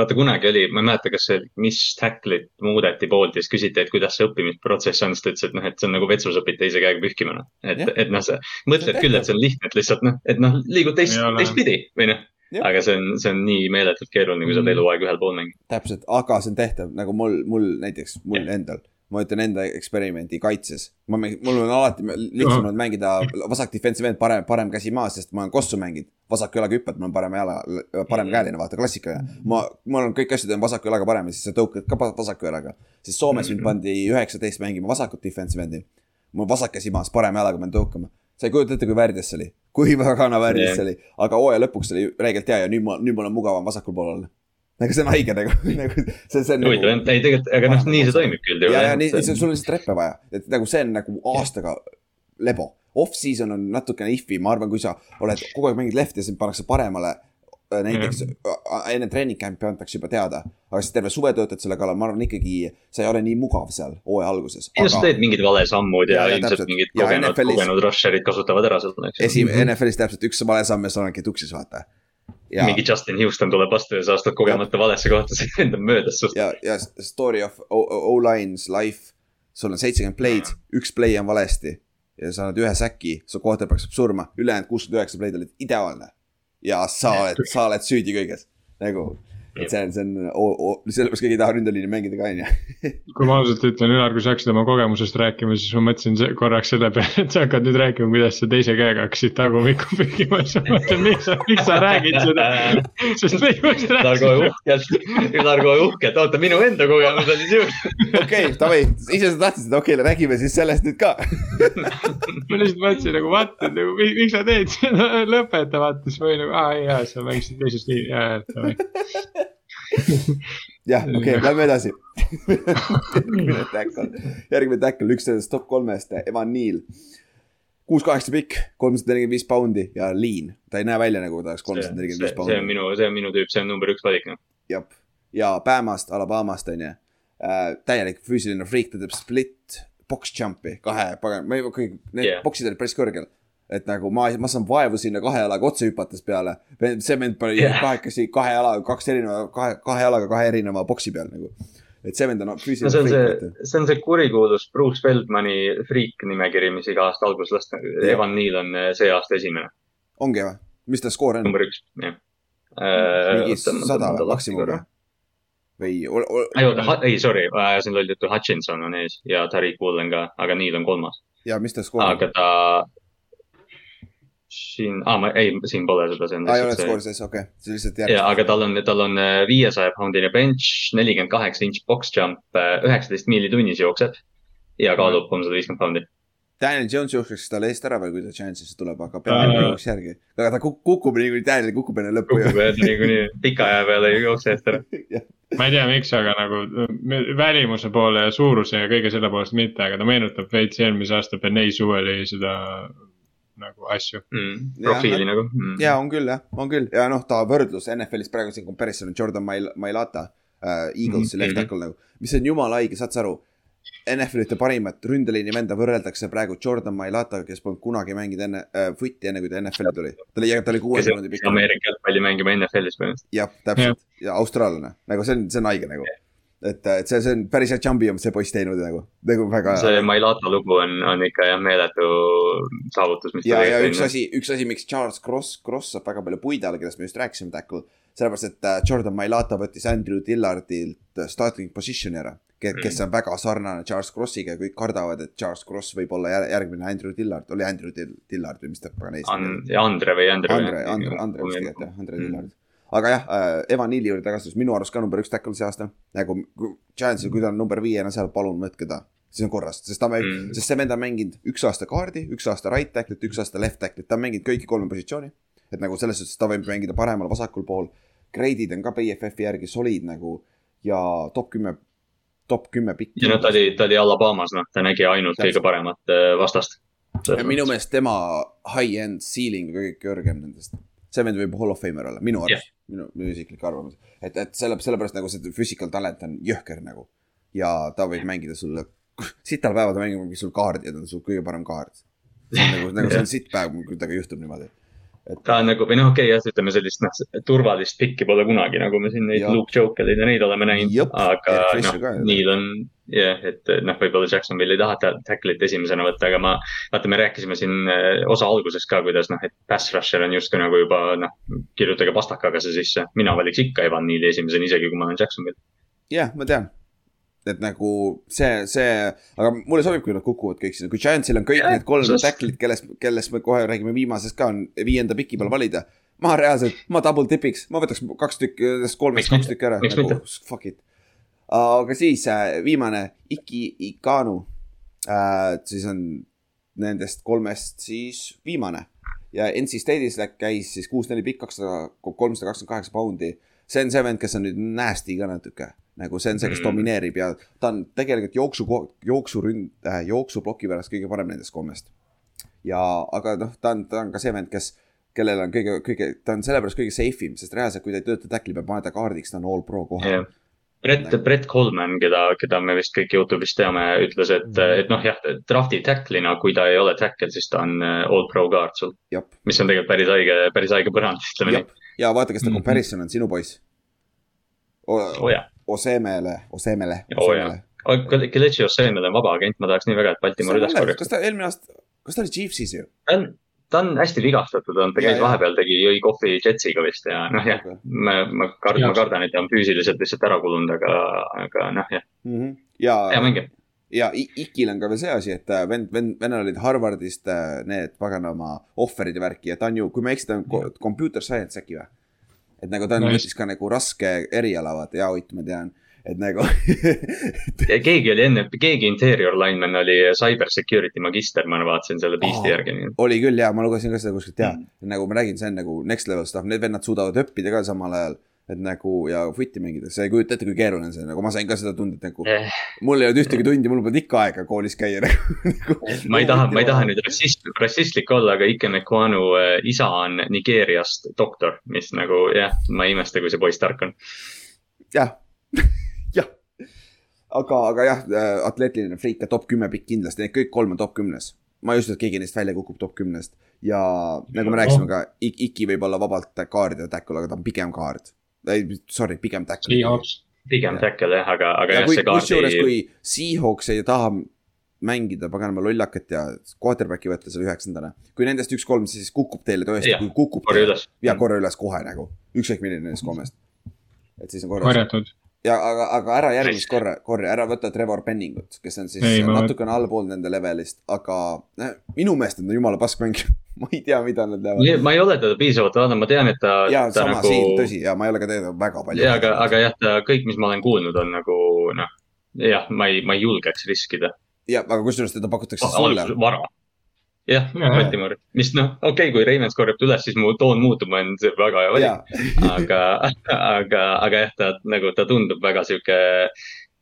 vaata kunagi oli, ma ei mäleta, kas see, mis tackle'it muudeti poolt ja siis küsiti, et kuidas see õppimisprotsess on, siis ta ütles, et noh, et see on nagu vetsus õpid teise käega pühkima noh. et et noh, sa mõtled küll, et see on lihtne, et lihtsalt noh, et noh, liigud teist teistpidi või noh. Aga see on, see on nii meeletult keeruline, kui sa oled Mm. eluaeg ühel pool mängid. täpselt, aga see on tehtav nagu mul, mul näiteks, mul endal. ma ütlen enda eksperimenti kaitses, ma mängin, mul on alati lihtsam olnud mängida vasak defensive end, parem, parem käsi maas, sest ma olen kossu mänginud. vasaku jalaga hüppad, ma olen parema jala, paremkäeline, vaata klassikaline. ma, ma olen kõik asjad teen vasaku jalaga parem siis sa tõukad ka vasaku jalaga. siis Soomes mind pandi üheksateist mängima vasakut defensive endi. mul vasak käsi maas, parema jalaga pean tõukama. sa ei kujuta ette, kui värdjas see oli, kui väga Jah. see oli, aga hooaja lõpuks oli räigelt hea ja nüüd ma, nüüd mul on mugavam vasakul pool olla nagu see on haige nagu, nagu see, see on huvitav, ei tegelikult, aga noh, nii see toimibki ja, üldjuhul. ja nii, sul on lihtsalt reppe vaja, et nagu see on nagu aastaga lebo. Off-season on natukene if'i, ma arvan, kui sa oled kogu aeg mängid lefti ja sind pannakse paremale. Näiteks äh, enne treening camp'i antakse juba teada, aga siis terve suve töötad selle kallal, ma arvan ikkagi, sa ei ole nii mugav seal hooaja alguses. ei no sa teed mingid valesammud ja, Ja, ilmselt mingid kogenud, kogenud rusherid kasutavad ära seda, eks esi-, ju. NFL-is täpselt üks vale samm ja sa oledki tuksis, vaata. ja, mingi Justin Houston tuleb vastu ja sa astud kogemata valesse kohta, see lendab mööda sust. ja, ja story of O-line's life, sul on seitsekümmend play'd, üks play on valesti ja sa annad ühe säki, su quarterback saab surma, ülejäänud kuuskümmend üheksa play'd olid ideaalne. Ja sa oled, sa oled süüdi kõiges, nagu, et see on, see on, sellepärast keegi ei taha ründeliini mängida ka, onju. kui ma ausalt ütlen, Ülar, kui sa hakkasid oma kogemusest rääkima, siis ma mõtlesin korraks selle peale, et sa hakkad nüüd rääkima, kuidas sa teise käega hakkasid tagumikku pühkima, siis ma mõtlen, miks sa, miks sa räägid seda. sest me just Ülar kohe rääkisime. uhkelt, Ülar kohe uhkelt, oota minu enda kogemus oli siuke. okei, davai, ise sa tahtsid seda, okei, räägime siis sellest nüüd ka. ma lihtsalt mõtlesin nagu what, et nagu mi- miks sa teed seda, lõpeta vaata, siis ma olin nagu aa jaa, sa mängisid teises liinis, jaa jaa davai. jah, okei okay,, lähme edasi. järgmine tackle, järgmine tackle, üks nendest top kolmest, Evan Neal. kuus-kaheksa pikk, kolmsada nelikümmend viis poundi ja lean, ta ei näe välja nagu ta oleks kolmsada nelikümmend viis see on poundi. minu, see on minu tüüp, see on number üks valik noh. jah, ja Bamast, Alabamast on ju äh,. täielik füüsiline friik, ta teeb split box jump'i kahe, pagan, ma ei, kõik need yeah. box'id olid päris kõrgel. Et nagu ma, ma saan vaevu sinna kahe jalaga otse hüpates peale. see vend pani yeah. kahekesi kahe jalaga, kaks erineva, kahe, kahe jalaga kahe erineva box'i peal nagu. et see vend on no füüsiline see on see see on see kurikuulus Bruce Feldmani friik nimekiri, mis iga aasta alguses lasta. Evan Neal on eh, see aasta esimene, ongi või? mis ta skoor on? number üks, jah. mingi sada maksimum või? või ei oota, ei sorry, ajasin loll juttu, Hutchinson on ees ja Tariq Woolen ka, aga Neal on kolmas. ja mis ta skoor on? aga ta, siin, aa ma, ei, siin pole seda, see on aa, ei ole lihtsalt skoori see. sees, okei okay., see lihtsalt ja, järgmine. aga tal on, tal on äh, viiesaja poundine bench, nelikümmend kaheksa inch box jump, üheksateist miili tunnis jookseb ja kaalub kolmsada viiskümmend poundi. Daniel Jones jookseks talle eest ära veel, kui ta Chance'isse tuleb, aga peab jookseks järgi. aga ta kuk- kukub niikuinii, Daniel kukub enne lõppu kukub ja ta niikuinii pika aja peale ei jookse eest ära. ma ei tea, miks, aga nagu me- välimuse poole ja suuruse ja kõige selle poolest mitte, aga ta meenutab veits eelmise aasta Benay Suveli seda nagu asju. Mm, profiili nagu mm.. ja on küll jah, on küll ja noh, ta võrdlus NFL-is praegu siin comparison on Jordan Mail-, Mailata äh,, Eaglesi Mhm. left tackle nagu, mis on jumala haige, saad sa aru. NFL-ite parimat ründeliini venda võrreldakse praegu Jordan Mailataga, kes polnud kunagi mänginud enne äh,, footi enne kui ta NFL-i tuli. ta oli, ta oli kuue sekundi pikk. Ameerika jalgpalli mängima NFL-is põhimõtteliselt. jah, täpselt ja austraallane, nagu see on, see on haige nagu. et, et see, see on päris hea jump'i on see poiss teinud nagu, nagu väga. see Mailata lugu on, on ikka jah meeletu saavutus, ja, ja üks tegi. asi, üks asi, miks Charles Cross, Cross saab väga palju puid alla, kellest me just rääkisime, tackle. sellepärast, et äh, Jordan Mailata võttis Andrew Dillardilt äh, starting position'i ära. kes on väga sarnane Charles Crossiga ja kõik kardavad, et Charles Cross võib olla jär- järgmine Andrew Dillard, oli Andrew Dill- Dillard või mis ta pagan eest nimi oli. Andre või Andre. Andre, Andre, Andre vist tegelikult jah, Andre Mm. Dillard. Aga jah äh,, Evan Neali juurde tagasi, minu arust ka number üks tackle see aasta. nagu Giantsil, kui ta on number viiena seal, palun võtke ta, siis on korras, sest ta mängib Mm. sest see vend on mänginud üks aasta kaardi, üks aasta right tackle'it, üks aasta left tackle'it, ta on mänginud kõiki kolme positsiooni. et nagu selles suhtes ta võib mängida paremal, vasakul pool. Grade'id on ka BFF-i järgi solid nagu ja top kümme, top kümme pikki. ja noh, ta oli, ta oli Alabamas, noh, ta nägi ainult kõige paremat äh, vastast. minu meelest tema high-end ceiling on kõige kõrgem nendest. see vend võib hall of famer olla, minu arust yeah., minu, minu isiklik arvamus. et, et selle, sellepärast nagu see physical talent on jõhker nagu. ja ta võib mängida sulle, sital päeval ta mängib mingi sul kaardi ja ta on sul kõige parem kaart. nagu, nagu see on sitt päev, kui temaga juhtub niimoodi. ta on nagu, või noh, okei okay, jah, ütleme sellist noh, turvalist pikki pole kunagi, nagu me siin neid Jah. Luke Jokereid ja neid oleme näinud aga noh Neil on jah, et noh, võib-olla Jacksonville ei taha ta- tackle'it esimesena võtta, aga ma, vaata, me rääkisime siin äh, osa alguses ka, kuidas noh, et pass rusher on justkui nagu juba noh, kirjutage pastakaga see sisse. mina valiks ikka Evan Neili esimesena, isegi kui ma olen Jacksonville. jah, ma tean. et nagu see, see, aga mulle sobib, kui nad kukuvad kõik sinna, kui Giantsil on kõik Jah, need kolm sest- tackle'it, kellest, kellest me kohe räägime viimasest ka on viienda piki peal valida. ma reaalselt, ma double tipiks, ma võtaks kaks tükki, kolmest kaks tükki ära. Nagu fuck it. Aga siis äh, viimane, Iki Ikanu äh,. siis on nendest kolmest siis viimane ja NC State'is käis siis kuus-neli pikk, kakssada, kolmsada kakskümmend kaheksa poundi. see on see vend, kes on nüüd nasty ka natuke, nagu see on see, kes Mm. domineerib ja ta on tegelikult jooksu, jooksuründ äh,, jooksuploki pärast kõige parem nendest kolmest. ja, aga noh, ta on, ta on ka see vend, kes, kellel on kõige, kõige, ta on sellepärast kõige safe im, sest reaalselt, kui ta ei tööta tackle'i peal, paned ta kaardiks, ta on all pro kohal jah, Brett, Brett Coleman, keda, keda me vist kõik Youtube'is teame, ütles, et Mhm., et noh, jah, drafti tackle'ina, kui ta ei ole tackle, siis ta on äh, all pro guard sul, mis on tegelikult päris haige, päris haige põrand, ütleme nii., ja vaata, kes ta Mhm. comparison on, sinu poiss. oo jah, Osemele, Osemele. oo jah. Kelechi Osemel on vaba agent, ma tahaks nii väga, et Baltimore üles korjaks. kas ta eelmine aasta, kas ta oli Chiefsis ju? ta on, ta on hästi vigastatud olnud, ta Ja, käis ja. vahepeal, tegi, jõi kohvi Jetsiga vist ja noh, jah, ma, ma kardan, ma kardan, et ta on füüsiliselt lihtsalt ära kulunud, aga, aga noh, jah, Mhm. ja hea, mängija. ja Ikil on ka veel see asi, et äh, vend, vend, vennal olid Harvardist äh, need paganama ohverid ja värki ja ta on ju, kui ma ei eksi, ta on computer science äkki või? et nagu ta on võttis ka nagu raske eriala, vaata, jaa, Ott, ma tean, et nagu keegi oli enne, keegi interior lineman oli cyber security magister, ma vaatasin selle piisti Aa. järgi, oli küll ja ma lugesin ka seda kuskilt ja Mm. nagu ma räägin, see on nagu next level stuff, need vennad suudavad õppida ka samal ajal. et nagu ja footi mängida, sa ei kujuta ette, kui keeruline see on, nagu ma sain ka seda tunda, et nagu Eh, mul ei olnud ühtegi tundi, mul polnud ikka aega koolis käia nagu. ma ei taha, ma ei taha nüüd rassist, rassistlik olla, aga Ike Mekwanu äh, isa on Nigeeriast doktor, mis nagu jah, ma ei imesta, kui see poiss tark on. jah. aga, aga jah, atleetiline friik ja top kümme pikk kindlasti, need kõik kolm on top kümnes. ma ei usu, et keegi neist välja kukub top kümnest ja nagu me rääkisime ka, Iki võib olla vabalt kaard ja tackle, aga ta on pigem kaard. ei, sorry, pigem tackle. Pigem tackle jah, aga, aga ja jah, kui see, kusjuures, kaardi, kui Seahawks ei taha mängida paganama lollakat ja quarterback'i võtta seal üheksandana. kui nendest üks-kolm, siis kukub teile tõesti, kui kukub. korra üles. ja korra üles kohe nagu, ükskõik milline nendest kolmest. et siis on korras. korjatud. Ja aga, aga ära järgmist korra, korra, ära võta Trevor Penningut, kes on siis Ei, ei, ma- natukene allpool nende levelist, aga äh, minu meelest on ta jumala pask mängija. ma ei tea, mida nad teevad. ma ei ole teda piisavalt vaadanud, ma tean, et ta, ja ta sama nagu siin, tõsi, ja ma ei ole ka teda väga palju. ja aga, aga jah, ta kõik, mis ma olen kuulnud, on nagu noh, jah, ma ei, ma ei julgeks riskida. ja, aga kusjuures teda pakutakse sulle. vara. jah, Jaa. Baltimore, mis noh, okei okay,, kui Ravens korjab ta üles, siis mu toon muutub, olen see väga hea valik. ja, aga, aga, aga jah, ta nagu, ta tundub väga sihuke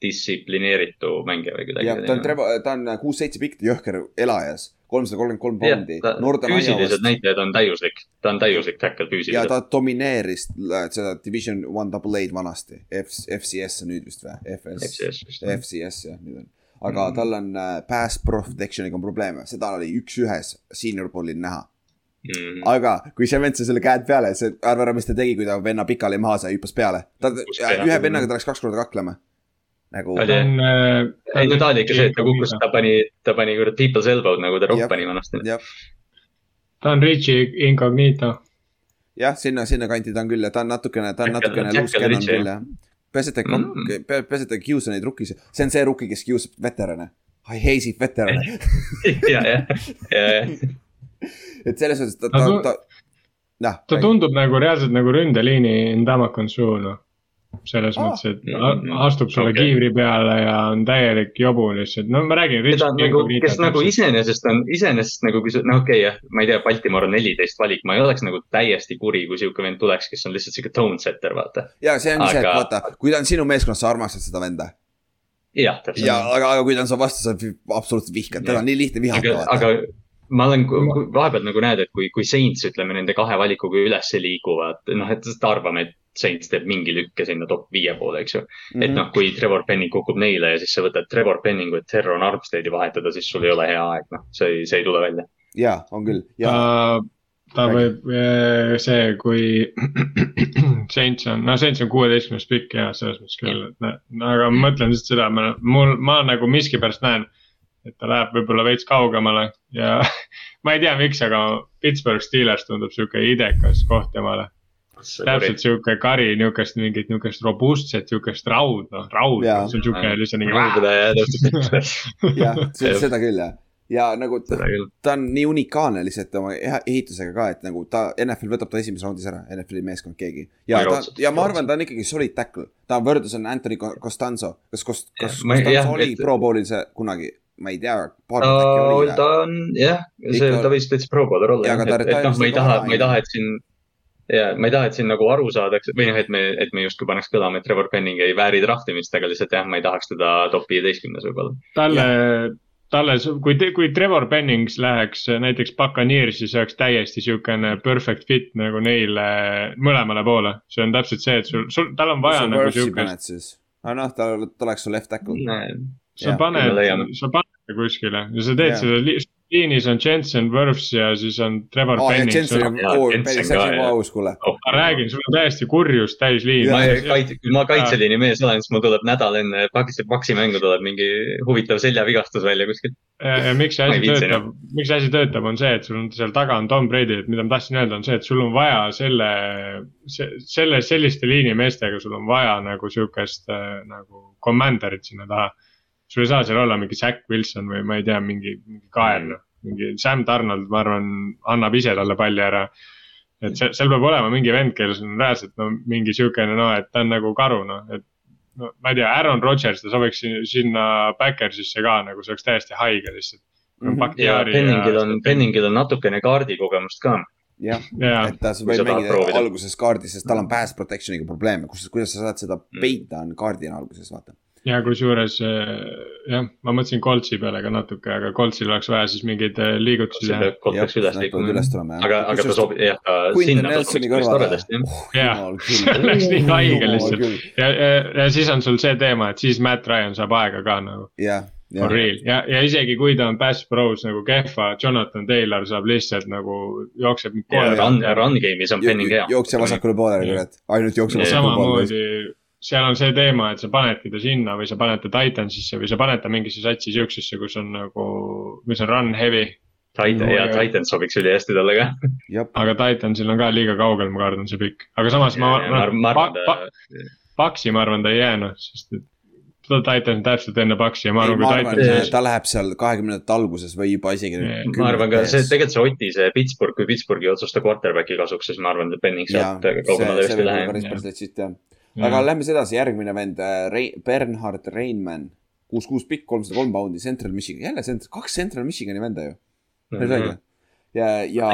distsiplineeritu mängija või kuidagi. ja ta on Trevor, ta on kuus-seitse pikk, jõhker elajas, kolmsada kolmkümmend kolm jah poundi. ta füüsilised näitajad on täiuslik, ta on täiuslik tackle ja füüsiliselt. ta domineeris seda Division One Double A-d vanasti, FCS on nüüd vist või? FS, FCS. FCS jah, nüüd on. Aga mm. tal on äh, pass protection'iga on probleeme, seda oli üks-ühes senior ball'il näha. mm.. aga kui see vend sai selle käed peale, see, arva ära, mis ta tegi, kui ta venna pikali maha sai, hüppas peale. ta, ühe vennaga ta läks kaks korda kaklema. nagu, ta on. ei no ta oli ikka see, et ta kukkus, ta pani, ta pani kurat people's elbow'd nagu ta rohk pani vanasti. ta on Richie Incognito. jah, sinna, sinna kanti ta on küll ja ta on natukene, ta on natukene loose cannon küll jah. peaasi, et ta ei Mm. mm., peaasi, et ta ei kiusa neid rukkis, see on see rukki, kes kiusab veterane. I hate it veterane, ja, ja, ja, ja. et selles mõttes ta, ta ta, jah. ta tundub nagu reaalselt nagu ründeliini Ndamakonsu noh. Selles Aa. mõttes, et Mm. a- astub sulle Okei. kiivri peale ja on täielik jobu lihtsalt, no ma räägin. on nagu, kes nagu iseenesest on, iseenesest nagu, kui sa, no okei okay, jah, ma ei tea, Baltimore on neliteist valik, ma ei oleks nagu täiesti kuri, kui sihuke vend tuleks, kes on lihtsalt sihuke tone setter, vaata. ja see ongi see, et Aga- vaata, kui ta on sinu meeskonnas, sa armastad seda venda. jah, täpselt. ja, aga, aga kui ta on su vastu, sa absoluutselt vihkad, teda on nii lihtne aga vihata,, aga ma olen vahepeal nagu näed, et kui, kui Saints ütleme nende kahe valikuga ülesse liiguvad, noh, et sest arvame, et Saints teeb mingi lükke sinna top viie poole, eks ju. Mhm. et noh, kui Trevor Penning kukub neile ja siis sa võtad Trevor Penningu, et Terron Armsteadi vahetada, siis sul ei ole hea aeg, noh, see ei, see ei tule välja. ja on küll ja ta, ta võib, see, kui Saints on, no Saints on kuueteistkümnes pikk ja selles mõttes küll, et aga ma mõtlen lihtsalt seda, ma, mul, ma nagu miskipärast näen, et ta läheb võib-olla veits kaugemale ja ma ei tea, miks, aga Pittsburgh Steelers tundub sihuke idekas koht temale. täpselt sihuke kari, niukest mingit niukest robustset, siukest raud, noh raud see on sihuke lihtsalt mingi. Jah, seda küll jah. ja nagu ta, ta on nii unikaalne lihtsalt oma ehitusega ka, et nagu ta, NFL võtab ta esimeses raundis ära, NFL-i meeskond keegi. ja ta ja ma arvan, ta on ikkagi solid tackle, ta on võrdlus on Anthony Co- Costanzo, kas Cost-, kas Costanzo oli et- Pro Bowlil see kunagi, ma ei tea, paar ta oli. ta on jah, see, Ikka- ta võis täitsa pro bowler olla Ja jah, aga ta et, et noh, ma ei taha, ma ei taha, et siin. ja ma ei taha, et siin nagu aru saadakse või noh, et me, et me justkui paneks kõlama, et Trevor Penning ei vääri draftimist, aga lihtsalt jah, ma ei tahaks teda top viieteistkümnes võib-olla. talle, talle, kui, kui Trevor Pennings läheks näiteks Buccaneersi, see oleks täiesti siukene perfect fit nagu neile mõlemale poole. see on täpselt see, et sul, sul, tal on vaja nagu siukest, aga noh, ta, ta oleks su left tackle. Sa paned sa paned ta kuskile ja sa teed Jah. selle li- liinis on Jensen Wirfs ja siis on Trevor aa, ja Pennings. Jensen on, Jensen päris, ka, see on jah. aus, kuule. ma räägin, sul on täiesti kurjus täis liin. ma kaitse, ma kaitseliini mees olen, siis mul tuleb nädal enne paksi, paksi mängu tuleb mingi huvitav seljavigastus välja kuskilt. ja, ja miks see asi töötab, miks see asi töötab, on see, et sul on seal taga on Tom Brady, et mida ma tahtsin öelda, on see, et sul on vaja selle, selle, selliste liinimeestega, sul on vaja nagu sihukest äh, nagu commander'it sinna taha. Sul ei saa seal olla mingi Zack Wilson või ma ei tea, mingi, mingi kael, noh, mingi Sam Donald, ma arvan, annab ise talle palli ära. et see, seal peab olema mingi vend, kellel on reaalselt no mingi sihukene noh, et ta on nagu karu noh, et no ma ei tea, Aaron Rodgers, ta sobiks sin- sinna Backersisse ka nagu, see oleks täiesti haige lihtsalt. Mhm. ja Penningil on, Penningil on natukene kaardikogemust ka. jah, jaa, et ta võib mängida proovida. alguses kaardis, sest tal on pass protection'iga probleeme, kus, kuidas sa saad seda Mm. peita, on kaardina alguses, vaata. Ja kusjuures äh, jah, ma mõtlesin Coltsi peale ka natuke, aga Coltsil oleks vaja siis mingeid äh, liigutusi teha. peaks üles liikuma. jah. aga, aga ta sobib, jah, ta sinna sobiks toredasti, jah. Jaa. see oleks nii haige lihtsalt. ja, ja, ja siis on sul see teema, et siis Matt Ryan saab aega ka nagu jah, for jah, real ja, ja isegi kui ta on pass pros nagu kehva, Jonathan Taylor saab lihtsalt nagu jookseb. ja run, run game'is on Penning hea. jookse vasakule poolele, kurat, ainult jookse Ja vasakule poolele. samamoodi, seal on see teema, et sa panedki ta sinna või sa paned ta Titansisse või sa paned ta mingisse satsi siuksesse, kus on nagu, mis on run heavy. Titan ja Titan sobiks ülihästi talle ka. aga Titansil on ka liiga kaugel, ma kardan, see pikk, aga samas ma, ma ma, ma arvan, pa, pa, Paksi ma arvan, ta ei jää noh, sest et Titan täpselt enne Paksi ja ma arvan, kui Titan et ta läheb seal kahekümnendate alguses või juba isegi. Ma arvan ka see, tegelikult see Oti, see Pittsburgh, kui Pittsburghi ei otsusta quarterback'i kasuks, siis ma arvan, et Penning sealt kaugemale vist ei lähe. päris, päris legit jah. Aga lähme siis edasi, järgmine vend, Bernhard Reinmann, kuus, kuus pikk, kolmsada kolm poundi, Central Michigan, jälle Central, kaks Central Michigani venda ju. päris õige. ja, ja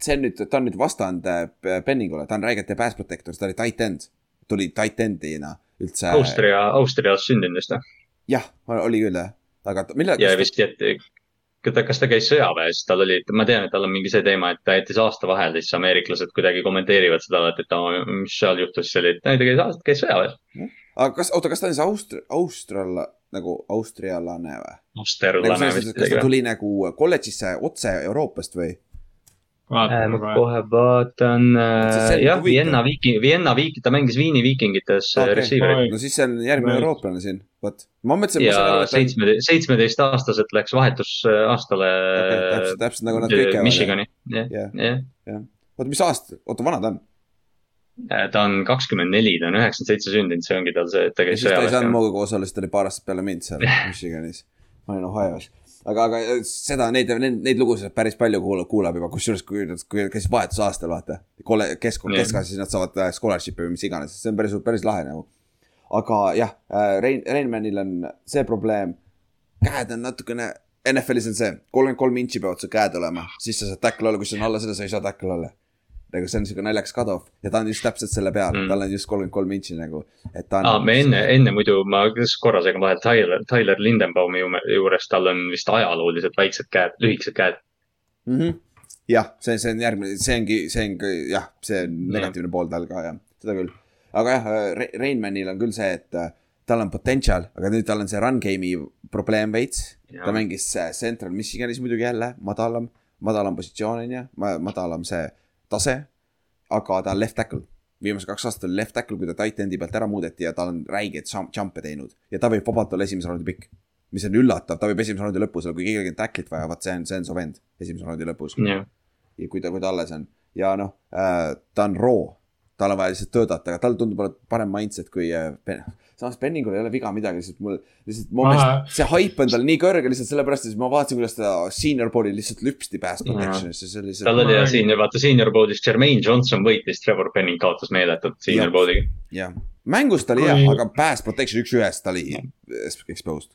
see on nüüd, ta on nüüd vastand äh, Penningule, ta on räigelt hea pass protector, ta oli tight end, tuli tight end'ina üldse. Austria, Austrias sündinud vist või? jah, oli küll jah, aga millal. ja vist jäeti, ta, kas ta käis sõjaväes, tal oli, ma tean, et tal on mingi see teema, et ta jättis aasta vahele, siis ameeriklased kuidagi kommenteerivad seda, et, et aa, mis seal juhtus, see oli, ta käis, käis sõjaväes. aga kas, oota, kas ta on siis Austria, Austral, nagu austrialane või? nagu Austerlane selles vist kas ta tuli nagu kolledžisse otse Euroopast või? Vaatame ma kohe. vaatan äh, jah. Vienna Viiking, Vienna Viik-, ta mängis Viini Viikingites Okei. okay. receiver'it. No siis see on järgmine Nice. eurooplane siin, vot. ma mõtlesin, ja seitsme, seitsmeteistaastaselt läks vahetusaastale Okei, täpselt- täpselt nagu nad kõik käivad, Michigani, jah, Jah. jah. oota, mis aasta, oota, vana ta on? ta on kakskümmend neli, ta on üheksakümmend seitse sündinud, see ongi tal see, et ta ja käis siis ta ei saanud ka. minuga koos olla, siis ta oli paar aastat peale mind seal Michiganis. ma olin Ohio's. aga, aga seda, neid, neid, neid lugusid päris palju kuulab, kuulab juba, kusjuures kui nad, kui käisid vahetusaastal, vaata. Kole-, kesk, siis nad saavad äh, scholarship'i või mis iganes, see on päris, päris lahe nagu. aga jah, Rein, Reinmanil on see probleem, käed on natukene, NFL-is on see, kolmkümmend kolm intši peavad su käed olema, siis sa saad tackle olla, kui see on alla seda, sa ei saa tackle olla nagu see on siuke naljakas cut-off ja ta on just täpselt selle peal mm., Mm. tal on just kolmkümmend kolm intši nagu, et ta on. aa, me enne, enne muidu ma korra segan vahele Tyler, Tyler Lindenbaumi juures, tal on vist ajalooliselt väiksed käed, lühikesed käed. mm. -hmm. jah, see, see on järgmine, see ongi, see ongi jah, see on negatiivne pool tal ka jah, seda küll. aga jah, Reinmanil on küll see, et äh, tal on potential, aga nüüd tal on see run game'i probleem veits. ta mängis äh, Central Michiganis muidugi jälle madalam, madalam positsioon on ju, madalam see tase. aga ta on left tackle, viimased kaks aastat oli left tackle, kui ta tight end'i pealt ära muudeti ja ta on räigeid jump- jump'e teinud. Ja ta võib vabalt olla esimese raundi pikk. mis on üllatav, ta võib esimese raundi lõpus olla, kui keegi on tackle'it vaja, vot see on, see on su vend esimese raundi lõpus. Jah, ja kui ta, kui ta alles on. Ja noh äh,, ta on raw, tal on vaja lihtsalt töötada, aga tal tundub olevat parem mindset kui äh, Ben. samas Benningul ei ole viga midagi, lihtsalt mul, lihtsalt mu meelest see hype on tal nii kõrge lihtsalt sellepärast, et ma vaatasin, kuidas ta senior ball'i lihtsalt lüpsti pass protection'isse, see oli tal lihtsalt, oli Ma ja räägin- siin, vaata senior bowl'is Jermaine Johnson võitis, Trevor Penning kaotas meeletult senior Jah. bowl'iga. jah. mängus ta oli hea aga pass protection üks-ühest ta oli exposed.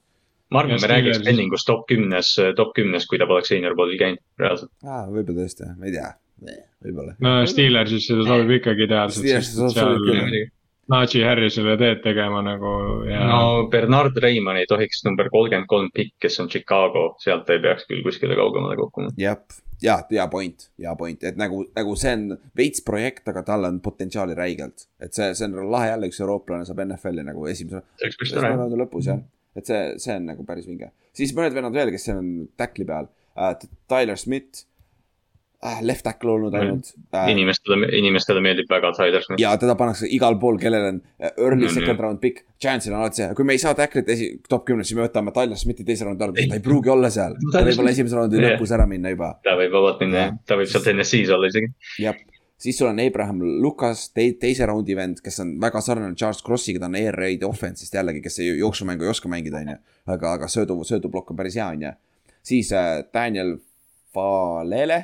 ma arvan, me räägiks Penningust top kümnes, top kümnes, kui ta poleks senior bowl'il käinud, reaalselt. aa, võib-olla tõesti, ma ei tea, võib-olla. no Steelersis seda sobib ikkagi ideaalselt, Steelersis sobib küll, Najee Harrisele teed tegema nagu ja no. Bernard Reimann ei tohiks number kolmkümmend kolm pikk, kes on Chicago, sealt ei peaks küll kuskile kaugemale kokkuma. jah, ja, hea point, hea point, et nagu, nagu see on veits projekt, aga tal on potentsiaali räigelt. et see, see on lahe jälle, üks eurooplane saab NFL-i nagu esimese, see oleks päris tore. lõpus jah. et see, see on nagu päris vinge. siis mõned vennad veel, kes seal on tackli peal uh,. Tyler Smith uh,, left tackle olnud ainult uh,. inimestele, inimestele meeldib väga Tyler Smith. ja teda pannakse igal pool, kellel on uh, early Mm, second jah. round pick. Giantsil on alati see, kui me ei saa tacklit esi, top kümnes, siis me võtame Tyler Smithi teise raundi alguses, ta ei pruugi olla seal. ta võib olla esimese raundi Jah. lõpus ära minna juba ta võib vabalt minna Jah. ta võib sealt NSC-s olla isegi. jah, siis sul on Abraham Lucas te,, teise raundi vend, kes on väga sarnane Charles Crossiga, ta on air raid offense'ist jällegi, kes ei jooksumängu ei oska mängida, onju. aga, aga söödu, sööduplokk on päris hea, onju. siis äh, Daniel Falele,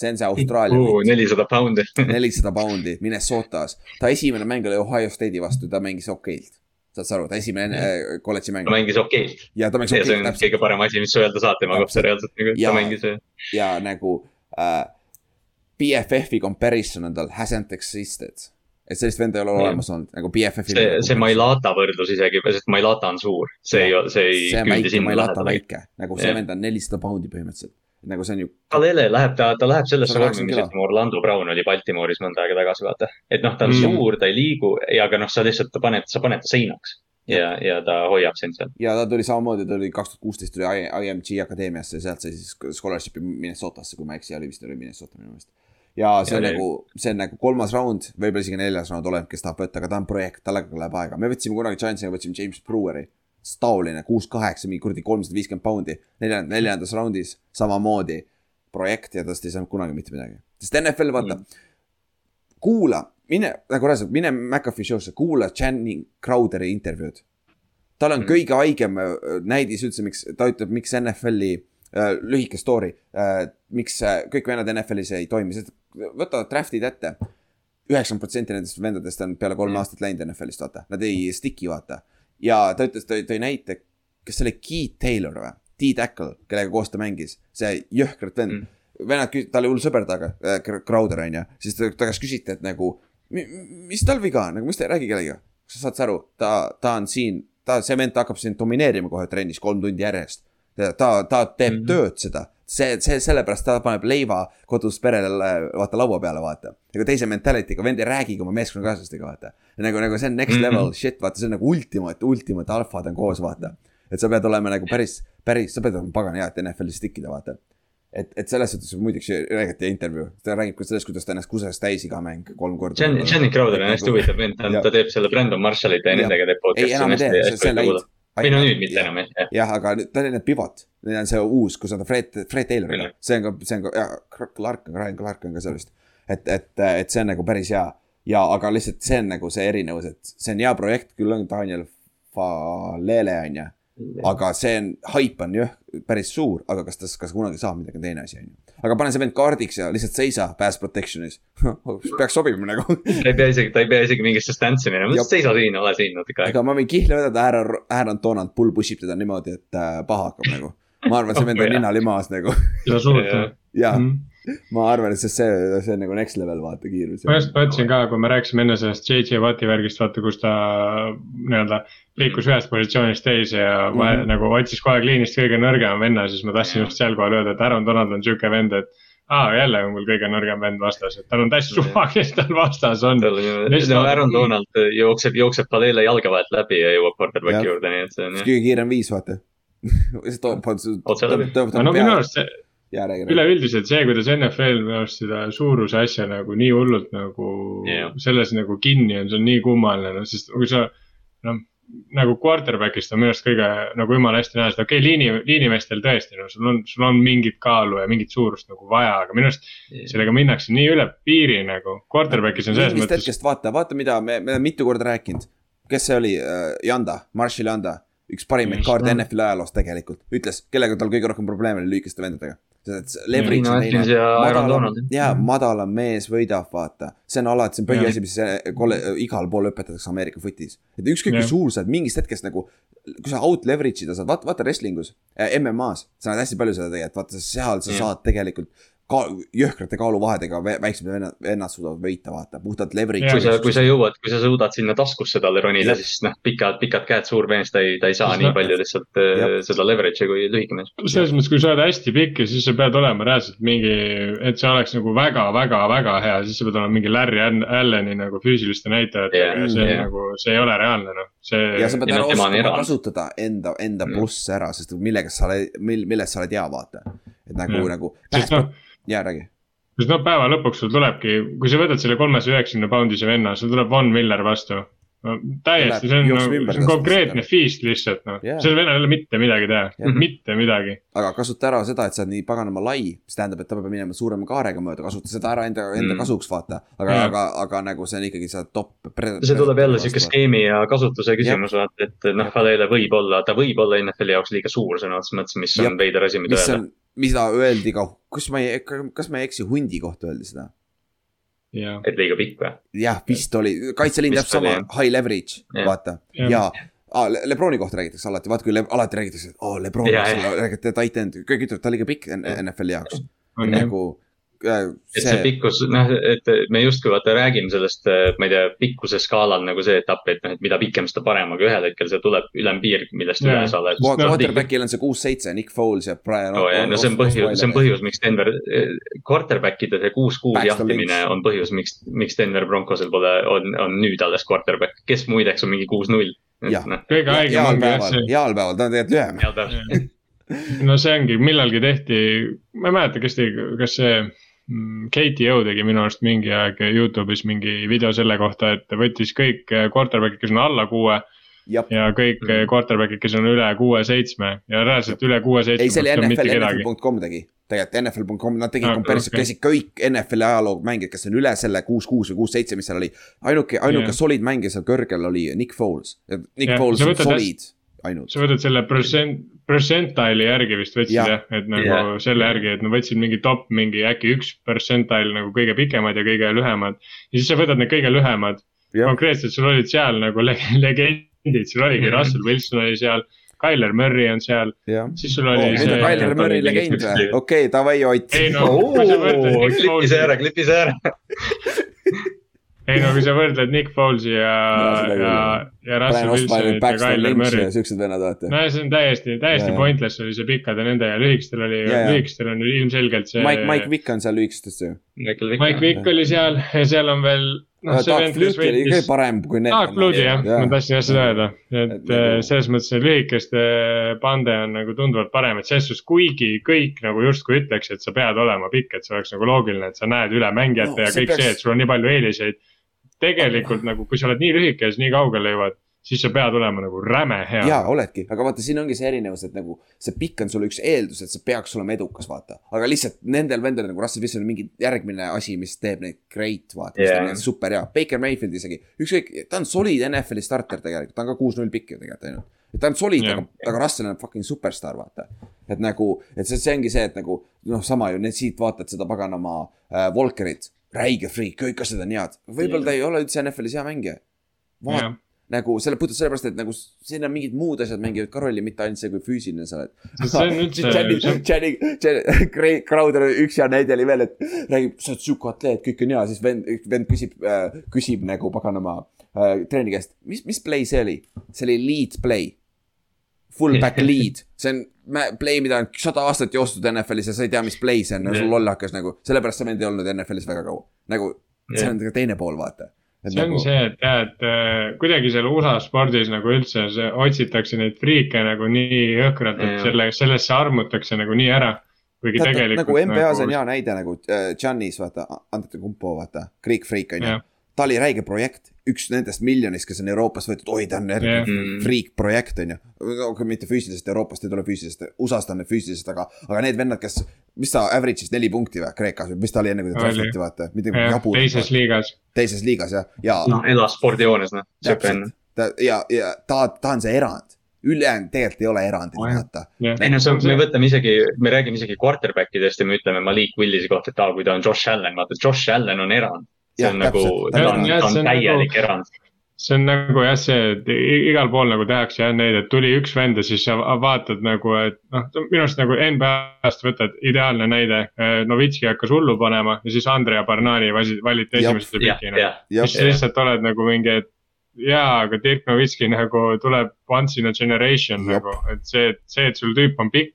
see on see Austraalia vend, nelisada poundi. nelisada poundi Minnesotas. ta esimene mäng oli Ohio State'i vastu, ta mängis okeilt. saad sa aru, ta esimene äh, kolledži mäng ta mängis okeilt ja ta mängis ja see okeilt on täpselt kõige parem asi, mis öelda saab tema kohta Täpselt. reaalselt, nagu Ja- ta mängis. ja nagu äh, BFF-i comparison on tal hasn't existed. et sellist venda ei ole olemas olnud nagu BFF-i. see, see Mailata võrdlus isegi, sest Mailata on suur, see ei, see ei see on väike, sinna ma ei lata lähedale. väike, nagu see vend on nelisada poundi põhimõtteliselt. Nagu see on ju, Kalele läheb, ta, ta läheb sellesse 180 vormi, mis ütleme Orlando Brown oli Baltimooris mõnda aega tagasi, vaata. et noh, ta on Mm. suur, ta ei liigu ja, aga noh, sa lihtsalt, paned, sa paned ta seinaks ja, ja ta hoiab sind seal. ja ta tuli samamoodi, ta tuli kaks tuhat kuusteist tuli IMG akadeemiasse ja sealt sai siis scholarship'i Minnesotasse, kui ma ei eksi, oli vist oli Minnesota minu meelest. ja see on Ja oli. nagu, see on nagu kolmas round, võib-olla isegi neljas round, oleneb, kes tahab võtta, aga ta on projekt, talle läheb aega, me võtsime kunagi Giantsiga, võtsime James Breweri. taoline, kuus-kaheksa, mingi kuradi kolmsada viiskümmend poundi, nelja, neljandas raundis samamoodi projekt ja tast ei saanud kunagi mitte midagi. sest NFL, vaata mm., kuula, mine, nagu reaalselt, mine McAfee show'sse, kuula Channing Crowderi intervjuud. tal on Mm. kõige haigem äh, näidis üldse, miks, ta ütleb, miks NFL-i äh, lühike story äh,, miks äh, kõik vennad NFL-is ei toimi, sest võta draft'id ette. üheksakümmend protsenti nendest vendadest on peale kolme Mm. aastat läinud NFL-ist, vaata, nad ei stick'i, vaata. Ja ta ütles, tõi, tõi näite, kas see oli Keith Taylor või? T-Tackle, kellega koos ta mängis, see jõhkralt vend mm. Vennad, tal oli hull sõber taga äh,, Crowder on ju, siis ta, ta käest küsiti, et nagu, mis tal viga on, nagu miks ta ei räägi kellegagi. kas sa saad aru, ta, ta on siin, ta, see vend hakkab sind domineerima kohe trennis kolm tundi järjest. ta, ta teeb mm. -hmm. tööd seda, see, see sellepärast ta paneb leiva kodus perele vaata laua peale, vaata. nagu teise mentality'ga, vend ei räägigi oma meeskonnakaaslastega, vaata. nagu, nagu see on next Mhm. level shit, vaata, see on nagu ultimate, ultimate alfad on koos, vaata. et sa pead olema nagu päris, päris, sa pead olema pagana hea, et NFL-is tikkida, vaata et, et selles suhtes muideks räägiti intervjuu, ta räägib sellest, kuidas ta ennast kuses täis iga mäng kolm korda. Jen, Jenny Crowder on hästi huvitav vend, ta ta teeb selle Brandon Marshallite ja nendega teeb ei, podcast'i. enam ei tee, see on läinud. Või no nüüd mitte enam, jah. jah, aga nüüd ta on need pivot, neil on see uus, kus on ta Fred, Fred Tayloriga Jah., see on ka, see on ka, ja Clark Ryan Clark on ka seal vist. et, et, et see on nagu päris hea ja, aga lihtsalt see on nagu see erinevus, et see on hea projekt, küll on Daniel Falele on ju. Aga see on, haip on jah, päris suur, aga kas ta, kas kunagi saab midagi teine asi on ju. aga pane see vend kaardiks ja lihtsalt seisa pass protection'is, peaks sobima nagu ta ei pea isegi, ta ei pea isegi mingisse stance'i minema, Jop. seisa siin, ole siin natuke aega. ega ma võin kihla vedada, härra, härra Donald pull push ib teda niimoodi, et äh, paha hakkab nagu. ma arvan, et see vend on Oh, nina limas nagu seda suurt Jah. ja mm.. ma arvan, et see, see, see on nagu next level, vaata kiirus. ma just mõtlesin ka, kui me rääkisime enne sellest JJ Watti värgist, vaata, kus ta nii-öelda liikus ühest positsioonist teise ja mm. -hmm. nagu otsis kohe kliinist kõige nõrgema venna, siis ma tahtsin just seal kohal öelda, et Aaron Donald on sihuke vend, et aa, jälle on mul kõige nõrgem vend vastas, et tal on täiesti suva, kes tal vastas on. tal on ju, Lihtsalt- no Aaron Donald jookseb, jookseb Padele jalge vahelt läbi ja jõuab quarterback'i juurde, nii et see on kõige kiirem viis, vaata. Otse läbi. no minu arust see üleüldiselt see, kuidas NFL minu arust seda suuruse asja nagu nii hullult nagu Jah. selles nagu kinni on, see on nii kummaline, sest kui sa noh, nagu quarterback'ist on minu arust kõige nagu jumala hästi näha seda, okei okay,, liini, liinimeestel tõesti, no sul on, sul on mingit kaalu ja mingit suurust nagu vaja, aga minu arust sellega minnakse nii üle piiri nagu. Quarterback'is on selles mõttes, hetkest vaata, vaata, mida me, me oleme mitu korda rääkinud. kes see oli uh,, Janda, Marshall Janda, üks parimaid kaarte. NFL-i ajaloos tegelikult, ütles, kellega tal kõige rohkem probleeme oli lühikeste vendadega. Leverage on teine, ja madalam jaa, madalam mees võidab, vaata. see on alati, see on põhiasi, mis see kolle-, igal pool õpetatakse Ameerika footis. et ükskõik kui suur sa oled, mingist hetkest nagu, kui sa out leverage ida saad, vaata, vaata wrestlingus äh,, MM-as, sa näed hästi palju seda tegelikult, vaata seal sa Jah. saad tegelikult ka jõhkrate kaaluvahedega vä- väiksemad vennad, vennad suudavad võita, vaata, puhtalt leverage kui sa, kui sa jõuad, kui sa suudad sinna taskusse talle ronida, siis noh, pikad, pikad käed, suur mees, ta ei, ta ei saa Siis nii palju lihtsalt äh, Jah. seda leverage'i kui lühike mees. selles mõttes, kui sa oled hästi pikk ja siis sa pead olema reaalselt mingi, et see oleks nagu väga-väga-väga hea, siis sa pead olema mingi Larry Alleni nagu füüsiliste näitajatega Jah, ja see jah. nagu, see ei ole reaalne noh, see. ja sa pead Ja ära noh, oskama kasutada enda, enda plusse ära, sest millega sa oled, mil, millest sa oled hea, vaata. et nagu nagu. sest noh, jaa, räägi. sest noh, päeva lõpuks sul tulebki, kui sa võtad selle kolmesaja üheksakümne poundise venna, sul tuleb Von Miller vastu. no täiesti, see on jookseb nagu, see on konkreetne feast lihtsalt noh yeah., sellel vennal ei ole mitte midagi teha Jah., mitte midagi. aga kasuta ära seda, et sa oled nii paganama lai, mis tähendab, et ta peab minema suurema kaarega mööda, kasuta seda ära enda, enda Mm. kasuks, vaata. aga Jah. aga, aga nagu see on ikkagi see top. see tuleb jälle sihuke skeemi ja kasutuse küsimus, vaata, et noh, Fadele võib olla, ta võib olla NFL-i jaoks liiga suur sõna otseses mõttes, mis Jah. on veider asi, mida mis öelda. Mida öeldi ka, kus ma ei, kas ma ei eksi, hundi kohta öeldi seda? ja, et liiga pikk või? jah, vist oli, kaitseliin täpselt sama high leverage, vaata Jah. ja ah,. Le Lebroni kohta räägitakse alati, vaata kui Le alati räägitakse, et oo oh, Lebron, räägite titan, kõik ütlevad, ta on liiga pikk. NFL-i jaoks. nagu äh, et see pikkus, noh, et me justkui vaata räägime sellest, ma ei tea, pikkuse skaalal nagu see etapp, et noh, et mida pikem, seda parem, aga ühel hetkel see tuleb ülempiir, millest üle sa oled. Noh, Quarterback'il on see kuus-seitse, Nick Foles ja Brian. no, ja, no see on põhjus, see on põhjus, miks Denver, quarterback'ide see kuus-kuus jahtimine on põhjus, miks, miks Denver Broncosel pole, on, on nüüd alles quarterback, kes muideks on mingi kuus-null. Noh, kõige haigem ongi jah see, heal päeval, ta on tegelikult lühem. heal päeval. no see ongi, millalgi tehti, ma ei mäleta, kes tegi, kas see KTO tegi minu arust mingi aeg Youtube'is mingi video selle kohta, et võttis kõik eh, quarterback'id, kes on alla kuue jah, ja kõik Mhm. mm. quarterback'id, kes on üle kuue-seitsme ja reaalselt üle kuue-seitsme. ei, see oli NFL, NFL.com tegi, tegelikult NFL.com, nad tegid Ah, comparison, okei. käisid kõik NFL-i ajaloo mängijad, kes on üle selle kuus-kuus või kuus-seitse, mis seal oli. ainuke, ainuke Jah. solid mängija seal kõrgel oli Nick Foles. Nick Jah, Foles on solid, ainult. sa võtad selle percent, percentile'i järgi vist võtsid Jah. et nagu Jah. selle järgi, et nad võtsid mingi top mingi äkki üks percentile nagu kõige pikemad ja kõige lühemad. ja siis sa võtad need kõige lühemad, Jah. konkreetselt sul olid seal nagu le legendid, sul oligi Mhm. Russell Wilson oli seal, Tyler Murray on seal, jah. siis sul oli nüüd on see. Tyler Murray legend või? okei, davai, Ott. ei no, Nick klipi see ära, klipi see ära. ei no kui sa võrdled Nick Folesi ja No, ja ja Russell Wilsonit ja Tyler ja Murray. siuksed vennad, vaata. no see on täiesti, täiesti jaa. pointless oli see pikkade nende ja lühikestel oli lühikestel on ilmselgelt see. Mike, Mike Vick on seal lühikestest ju. Mike Vick oli seal ja seal on veel, noh, see Doug vend, kes võitis. parem kui need. Doug Flutie jah, Jaa. ma tahtsin jah seda öelda, Et et nagu- äh, selles mõttes see lühikeste pande on nagu tunduvalt parem, et selles suhtes, kuigi kõik nagu justkui ütleks, et sa pead olema pikk, et see oleks nagu loogiline, et sa näed üle mängijate No ja see kõik see, peaks- et sul on nii palju eeliseid. Tegelikult nagu, kui sa oled nii lühike ja siis nii kaugele jõuad, siis sa pead olema nagu räme hea. jaa, oledki, aga vaata, siin ongi see erinevus, et nagu see pikk on sulle üks eeldus, et sa peaks olema edukas, vaata. aga lihtsalt nendel vendel nagu Russell Wilson on mingi järgmine asi, mis teeb neid great, vaata yeah.. super hea, Baker Mayfield isegi, ükskõik, ta on solid NFL-i starter tegelikult, ta on ka kuus-null pikk ju tegelikult ainult. et ta on solid yeah., aga, aga Russell on fucking superstaar, vaata. et nagu, et see, see ongi see, et nagu noh, sama ju, need siit vaatad seda paganama äh, Walkerit, räige friik, kõik asjad on head. võib-olla ta ei ole üldse NFL-is hea mängija. vaata Jah. nagu selle, puhtalt sellepärast, et nagu siin on mingid muud asjad mängivad ka rolli, mitte ainult see, kui füüsiline sa oled. Channing, Channing, Crowder, üks hea näide oli veel, et räägib, sa oled sihuke atleet, kõik on hea, siis vend, vend küsib äh,, küsib nagu paganama äh, treeni käest, mis, mis play see oli? see oli lead play. Fullback lead, see on play, mida on sada aastat joostud NFL-is ja sa ei tea, mis play see on, nagu sul Jah. lollakas nagu, sellepärast see vend ei olnud NFL-is väga kaua. nagu see Jah. on ka teine pool, vaata. see ongi see, et jah, et äh, kuidagi seal USA spordis nagu üldse see, otsitakse neid friike nagu nii jõhkralt, et Jah. selle, sellesse armutakse nagu nii ära. kuigi Tead, tegelikult nagu NBA-s on hea näide nagu äh, Giannis, vaata, Antetokounmpo, vaata, Greek Freak on ju ta oli räige projekt, üks nendest miljonist, kes on Euroopast võetud, oi ta on Jah. järgmine Mm. freak projekt on ju. aga mitte füüsilisest, Euroopast ei tule füüsilisest, USA-st on need füüsilisest, aga, aga need vennad, kes, mis ta average'is neli punkti või Kreekas või mis ta oli enne, kui ta draftiti, vaata, mitte jah, jabu. teises liigas. teises liigas jah, ja noh, elas spordijoones, noh, siuke on. ta ja, ja ta, ta on see erand. ülejäänud tegelikult ei ole erandid, Oh, vaata. ei no see on, me võtame isegi, me räägime isegi quarterback idest ja me ütleme Malik Willise kohta, et aa, kui ta on Josh Allan, vaata Josh Allan on erand. See on nagu, ta on, Jah, ta see on täielik nagu- erand. see on nagu jah, see, et igal pool nagu tehakse jah neid, et tuli üks vend ja siis sa va- vaatad nagu, et noh, minu arust nagu NBA-st võtad ideaalne näide. Novitski hakkas hullu panema ja siis Andrea Barnani valiti esimese pikina. siis, sa lihtsalt oled nagu mingi, et jaa, aga Dirk Novitski nagu tuleb once in a generation Jep. nagu, et see, see, et sul tüüp on pikk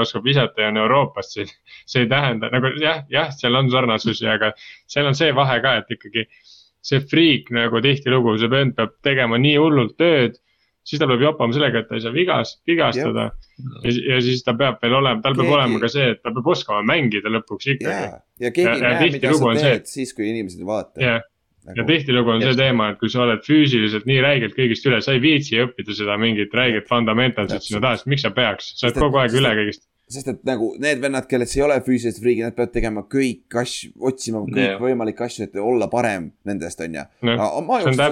oskab visata ja on Euroopast, see, see ei tähenda nagu jah, jah, seal on sarnasusi, aga seal on see vahe ka, et ikkagi see friik nagu tihtilugu, see vend peab tegema nii hullult tööd, siis ta peab joppama sellega, et ta ei saa vigas, vigastada ja, ja siis ta peab veel olema, tal peab Keegi- olema ka see, et ta peeb oskama mängida lõpuks ikkagi. ja, ja keegi Ja- ei näe, mida sa teed siis, kui inimesed ei vaata. jah, ja tihtilugu on see Just. teema, et kui sa oled füüsiliselt nii räigelt kõigist üle, sa ei viitsi õppida seda mingit räiget fundamentalsit sinna taha, sest miks sa peaks, sa oled kogu aeg üle kõigist. sest et nagu need vennad, kellest ei ole füüsilised friigid, nad peavad tegema kõik asju, otsima kõikvõimalikke asju, et olla parem nendest, on ju.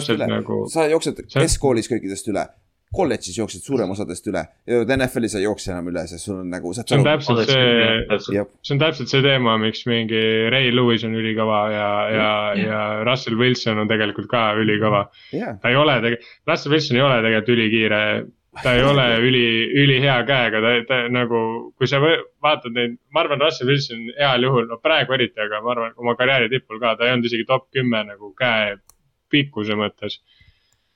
see nagu, sa jooksed See keskkoolis kõikidest üle, kolledžis jooksed suurem osadest üle, NFL-is ei jookse enam üle, sest sul on nagu, sa see on täpselt see, see on täpselt see teema, miks mingi Ray Lewis on ülikõva ja, ja, ja Russell Wilson on tegelikult ka ülikõva. jah, ta ei ole tegelikult, Russell Wilson ei ole tegelikult ülikiire, ta ei ole üli, ülihea käega, ta, ta nagu, kui sa vaatad neid, ma arvan, Russell Wilson heal juhul, no praegu eriti, aga ma arvan, oma karjääri tipul ka, ta ei olnud isegi top kümme nagu käe pikkuse mõttes.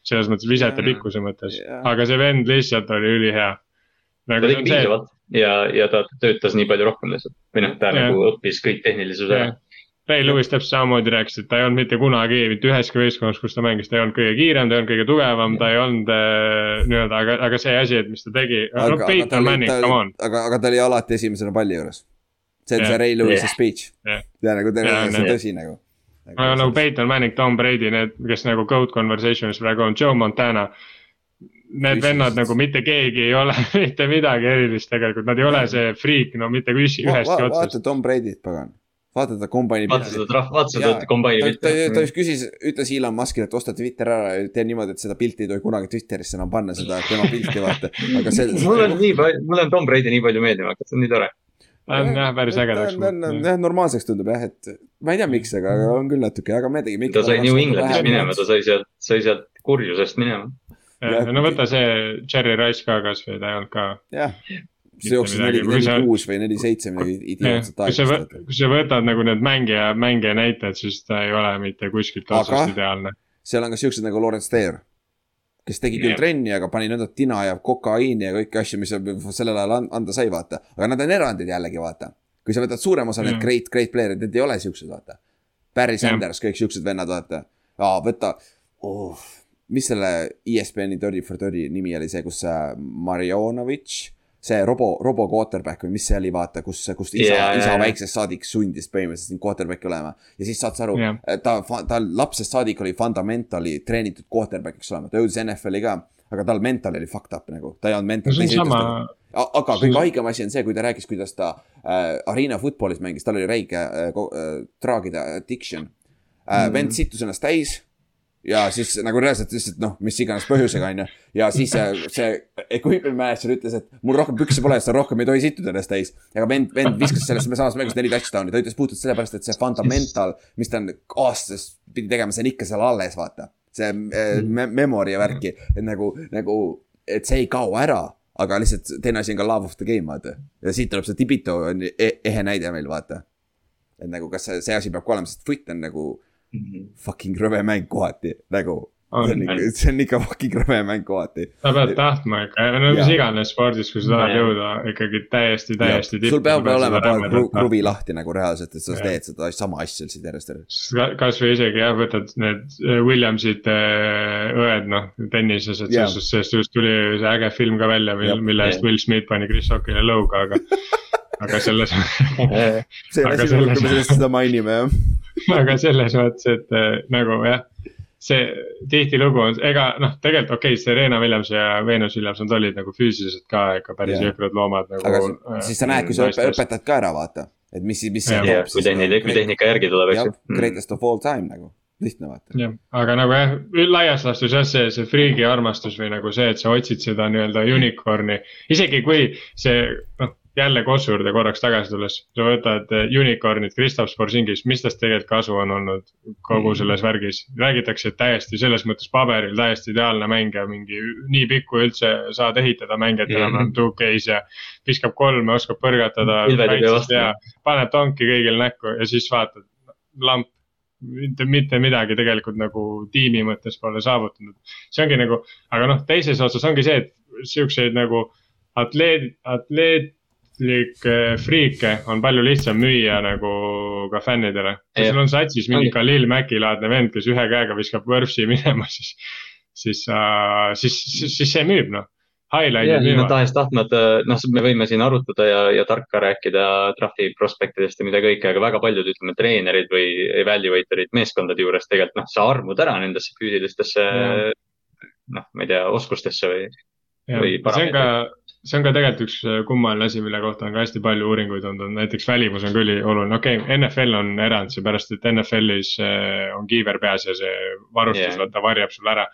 Selles mõttes visete pikkuse mõttes aga see vend lihtsalt oli ülihea. ta nagu see tegi on see, piisavalt ja, ja ta töötas nii palju rohkem lihtsalt või noh, ta Jah. nagu õppis kõik tehnilisuse ära. Ray Lewis täpselt samamoodi rääkis, et ta ei olnud mitte kunagi mitte üheski võistkonnas, kus ta mängis, ta ei olnud kõige kiirem, ta ei olnud kõige tugevam, ta ei olnud äh, nii-öelda, aga, aga see asi, et mis ta tegi, no aga, Peyton Manning, come on. aga, aga ta oli alati esimesena palli juures. see on Jah. see Ray Lewis'i Jah. speech Jah. ja nagu ta Jah,, see on tõsi nagu. Nagu Peyton Manning, Tom Brady, need, kes nagu GOAT conversation'is praegu on, Joe Montana. Need Füüsiliselt. vennad nagu mitte keegi ei ole mitte midagi erilist tegelikult, nad ei ole see friik, no mitte kusi- ühestki vaata otsast. Tom Brady't, pagan. vaata ta kombaini vaata seda trahv, vaata seda kombaini ta, ta, ta pilti. just küsis, ütles Elon Muskile, et osta Twitter ära ja tee niimoodi, et seda pilti ei tohi kunagi Twitterisse enam panna, seda tema pilti vaata. aga see. mulle on nii palju, mulle on Tom Brady nii palju meeldima hakanud, see on nii tore. On jah, päris ägedaks on, jah, normaalseks tundub jah, et ma ei tea, miks, aga on küll natuke, aga me tegime ta sai New Englandis minema, ta sai sealt, sai sealt kurjusest minema. no võta see Cherry Rice ka kasvõi, ta ei olnud ka jah, see jooksis neli, neli kuus või neli seitse midagi idiootset aega. kui sa võtad nagu need mängija, mängija näited, siis ta ei ole mitte kuskilt otsast ideaalne. seal on ka siuksed nagu Lawrence Taylor, kes tegi küll Jah. trenni, aga pani nõnda tina ja kokaiini ja kõiki asju, mis sellel ajal an- anda sai, vaata. aga nad on erandid jällegi, vaata. kui sa võtad suurem osa need Mm. great, great player'id, need ei ole siuksed, vaata. Barry. Sanders, kõik siuksed vennad, vaata. aa, võta oh,, mis selle ESPN-i Dirty for Dirty nimi oli see, kus see Marjonovitš, see robo, robo quarterback või mis see oli, vaata, kus, kus isa yeah,, isa jaa. väiksest saadik sundis põhimõtteliselt sind quarterback'i olema. ja siis saad sa aru yeah., ta, ta lapsest saadik oli fundamentali treenitud quarterback'iks olema, ta jõudis NFL-i ka, aga tal mental oli fucked up nagu, ta ei olnud mental. no sama, aga kõige haigem asi on see, kui ta rääkis, kuidas ta äh, Arena football'is mängis, tal oli räige äh, äh, draagide addiction äh,. vend sittus ennast täis ja siis nagu reaalselt lihtsalt noh, mis iganes põhjusega onju. ja siis see equipment manager ütles, et mul rohkem pükse pole, sa rohkem ei tohi sittuda ennast täis. aga vend, vend viskas sellest samas mängus neli touchdown'i, ta ütles puhtalt sellepärast, et see fundamental, mis ta on aastast pidi tegema, see on ikka seal alles, vaata. see äh, me memory ja värki, et nagu, nagu, et see ei kao ära aga lihtsalt teine asi on ka love of the game, vaata. ja siit tuleb see Tibito on e ehe näide meil, vaata. et nagu, kas see, see asi peab ka olema, sest foot on nagu fucking rõve mäng kohati, nagu. On, see on ikka, see on ikka fucking rõve mäng kohati. sa pead tahtma ikka, no mis iganes spordis, kui sa tahad jõuda ikkagi täiesti, täiesti sul peab olema paar kru- kruvi. lahti nagu reaalselt, et sa teed seda sama asja lihtsalt järjest kasvõi isegi jah, võtad need äh, Williamsid äh, õed noh, tennises, et Jaa. sellest, sellest just tuli see äge film ka välja, mille eest Will Smith pani Chris Rockile lõuga, aga. aga selles, see on Aga asi, selles- kui me sellest seda mainime, jah. aga selles mõttes, et äh, nagu jah. see tihtilugu on, ega noh, tegelikult okei okay,, Serena Williams ja Venus Williams, nad olid nagu füüsiliselt ka ikka päris jõhkrad loomad nagu. aga siis sa näed, kui sa õpe,. õpetad ka ära, vaata. et mis, mis kui tehnika, kui tehnika järgi tuleb, eks ju, Mm. greatest of all time nagu, lihtne vaata. jah, aga nagu jah, laias laastus jah, see, see friigi armastus või nagu see, et sa otsid seda nii-öelda unicorn'i. isegi kui see, noh, jälle Kossu juurde korraks tagasi tulles, sa võtad eh, unicorn'id Kristaps Porzingis, mis tast tegelikult kasu on olnud kogu selles värgis. räägitakse, et täiesti selles mõttes paberil täiesti ideaalne mängija, mingi nii pikk kui üldse saad ehitada mängijat Mhm. enam-vähem 2K-s ja viskab kolme, oskab põrgatada. Ja paneb tonki kõigile näkku ja siis vaatad, lamp mitte, mitte midagi tegelikult nagu tiimi mõttes pole saavutanud. see ongi nagu, aga noh, teises otsas ongi see, et siukseid nagu atleet, atleetlikke friike on palju lihtsam müüa nagu ka fännidele. kui sul on satsis mingi. Khalil Maci laadne vend, kes ühe käega viskab võrfsi minema, siis, siis uh,, siis, siis, siis see müüb noh. No müüvad. tahes-tahtmata, noh, me võime siin arutada ja, ja tarka rääkida draft'i prospektidest ja mida kõike, aga väga paljud, ütleme, treenerid või evaluator'id meeskondade juures tegelikult noh, sa armud ära nendesse füüsilistesse noh, ma ei tea, oskustesse või see on ka, see on ka tegelikult üks äh, kummaline asi, mille kohta on ka hästi palju uuringuid olnud, näiteks välimus on küll oluline, okei okay,, NFL on erand, seepärast et NFL-is äh, on kiiver peas ja see varustus yeah. vaata varjab sul ära.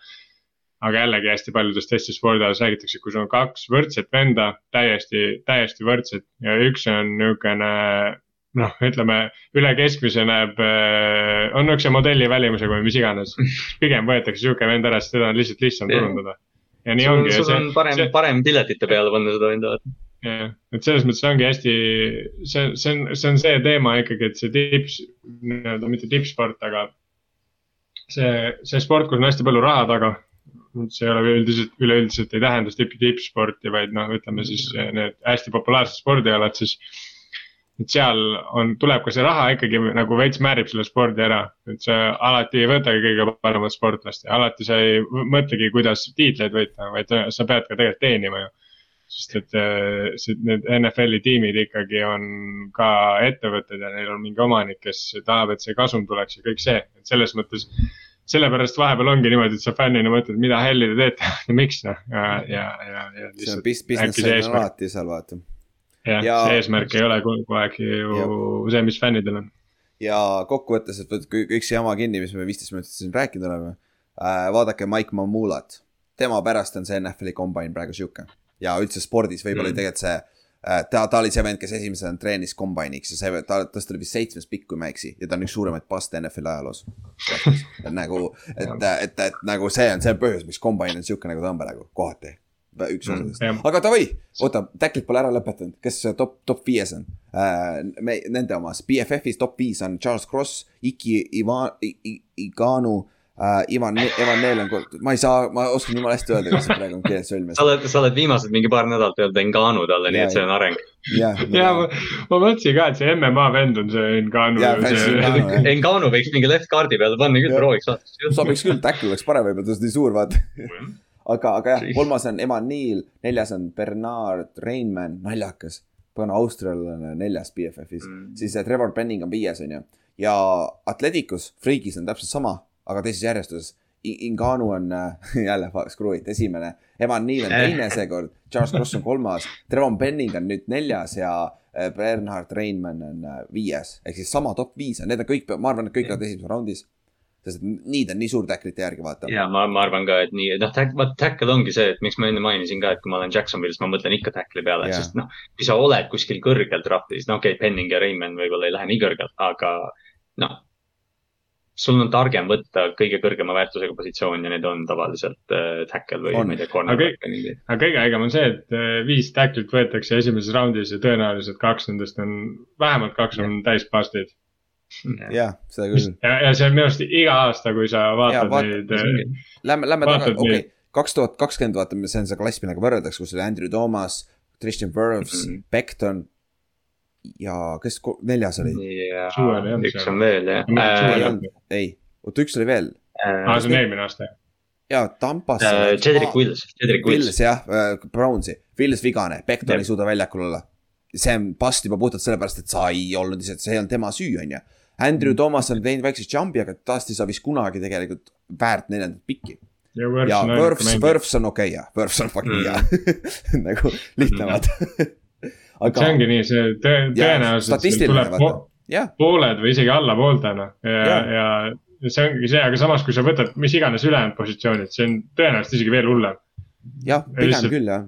aga jällegi hästi paljudes teistes spordialas räägitakse, kui sul on kaks võrdset venda, täiesti, täiesti võrdsed ja üks on niisugune noh, ütleme üle keskmise näeb, on niisuguse modelli välimusega või mis iganes. pigem võetakse niisugune vend ära, sest teda on lihtsalt lihtsam Jah. turundada. Ja nii sul on, ongi. sul on parem, parem piletite peale panna seda venda. jah, et selles mõttes ongi hästi, see, see on, see on see teema ikkagi, et see tips, nii-öelda mitte tippsport, aga see, see sport, kus on hästi palju raha taga. see ei ole üldiselt, üleüldiselt ei tähenda tipp, tippsporti, vaid noh, ütleme siis need hästi populaarsed spordialad, siis. Et seal on, tuleb ka see raha ikkagi nagu veits määrib selle spordi ära, et sa alati ei võtagi kõige paremat sportlast ja alati sa ei mõtlegi, kuidas tiitleid võita, vaid sa pead ka tegelikult teenima ju sest et äh, see, need NFL-i tiimid ikkagi on ka ettevõtted ja neil on mingi omanik, kes tahab, et see kasum tuleks ja kõik see, et selles mõttes. sellepärast vahepeal ongi niimoodi, et sa fännina mõtled, mida helli te teete ja miks noh ja, ja, ja, ja see on business on alati seal vaata. Jah ja-, see eesmärk ei ole kogu aeg ju see, mis fännidel on. ja kokkuvõttes, et võtke üks jama kinni, mis me viisteist minutit siin rääkinud oleme äh,. vaadake Mike Mamulat, tema pärast on see NFL-i kombain praegu sihuke ja üldse spordis võib-olla Mm. tegelikult see äh, ta, ta oli see vend, kes esimesena treenis kombainiks ja see, ta, tast oli vist seitsmes pikk, kui ma ei eksi ja ta on üks suuremaid paste NFL-i ajaloos. et nagu, et, et, et nagu see on see põhjus, miks kombain on sihuke, nagu ta on praegu kohati. Üks Mm, osadest jah. aga davai, oota, Tacklit pole ära lõpetanud, kes top, top viies on äh,? me, nende omas, BFF-is top viis on Charles Cross, Iki Iva-, Iganu uh,. Ivan, Evan Neel on, ma ei saa, ma oskan jumala hästi öelda, kas see praegu on keeles sõlmes sa. oled, sa oled viimased mingi paar nädalat öelnud Enganu talle, nii et see on areng. jah, ja ma, ma mõtlesin ka, et see MMA vend on see jah. Enganu võiks mingi left card'i peale panna küll, prooviks vaadata. sobiks küll, tackle oleks parem võib-olla, ta on nii suur, vaata. aga, aga jah kolmas on Evan Neal, neljas on Bernard Reinmann, naljakas. pagan austraallane neljas BFF-is mm., siis äh, Trevor Penning on viies, on ju. ja Atleticus, Freakis on täpselt sama, aga teises järjestuses. Inganu on äh, jälle, it, esimene. Evan Neal on teine seekord, Charles Cross on kolmas, Trevor Penning on nüüd neljas ja Bernard Reinmann on viies. ehk siis sama top viis on, need on kõik, ma arvan, et kõik on esimeses raundis. Sest et need on nii suur tacklite järgi, vaata. ja ma, ma arvan ka, et nii, noh, vaata tackle ongi see, et miks ma enne mainisin ka, et kui ma olen Jacksonvilis, ma mõtlen ikka tackle'i peale yeah., sest noh, kui sa oled kuskil kõrgel draft'is, no okei okay,, Penning ja Raymond võib-olla ei lähe nii kõrgelt, aga noh. sul on targem võtta kõige kõrgema väärtusega positsioon ja need on tavaliselt äh, tackle või On. ma ei tea, cornerback või mingi. aga kõige ägem on see, et äh, viis tacklit võetakse esimeses raundis ja tõenäoliselt kaks nendest on, vähemalt kaks on täis bust'id. jah, seda küll. ja, ja see on minu arust iga aasta, kui sa Jaa, vaatad vaata, neid äh, Lähme, lähme tagasi, okei okay., kaks tuhat kakskümmend, vaatame, see on see klass, millega võrreldakse, kus oli Andrew Thomas, Christian Wirfs mm. -hmm. Beckton ja kes neljas oli? ja üks on veel jah äh,. ei, oota üks oli veel aa, see on eelmine aasta. ja Tampas. äh, Cedric Wills, Cedric Wills. Wills jah, Brownsi, Wills vigane, Beckton ei suuda väljakul olla. see on past juba puhtalt sellepärast, et sa ei olnud lihtsalt, see ei olnud tema süü, on ju. Andrew Thomas on teinud väikse jump'i, aga tast ei saa vist kunagi tegelikult väärt neljandat pikki. ja Võrps ja on okei okay, jah, Võrfs on fucking Mm. hea nagu lihtne vaata. see ongi nii, see tõe- tõenäoliselt tuleb po jah, pooled või isegi alla pooltena ja Jaa., ja ja see ongi see, aga samas, kui sa võtad mis iganes ülejäänud positsioonid, see on tõenäoliselt isegi veel hullem. jah, pigem lihtsalt- küll jah.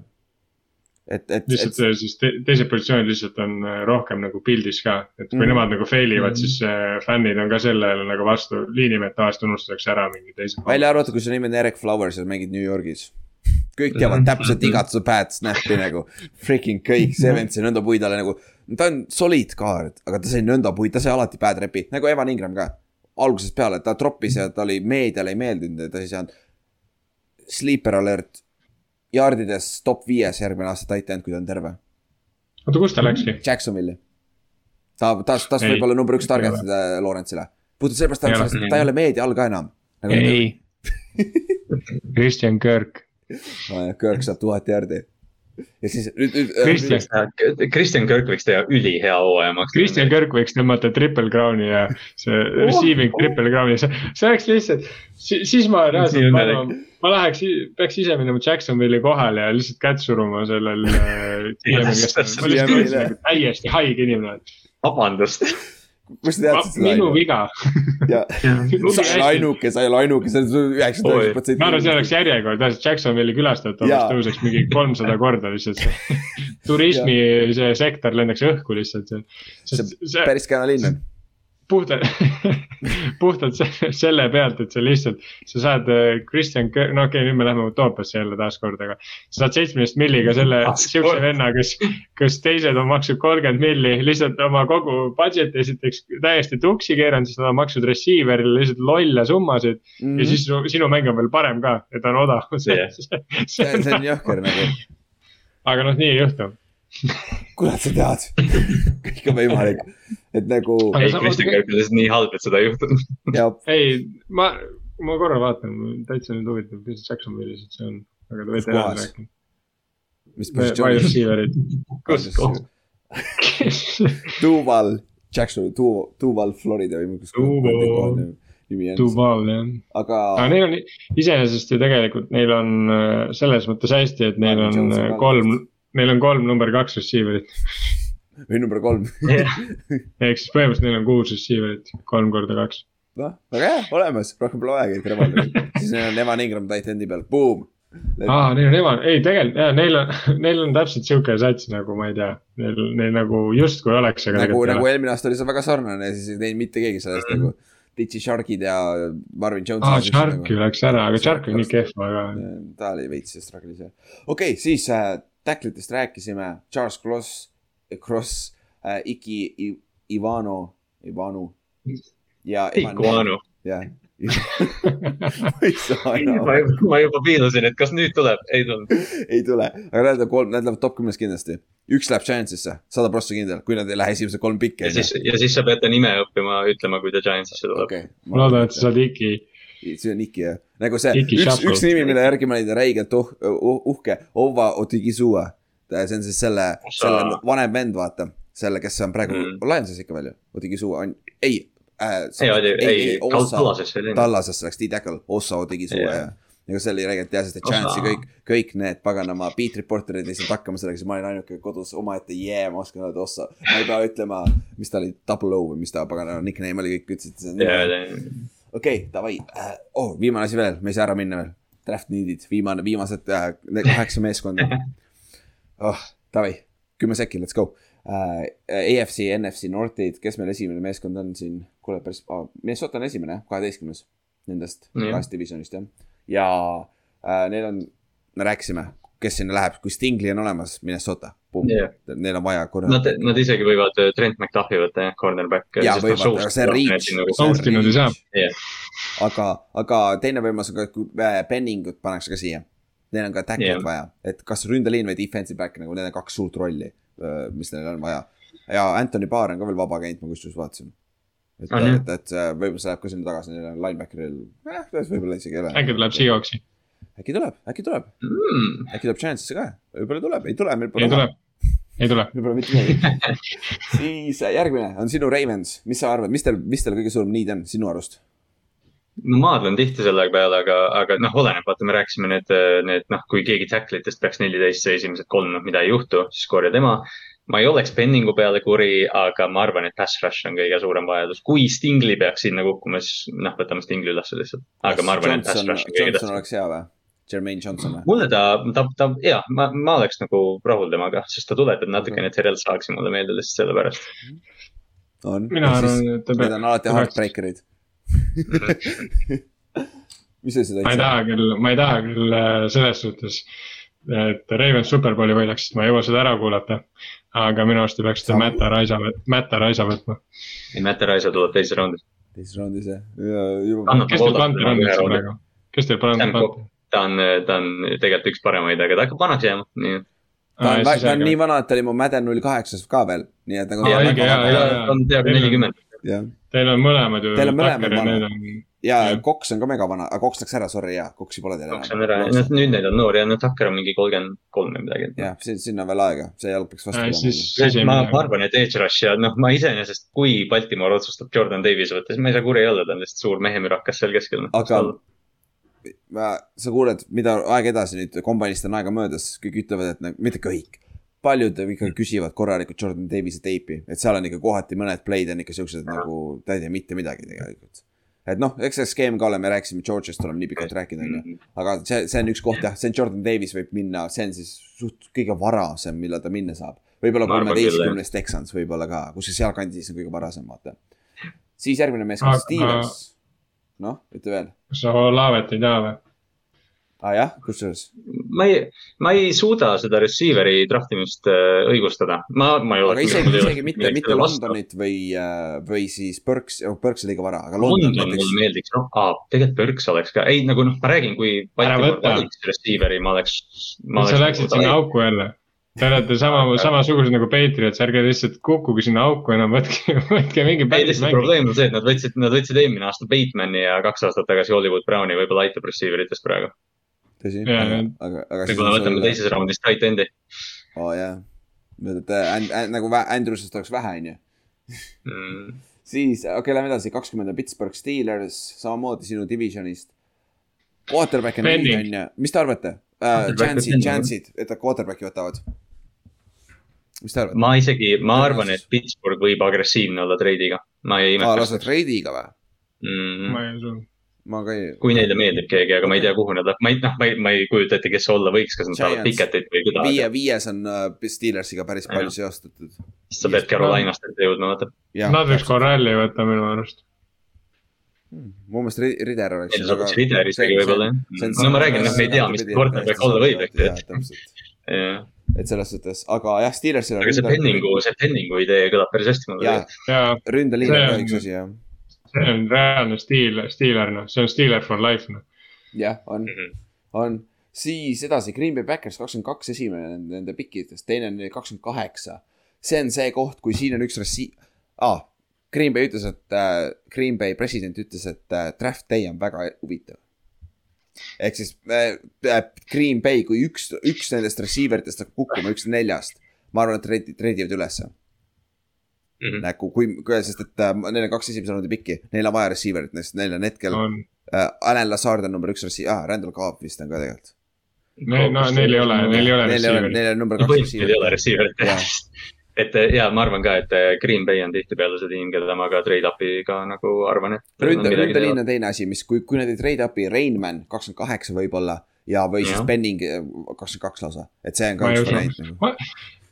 et, et, lihtsalt et siis te, teised positsioonid lihtsalt on äh, rohkem nagu pildis ka, et kui Mhm. mm. nemad nagu fail ivad Mhm. mm., siis äh, fännid on ka sellele nagu vastu, liinimehed tavaliselt unustatakse ära mingi teise. välja arvatud, kui su nimi on Erik Flowers ja mängid New Yorgis. kõik teavad täpselt igat su bad snap'i nagu, freaking kõik, see vend sai nõnda puid alla nagu. ta on solid kaart, aga ta sai nõnda puid, ta sai alati bad rep'i, nagu Evan Ingram ka. algusest peale, ta troppis ja ta oli meediale ei meeldinud ja ta ei saanud. Sleeper alert, jardides top viies järgmine aasta tight end, kui ta on terve. oota, kus ta läkski? Jacksonville'i. ta, ta, ta Ei. võib olla number üks target ole. äh, Lawrence'ile. puhtalt sellepärast, ta, on- ta ei ole meedia all ka enam. nagu ei. Kristjan Kirk. Kirk saab tuhat järgi. ja siis nüüd, nüüd. Kristjan, Kristjan Kirk võiks teha ülihea hooaja maksta. Kristjan Kirk võiks tõmmata triple crown'i ja see receiving triple crown'i, see, see oleks lihtsalt, siis ma reaalselt, ma arvan, ma läheks, peaks ise minema Jacksonville'i kohale ja lihtsalt kätt suruma sellel äh, on, täiesti haige inimene. vabandust. kust sa teadsid seda? minu viga. ja sa ei ole ainuke, sa ei ole ainuke, see on üheksakümmend üheksa protsenti. ma arvan, see oleks järjekord, tähendab Jacksonville'i külastajate Jaa. arvus tõuseks mingi kolmsada korda lihtsalt see. turismi see sektor lendaks õhku lihtsalt. sest see päris kena linn on. Puhtalt, puhtalt se- selle pealt, et sa lihtsalt, sa saad äh, Kristjan, no okei okay,, nüüd me läheme utoopiasse jälle taaskord, aga. sa saad seitsmeteist milliga selle, Taaskord. siukse venna, kes, kes teised on maksnud kolmkümmend milli, lihtsalt oma kogu budget'i esiteks täiesti tuksi keeranud, siis nad on maksnud receiver'ile lihtsalt lolle summasid mm. Mhm. -hmm. ja siis su- sinu mäng on veel parem ka, et ta on odav Jah. see on, see on jõhker nagu, aga noh, nii ei juhtu. kurat sa tead, kõik on võimalik, et nagu ei, Kristjan on lihtsalt nii halb, et seda ei juhtunud. ja ei, ma, ma korra vaatan, täitsa nüüd huvitav, mis Jacksonville'is, et see on, aga võite kohas? edasi rääkida. mis wide positsioon, receiver'id. kus kohas? Duval, Jackson, Duval, Florida või kus on, Duval jah. aga aga neil on iseenesest ju tegelikult, neil on äh, selles mõttes hästi, et neil on äh, kolm, neil on kolm number kaks receiver'it. Või number kolm, ehk siis põhimõtteliselt neil on kuus receiver'it, kolm korda kaks. noh, väga hea, olemas, rohkem pole vajagi, revolvrit, siis neil on Evan Ingram tight end'i peal, boom. aa, neil on ema, ei tegelikult jaa, neil on, neil on täpselt sihuke sats nagu ma ei tea, neil, neil nagu justkui oleks, nagu, nagu eelmine aasta oli see väga sarnane siis ei teinud mitte keegi sellest nagu. Ditchi Sharkid ja Marvin Jones. aa, Sharki läks ära, aga Shark on nii kehv, aga ta oli veits struggle'is jah. okei okay,, siis äh, tacklitest rääkisime, Charles Cross, Cross äh,, Iki I, Ivano, Ivanu. ja. Iguano. jah, ma enam ma, juba piilusin, et kas nüüd tuleb, ei tulnud. ei tule, aga nad lähevad kolm, nad lähevad top kümnes kindlasti. üks läheb Giantsisse, sada prossa kindel, kui nad ei lähe esimese kolm pikki ja. siis, ja siis sa pead ta nime õppima ütlema, kui ta Giantsisse tuleb. okei. ma loodan, et sa saad Iki, see on Iki jah, nagu see Iki üks, üks nimi, mille järgi ma olin räigelt uh, uh, uhke, Ova Otigizua. See on siis selle, selle vanem vend, vaata, selle, kes on praegu Mm. Lionsis ikka veel ju, Otigizua on, ei äh,. ei, ei, ei, Tallasesse oli. Tallasesse läks D-Tackle, Ossa Otigizua Jah. ja. ja see oli räigelt hea, sest et. Chance'i kõik, kõik need paganama beat reporter'id ei saanud hakkama sellega, siis ma olin ainuke kodus omaette, jee, ma oskan öelda Ossa. ma ei pea ütlema, mis ta oli, Double O või mis ta paganama nickname oli, kõik ütlesid okei, davai, oh, viimane asi veel, me ei saa ära minna veel. Draft need'id, viimane, viimased äh, kaheksa meeskonda. oh, davai, kümme sekki, let's go uh,. AFC, NFC, Northid, kes meil esimene meeskond on siin, kuule päris oh,, Minnesota on esimene, kaheteistkümnes nendest Jah. kahest divisionist jah. ja uh, neil on, me rääkisime, kes sinna läheb, kui Stingli on olemas, Minnesota, Jah. neil on vaja korra. Nad, nad isegi võivad äh, Trent McDuffi võtta, jah, cornerback. Jaa, võivad, aga see on reach. Nad ei saa. aga, aga teine võimalus on ka, kui äh, Penningut pannakse ka siia. Neil on ka tackle'it yeah. vaja, et kas ründeliin või defensive back nagu need on kaks suurt rolli, mis neil on vaja. ja Anthony Barr on ka veel vaba käinud, ma kusjuures vaatasin. et jah? et, et võib-olla see läheb ka sinna tagasi, neil on linebacker'il, eh, võib-olla isegi ei ole. äkki tuleb Seahawksi, äkki tuleb, äkki tuleb, mm.. äkki tuleb chance'isse ka, võib-olla tuleb, ei tule, meil pole ei tule, ei tule. võib-olla mitte midagi. siis äh, järgmine on sinu Ravens, mis sa arvad, mis teil, mis teil kõige suurem need on sinu arust? Ma maadlen tihti selle peale, aga, aga noh, oleneb, vaata, me rääkisime need, need noh, kui keegi tacklitest peaks neliteist see esimesed kolm, noh, mida ei juhtu, siis korja tema. ma ei oleks Penningu peale kuri, aga ma arvan, et pass rush on kõige suurem vajadus. kui Stingli peaks sinna kukkuma, siis noh, võtame Stingli ülesse lihtsalt. aga ma arvan, et pass Johnson, rush on kõige Johnson tähtsam. oleks hea või? Jermaine Johnson või? mulle ta, ta, ta, jaa, ma, ma oleks nagu rahul temaga, sest ta tuletab natukene Terrel Saagsi mulle meelde lihtsalt sellepärast. on. mina arvan, Need on, alati heartbreaker'id. Mis sa ütlesid, ma ei taha küll, ma ei taha küll äh, selles suhtes, et Ravens superbowli võidaks, sest ma ei jõua seda ära kuulata. aga minu arust te peaksite Sama. Mätta Raisa, Mätta Raisa võtma. ei, Matt Raisa tuleb teises raundis. teises raundis jah, juba. Annab- kes teil planter on nagu üldse praegu? kes teil Cook. on? ta on, ta on tegelikult üks paremaid, aga ta hakkab vanaks jääma, nii et. ta on, ta on nii vana, et ta oli mu Madden null kaheksas ka veel, nii et nagu. Ta on peaaegu nelikümmend. jah, Teil on mõlemad ju. Teil on mõlemad vanad. Ja. Cox on ka megavana, aga Cox läks ära, sorry jaa, Coxi pole teil kaks on ära, nüüd neil on noor ja no Tucker on mingi kolmkümmend kolm või midagi. jah, sinna on veel aega, see jalg peaks vastu ei ma, arvan, et Edge Rush ja noh, ma iseenesest, kui Baltimore otsustab Jordan Davis võtta, siis ma ei saa kuri olla, ta on lihtsalt suur mehemürakas seal keskel. Aga- ma, sa kuuled, mida aeg edasi nüüd, kombainist on aega möödas, kõik ütlevad, et nagu, mitte kõik. Paljud ikkagi küsivad korralikult Jordan Davise teipi, et seal on ikka kohati mõned play'd on ikka siuksed nagu, ta ei tea mitte midagi tegelikult. et noh, eks see skeem ka ole, me rääkisime George'ist oleme nii pikalt rääkinud, onju. aga see, see on üks koht jah, see on Jordan Davis võib minna, see on siis suht kõige varasem, millal ta minna saab. võib-olla kolmeteistkümnes Texans võib-olla ka, kus see sealkandis on kõige varasem, vaata. siis järgmine Aga- Steelers. noh, ütle veel. kas sa Olavet ei tea või? Aa ah, jah, kusjuures ma ei, ma ei suuda seda receiver'i draftimist äh, õigustada. ma, ma ei ole. aga isegi, isegi mitte, mitte. Londonit või, või siis Burks, Burks oli liiga vara, aga London London näiteks mulle. meeldiks, noh, tegelikult Burks oleks ka, ei nagu noh, ma räägin, kui Ära võta. receiver'i, ma oleks. sa läksid sinna auku jälle. Te olete sama, samasugused nagu Patriots, ärge lihtsalt kukkuge sinna auku enam, võtke, võtke mingi ei, päris lihtsalt probleem on see, et nad võtsid, nad võtsid eelmine aasta Batemani ja kaks aastat tagasi Hollywood Browni, võib-olla aitab receiver itest praegu. tõsi, Jaa, aga aga, aga. võib-olla võtame teises raundis tight end'i oo jah, et and, and, nagu vä- Andrewsest oleks vähe, onju. mm. siis, okei okay,, lähme edasi, kakskümmend on Pittsburgh Steelers, samamoodi sinu divisionist. Quarterback on Penning. nii, onju, mis te arvate uh,? On Chance'id, chance'id, et nad quarterback'i võtavad. mis te arvate? ma isegi, ma arvan, et Pittsburgh võib agressiivne olla treidiga. ma ei aa, imestaks lased reidiga või? mm.. ma ei usu. Ma ka ei. kui neile meeldib keegi, aga ma ei tea, kuhu nad, ma ei, noh, ma ei, ma ei kujuta ette, kes see olla võiks, kas nad saavad. Piketit või keda. viie, viies on uh, Steelersiga päris palju Jah. seostatud. sa pead Carolinast ette jõudma, vaata. Nad võiks Corrali võtta minu arust. mu meelest Ri- Rider oleks. Neil saab Rider isegi võib-olla jah. no ma räägin, noh, me ei tea, mis quarterback olla võib, eks ju, täpselt, et. selles suhtes, aga jah, Steelersil aga see Penningu, see Penningu idee kõlab päris hästi mulle ja tegelikult. ja ründeliin on ka See on- üks asi jah. See on reaalne stiil, stiiler noh, see on stiiler for life noh. jah, on, Mhm. on, siis edasi Green Bay Backers kakskümmend kaks esimene nende, pikkidest, teine on kakskümmend kaheksa. see on see koht, kui siin on üks ressi- ah,, Green Bay ütles, et äh, Green Bay president ütles, et äh, draft day on väga huvitav. ehk siis äh, äh, Green Bay, kui üks, üks nendest receiver itest hakkab kukkuma, üks neljast, ma arvan, et trade, trade ivad ülesse Mhm. nagu kui, sest et äh, neil on kaks esimese raundi pikki, neil on vaja receiver'it, neist neil on hetkel on, äh,, Alan Lazard on number üks receiver ah,, Randall Cobb vist on ka tegelikult. no neil ei ole, neil ei ole Neil ei ole, receiver'it. neil on number no kaks põhimõtteliselt ei ole receiver'it. receiver'it et eh, ja ma arvan ka, et eh, Green Bay on tihtipeale see tiim, keda ma ka trade up'i ka nagu arvan, et. ründe, ründeliin on teine asi, mis, kui, kui nad ei trade up'i Rainman kakskümmend kaheksa võib-olla ja, või siis Jah. Benning kakskümmend kaks lausa, et see on ka Ma üks variant nagu.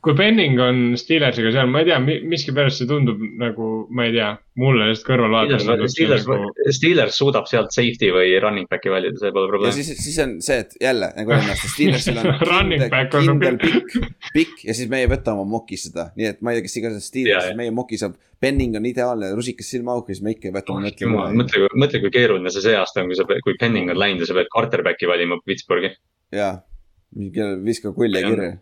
Kui Benning on Steelersiga seal, ma ei tea, miskipärast see tundub nagu, ma ei tea, mulle lihtsalt kõrvalvaatajana Steelers nagu, Steelers suudab sealt safety või running back'i valida, see pole ja probleem. siis, siis on see, et jälle nagu eelmine aasta Steelersil on Running kindel, back on kindel pikk, pikk ja siis meie võtame oma mokis seda, nii et ma ei tea, kes iganes Steelers meie moki saab, Benning on ideaalne, rusikas silmaauku, siis me ikka ei võta oh oma jumal, mõtle, mõtle, kui keeruline see see aasta on, kui sa, kui Penning on läinud ja sa pead quarterback'i valima Pittsburghi. jaa, viska kulli ja kirja.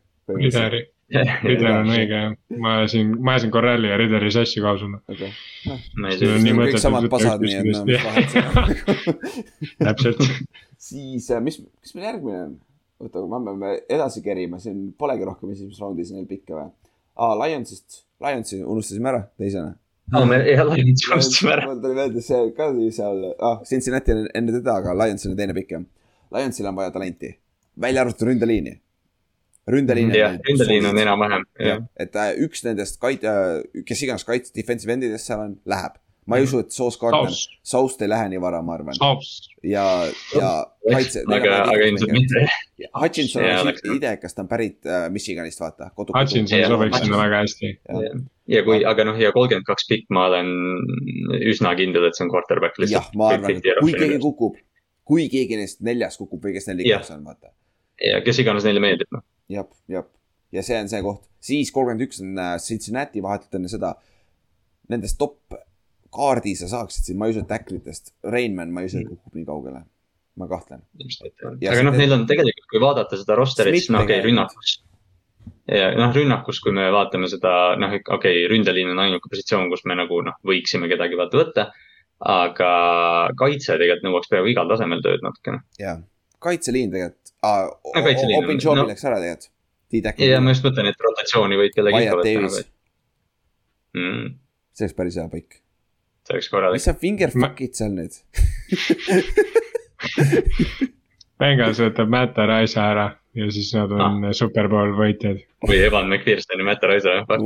Rideri, Rider on õige jah, ma ajasin, ma ajasin Corrali ja Rideri sassi ei See tea on, nii kõik samad pasad, nii et no mis vahet seal. täpselt, siis, mis, mis meil järgmine on? oota, me peame edasi kerima, siin polegi rohkem esimeses raundis neil pikka või? aa, Lionsist, Lionsi unustasime ära teisena. aa, me jah, Lions unustasime ära. mul tuli meelde, see ka seal, ah, Cincinnati on enne teda, aga Lionsil on teine pikk jah. Lionsil on vaja talenti, välja arvatud ründeliini. Ründeliin jah, ründeliin on. enam-vähem, jah. et äh, üks nendest kait-, kes iganes kaitse, defensive endidest seal on, läheb. ma ei usu, et Sauce Gardner, Sauce ei lähe nii vara, ma arvan. Ja, ja kaitse. aga, aga ilmselt mitte. Hutchinson on siit idekas, ta on pärit äh, Michiganist, vaata. Hutchinson Jah, sobiks sinna väga hästi. ja kui, aga noh, ja kolmkümmend kaks pikk, ma olen üsna kindel, et see on quarterback jah lihtsalt., ma arvan, et kui keegi kukub, kui keegi neist neljast kukub või kes neil Jah. liigas on, vaata. ja kes iganes neile meeldib, noh. jah, jah. ja see on see koht, siis kolmkümmend üks on äh, Cincinnati vahetult enne seda. Nendest top kaardi sa saaksid siin, ma ei usu, et Tackletest, Rainman, ma ei usu, et kukub nii kaugele. ma kahtlen. Aga noh, neil on tegelikult, kui vaadata seda rosterit, siis noh, okei okay,, rünnakus. ja noh, rünnakus, kui me vaatame seda, noh, okei okay,, ründeliin on ainuke positsioon, kus me nagu noh, võiksime kedagi vaata võtta. aga kaitse tegelikult nõuaks peaaegu igal tasemel tööd natukene. jah, kaitseliin tegelikult Open Jobi no- läks ära tegelikult. ja ma just mõtlen, et rotatsiooni võid kellegi ikka võtta mm,. see oleks päris hea paik. see oleks korralik mis. sa fingerfuck'id seal nüüd? Bengals võtab Matt Rice'a ära ja siis nad on ah. superbowl võitjad. või Evan McPherson ja Matt Rice, fuck.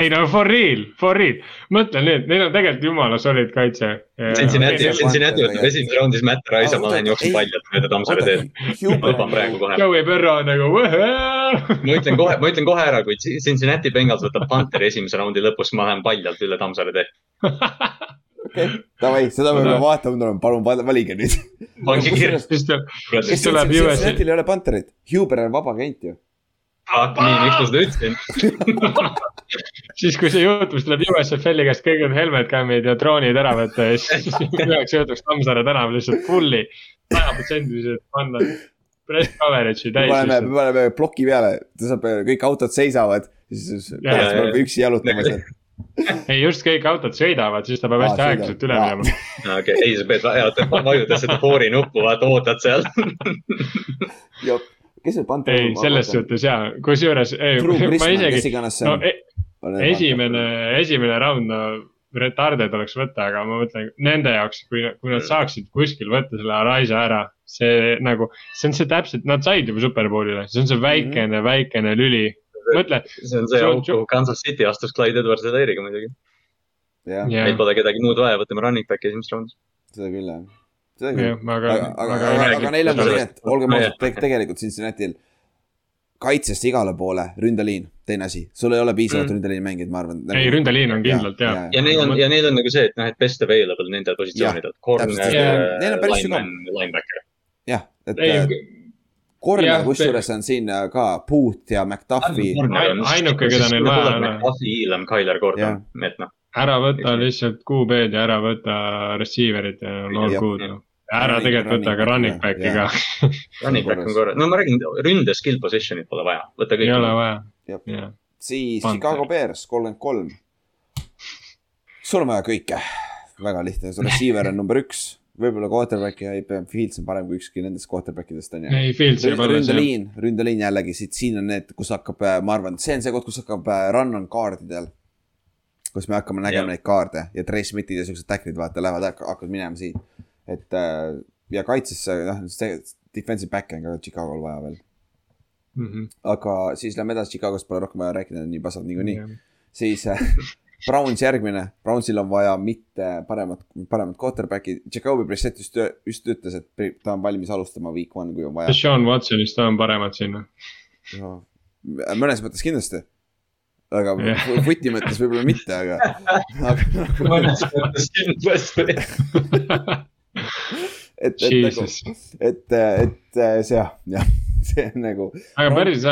ei no for real, for real, mõtle nüüd, neil on tegelikult jumala solid kaitse. Cincinnati, Cincinnati võtab esimeses raundis Matt Rice, Aga ma lähen jooksen paljalt mööda Tammsaare teed. luban praegu kohe. Joey Burrow on nagu ma ütlen kohe, ma ütlen kohe ära, kui Cincinnati Bengals võtab Pantheri esimese raundi lõpus, ma lähen paljalt üle Tammsaare teed. okei, davai, seda me peame vaatama tulema, palun val- valige nüüd. pange kirja. siis tuleb, Siis tuleb USA Cincinnati'l ei ole Panterit? Huber on vaba agent ju. Fuck, nii, miks ma seda ütlesin? siis kui see juhtus, tuleb USFL-i käest kõik need helmet camm'id ja droonid ära võtta ja siis üheks jutuks Tammsaare tänav lihtsalt fully, sajaprotsendiliselt panna press coverage'i me täis paneme, lihtsalt. me paneme ploki peale, ta saab, kõik autod seisavad, siis pärast me ja. üksi jalutama seal. ei, just kõik autod sõidavad, siis ta peab hästi aeglaselt üle minema. okei, ei, sa pead vajutada seda foori nuppu, vaata, ootad seal. kes see Panter ei, selles. suhtes jaa, kusjuures, kes isegi, iganes see no on e,. esimene, esimene round, no retarded oleks võtta, aga ma mõtlen nende jaoks, kui, kui nad saaksid kuskil võtta selle Arisa ära, see nagu, see on see täpselt, nad said juba superbowlile, see on see väikene mm, -hmm. väikene lüli. mõtle, see on see auk, kuhu Kansas City astus Clyde Edwards Hilairiga muidugi. jah, meil pole kedagi muud vaja, võtame running back'i esimeses raundis. seda küll jah. seda küll. aga, aga, aga, aga aga, neil on ka nii, et olgem ausad, tegelikult Cincinnati'l kaitsest igale poole ründeliin, teine asi, sul ei ole piisavalt Mm. ründeliini mängijaid, ma arvan. ei, ründeliin on kindlalt ja, ja, ja. ja neil on, ja neil on nagu see, et noh, et best available nendel positsioonidel. jah, et ei corner kusjuures on siin äh, ka Booth ja McDuffi. Ainuke, keda neil vaja on. McDuffi, Elam, Tyler Gordon, et noh, ära võta lihtsalt QB-d ja ära võta receiver'id ja on all Jah. good. ära tegelikult võta ka running back'i back, ka, running back on korras, no ma räägin, ründe skill position'it pole vaja, võta ei ole kõik. vaja. Siis. Chicago Bears kolmkümmend kolm. sul on vaja kõike, väga lihtne, receiver on number üks, võib-olla quarterback'i ja Fields on parem kui ükski nendest quarterback idest on ju. ei Fields alles jah. ründeliin, ründeliin jällegi siit, siin on need, kus hakkab, ma arvan, see on see koht, kus hakkab äh, run on kaardidel. kus me hakkame nägema Jah. neid kaarde ja Trey Smithid ja siuksed tacklid vaata lähevad, hakkavad minema siit. et äh, ja kaitsesse, noh, see defensive back'i on ka Chicagol vaja veel. Mhm. aga siis lähme edasi, Chicagost pole rohkem vaja rääkida, nii pasad niikuinii. siis äh, Browns järgmine, Brownsil on vaja mitte paremat, paremat quarterback'i, Jacobi Brissett just, just ütles, et ta on valmis alustama week one, kui on vaja. Sean Watsonist on paremad sinna. no,. mõnes mõttes kindlasti. aga yeah. footi mõttes võib-olla mitte, aga, aga mõnes mõttes kindlasti. et, et nagu, et, et see jah, jah, see on nagu, aga päris,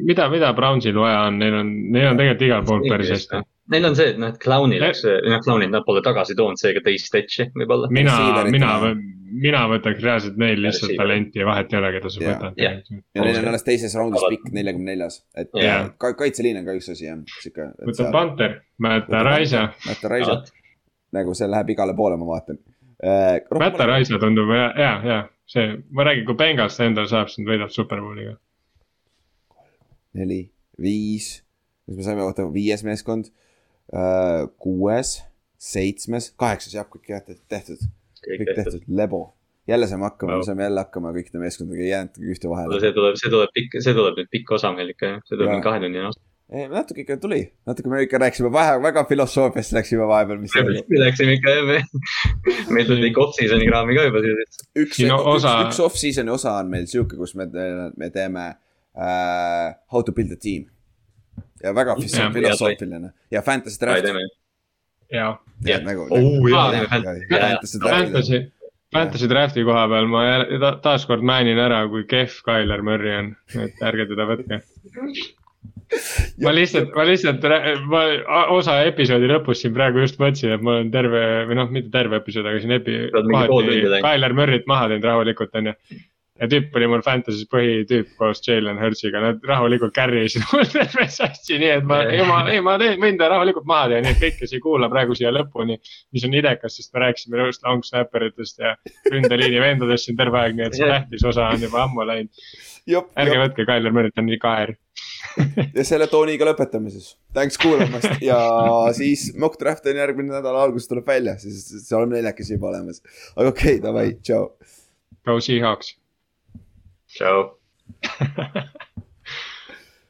mida, mida Brownsil vaja on, neil on, neil on tegelikult igal pool päris hästi. Neil on see, et noh, et Clownil, noh Clownid nad pole tagasi toonud, seega teist etši võib-olla. mina mina mina võtaks reaalselt neil lihtsalt Receiver. talenti ja vahet ei ole, keda sa Jah. võtad Jah.. ja neil on alles teises raundis pikk, neljakümne neljas, et Jah. ka, kaitseliin on ka üks asi jah, sihuke. võta Panther, Mäeta Raisa, Mätta Raisa, nagu see läheb igale poole, ma vaatan. Mäeta Raisa tundub hea, hea, hea, see, ma räägin, kui Bengals ta endale saab, siis nad võidavad Superbowliga. neli, viis, kas me saime, oota, viies meeskond, kuues, seitsmes, kaheksas jah, kõik jah tehtud, kõik tehtud, lebo. jälle saame hakkama, me saame jälle hakkama kõikide meeskondadega, ei jäänudki ühte vahele. see tuleb, see tuleb pikk, see tuleb nüüd pikk osa meil ikka see tuleb Jaa. mingi kahetunnine osa. ei, natuke ikka tuli, natuke me ikka rääkisime vahe, väga filosoofiast läksime vahepeal, mis läksime ikka jah, meil tuli ikka off-season'i kraami ka juba sellised. üks, üks, osa- üks off-season'i osa on meil sihuke, kus me, me teeme uh, how to build a team. Ja väga Jah. filosoofiline ja fantasy draft. teeme. jaa. Ja, nagu, fantasy fantasy- draft. Fantasy, drafti koha peal ma taaskord määnin ära, kui kehv Tyler Murry on, et ärge teda võtke. ma lihtsalt, ma lihtsalt, ma osa episoodi lõpus siin praegu just mõtlesin, et ma olen terve või noh, mitte terve episood, aga siin epi-. Tyler Murry't maha teinud rahulikult, onju. Ja tüüp oli mul Fantasy's põhitüüp koos Jalen Hurtsiga, nad rahulikult carry isid mul terve sassi, nii et ma, ei ma, ei ma teen, võin ta rahulikult maha teha, nii et kõik, kes ei kuula praegu siia lõpuni. mis on idekas, sest me rääkisime just long snapper itest ja ründeliini vendadest siin terve aeg, nii et see tähtis osa on juba ammu läinud. ärge võtke Murry't, ta on nii kaer. ja selle tooniga lõpetame siis. Thanks kuulamast ja siis mock draft on järgmine nädala alguses tuleb välja, siis siis oleme neljakesi juba olemas. aga okei okay,, davai, tšau. Go Seahawks. So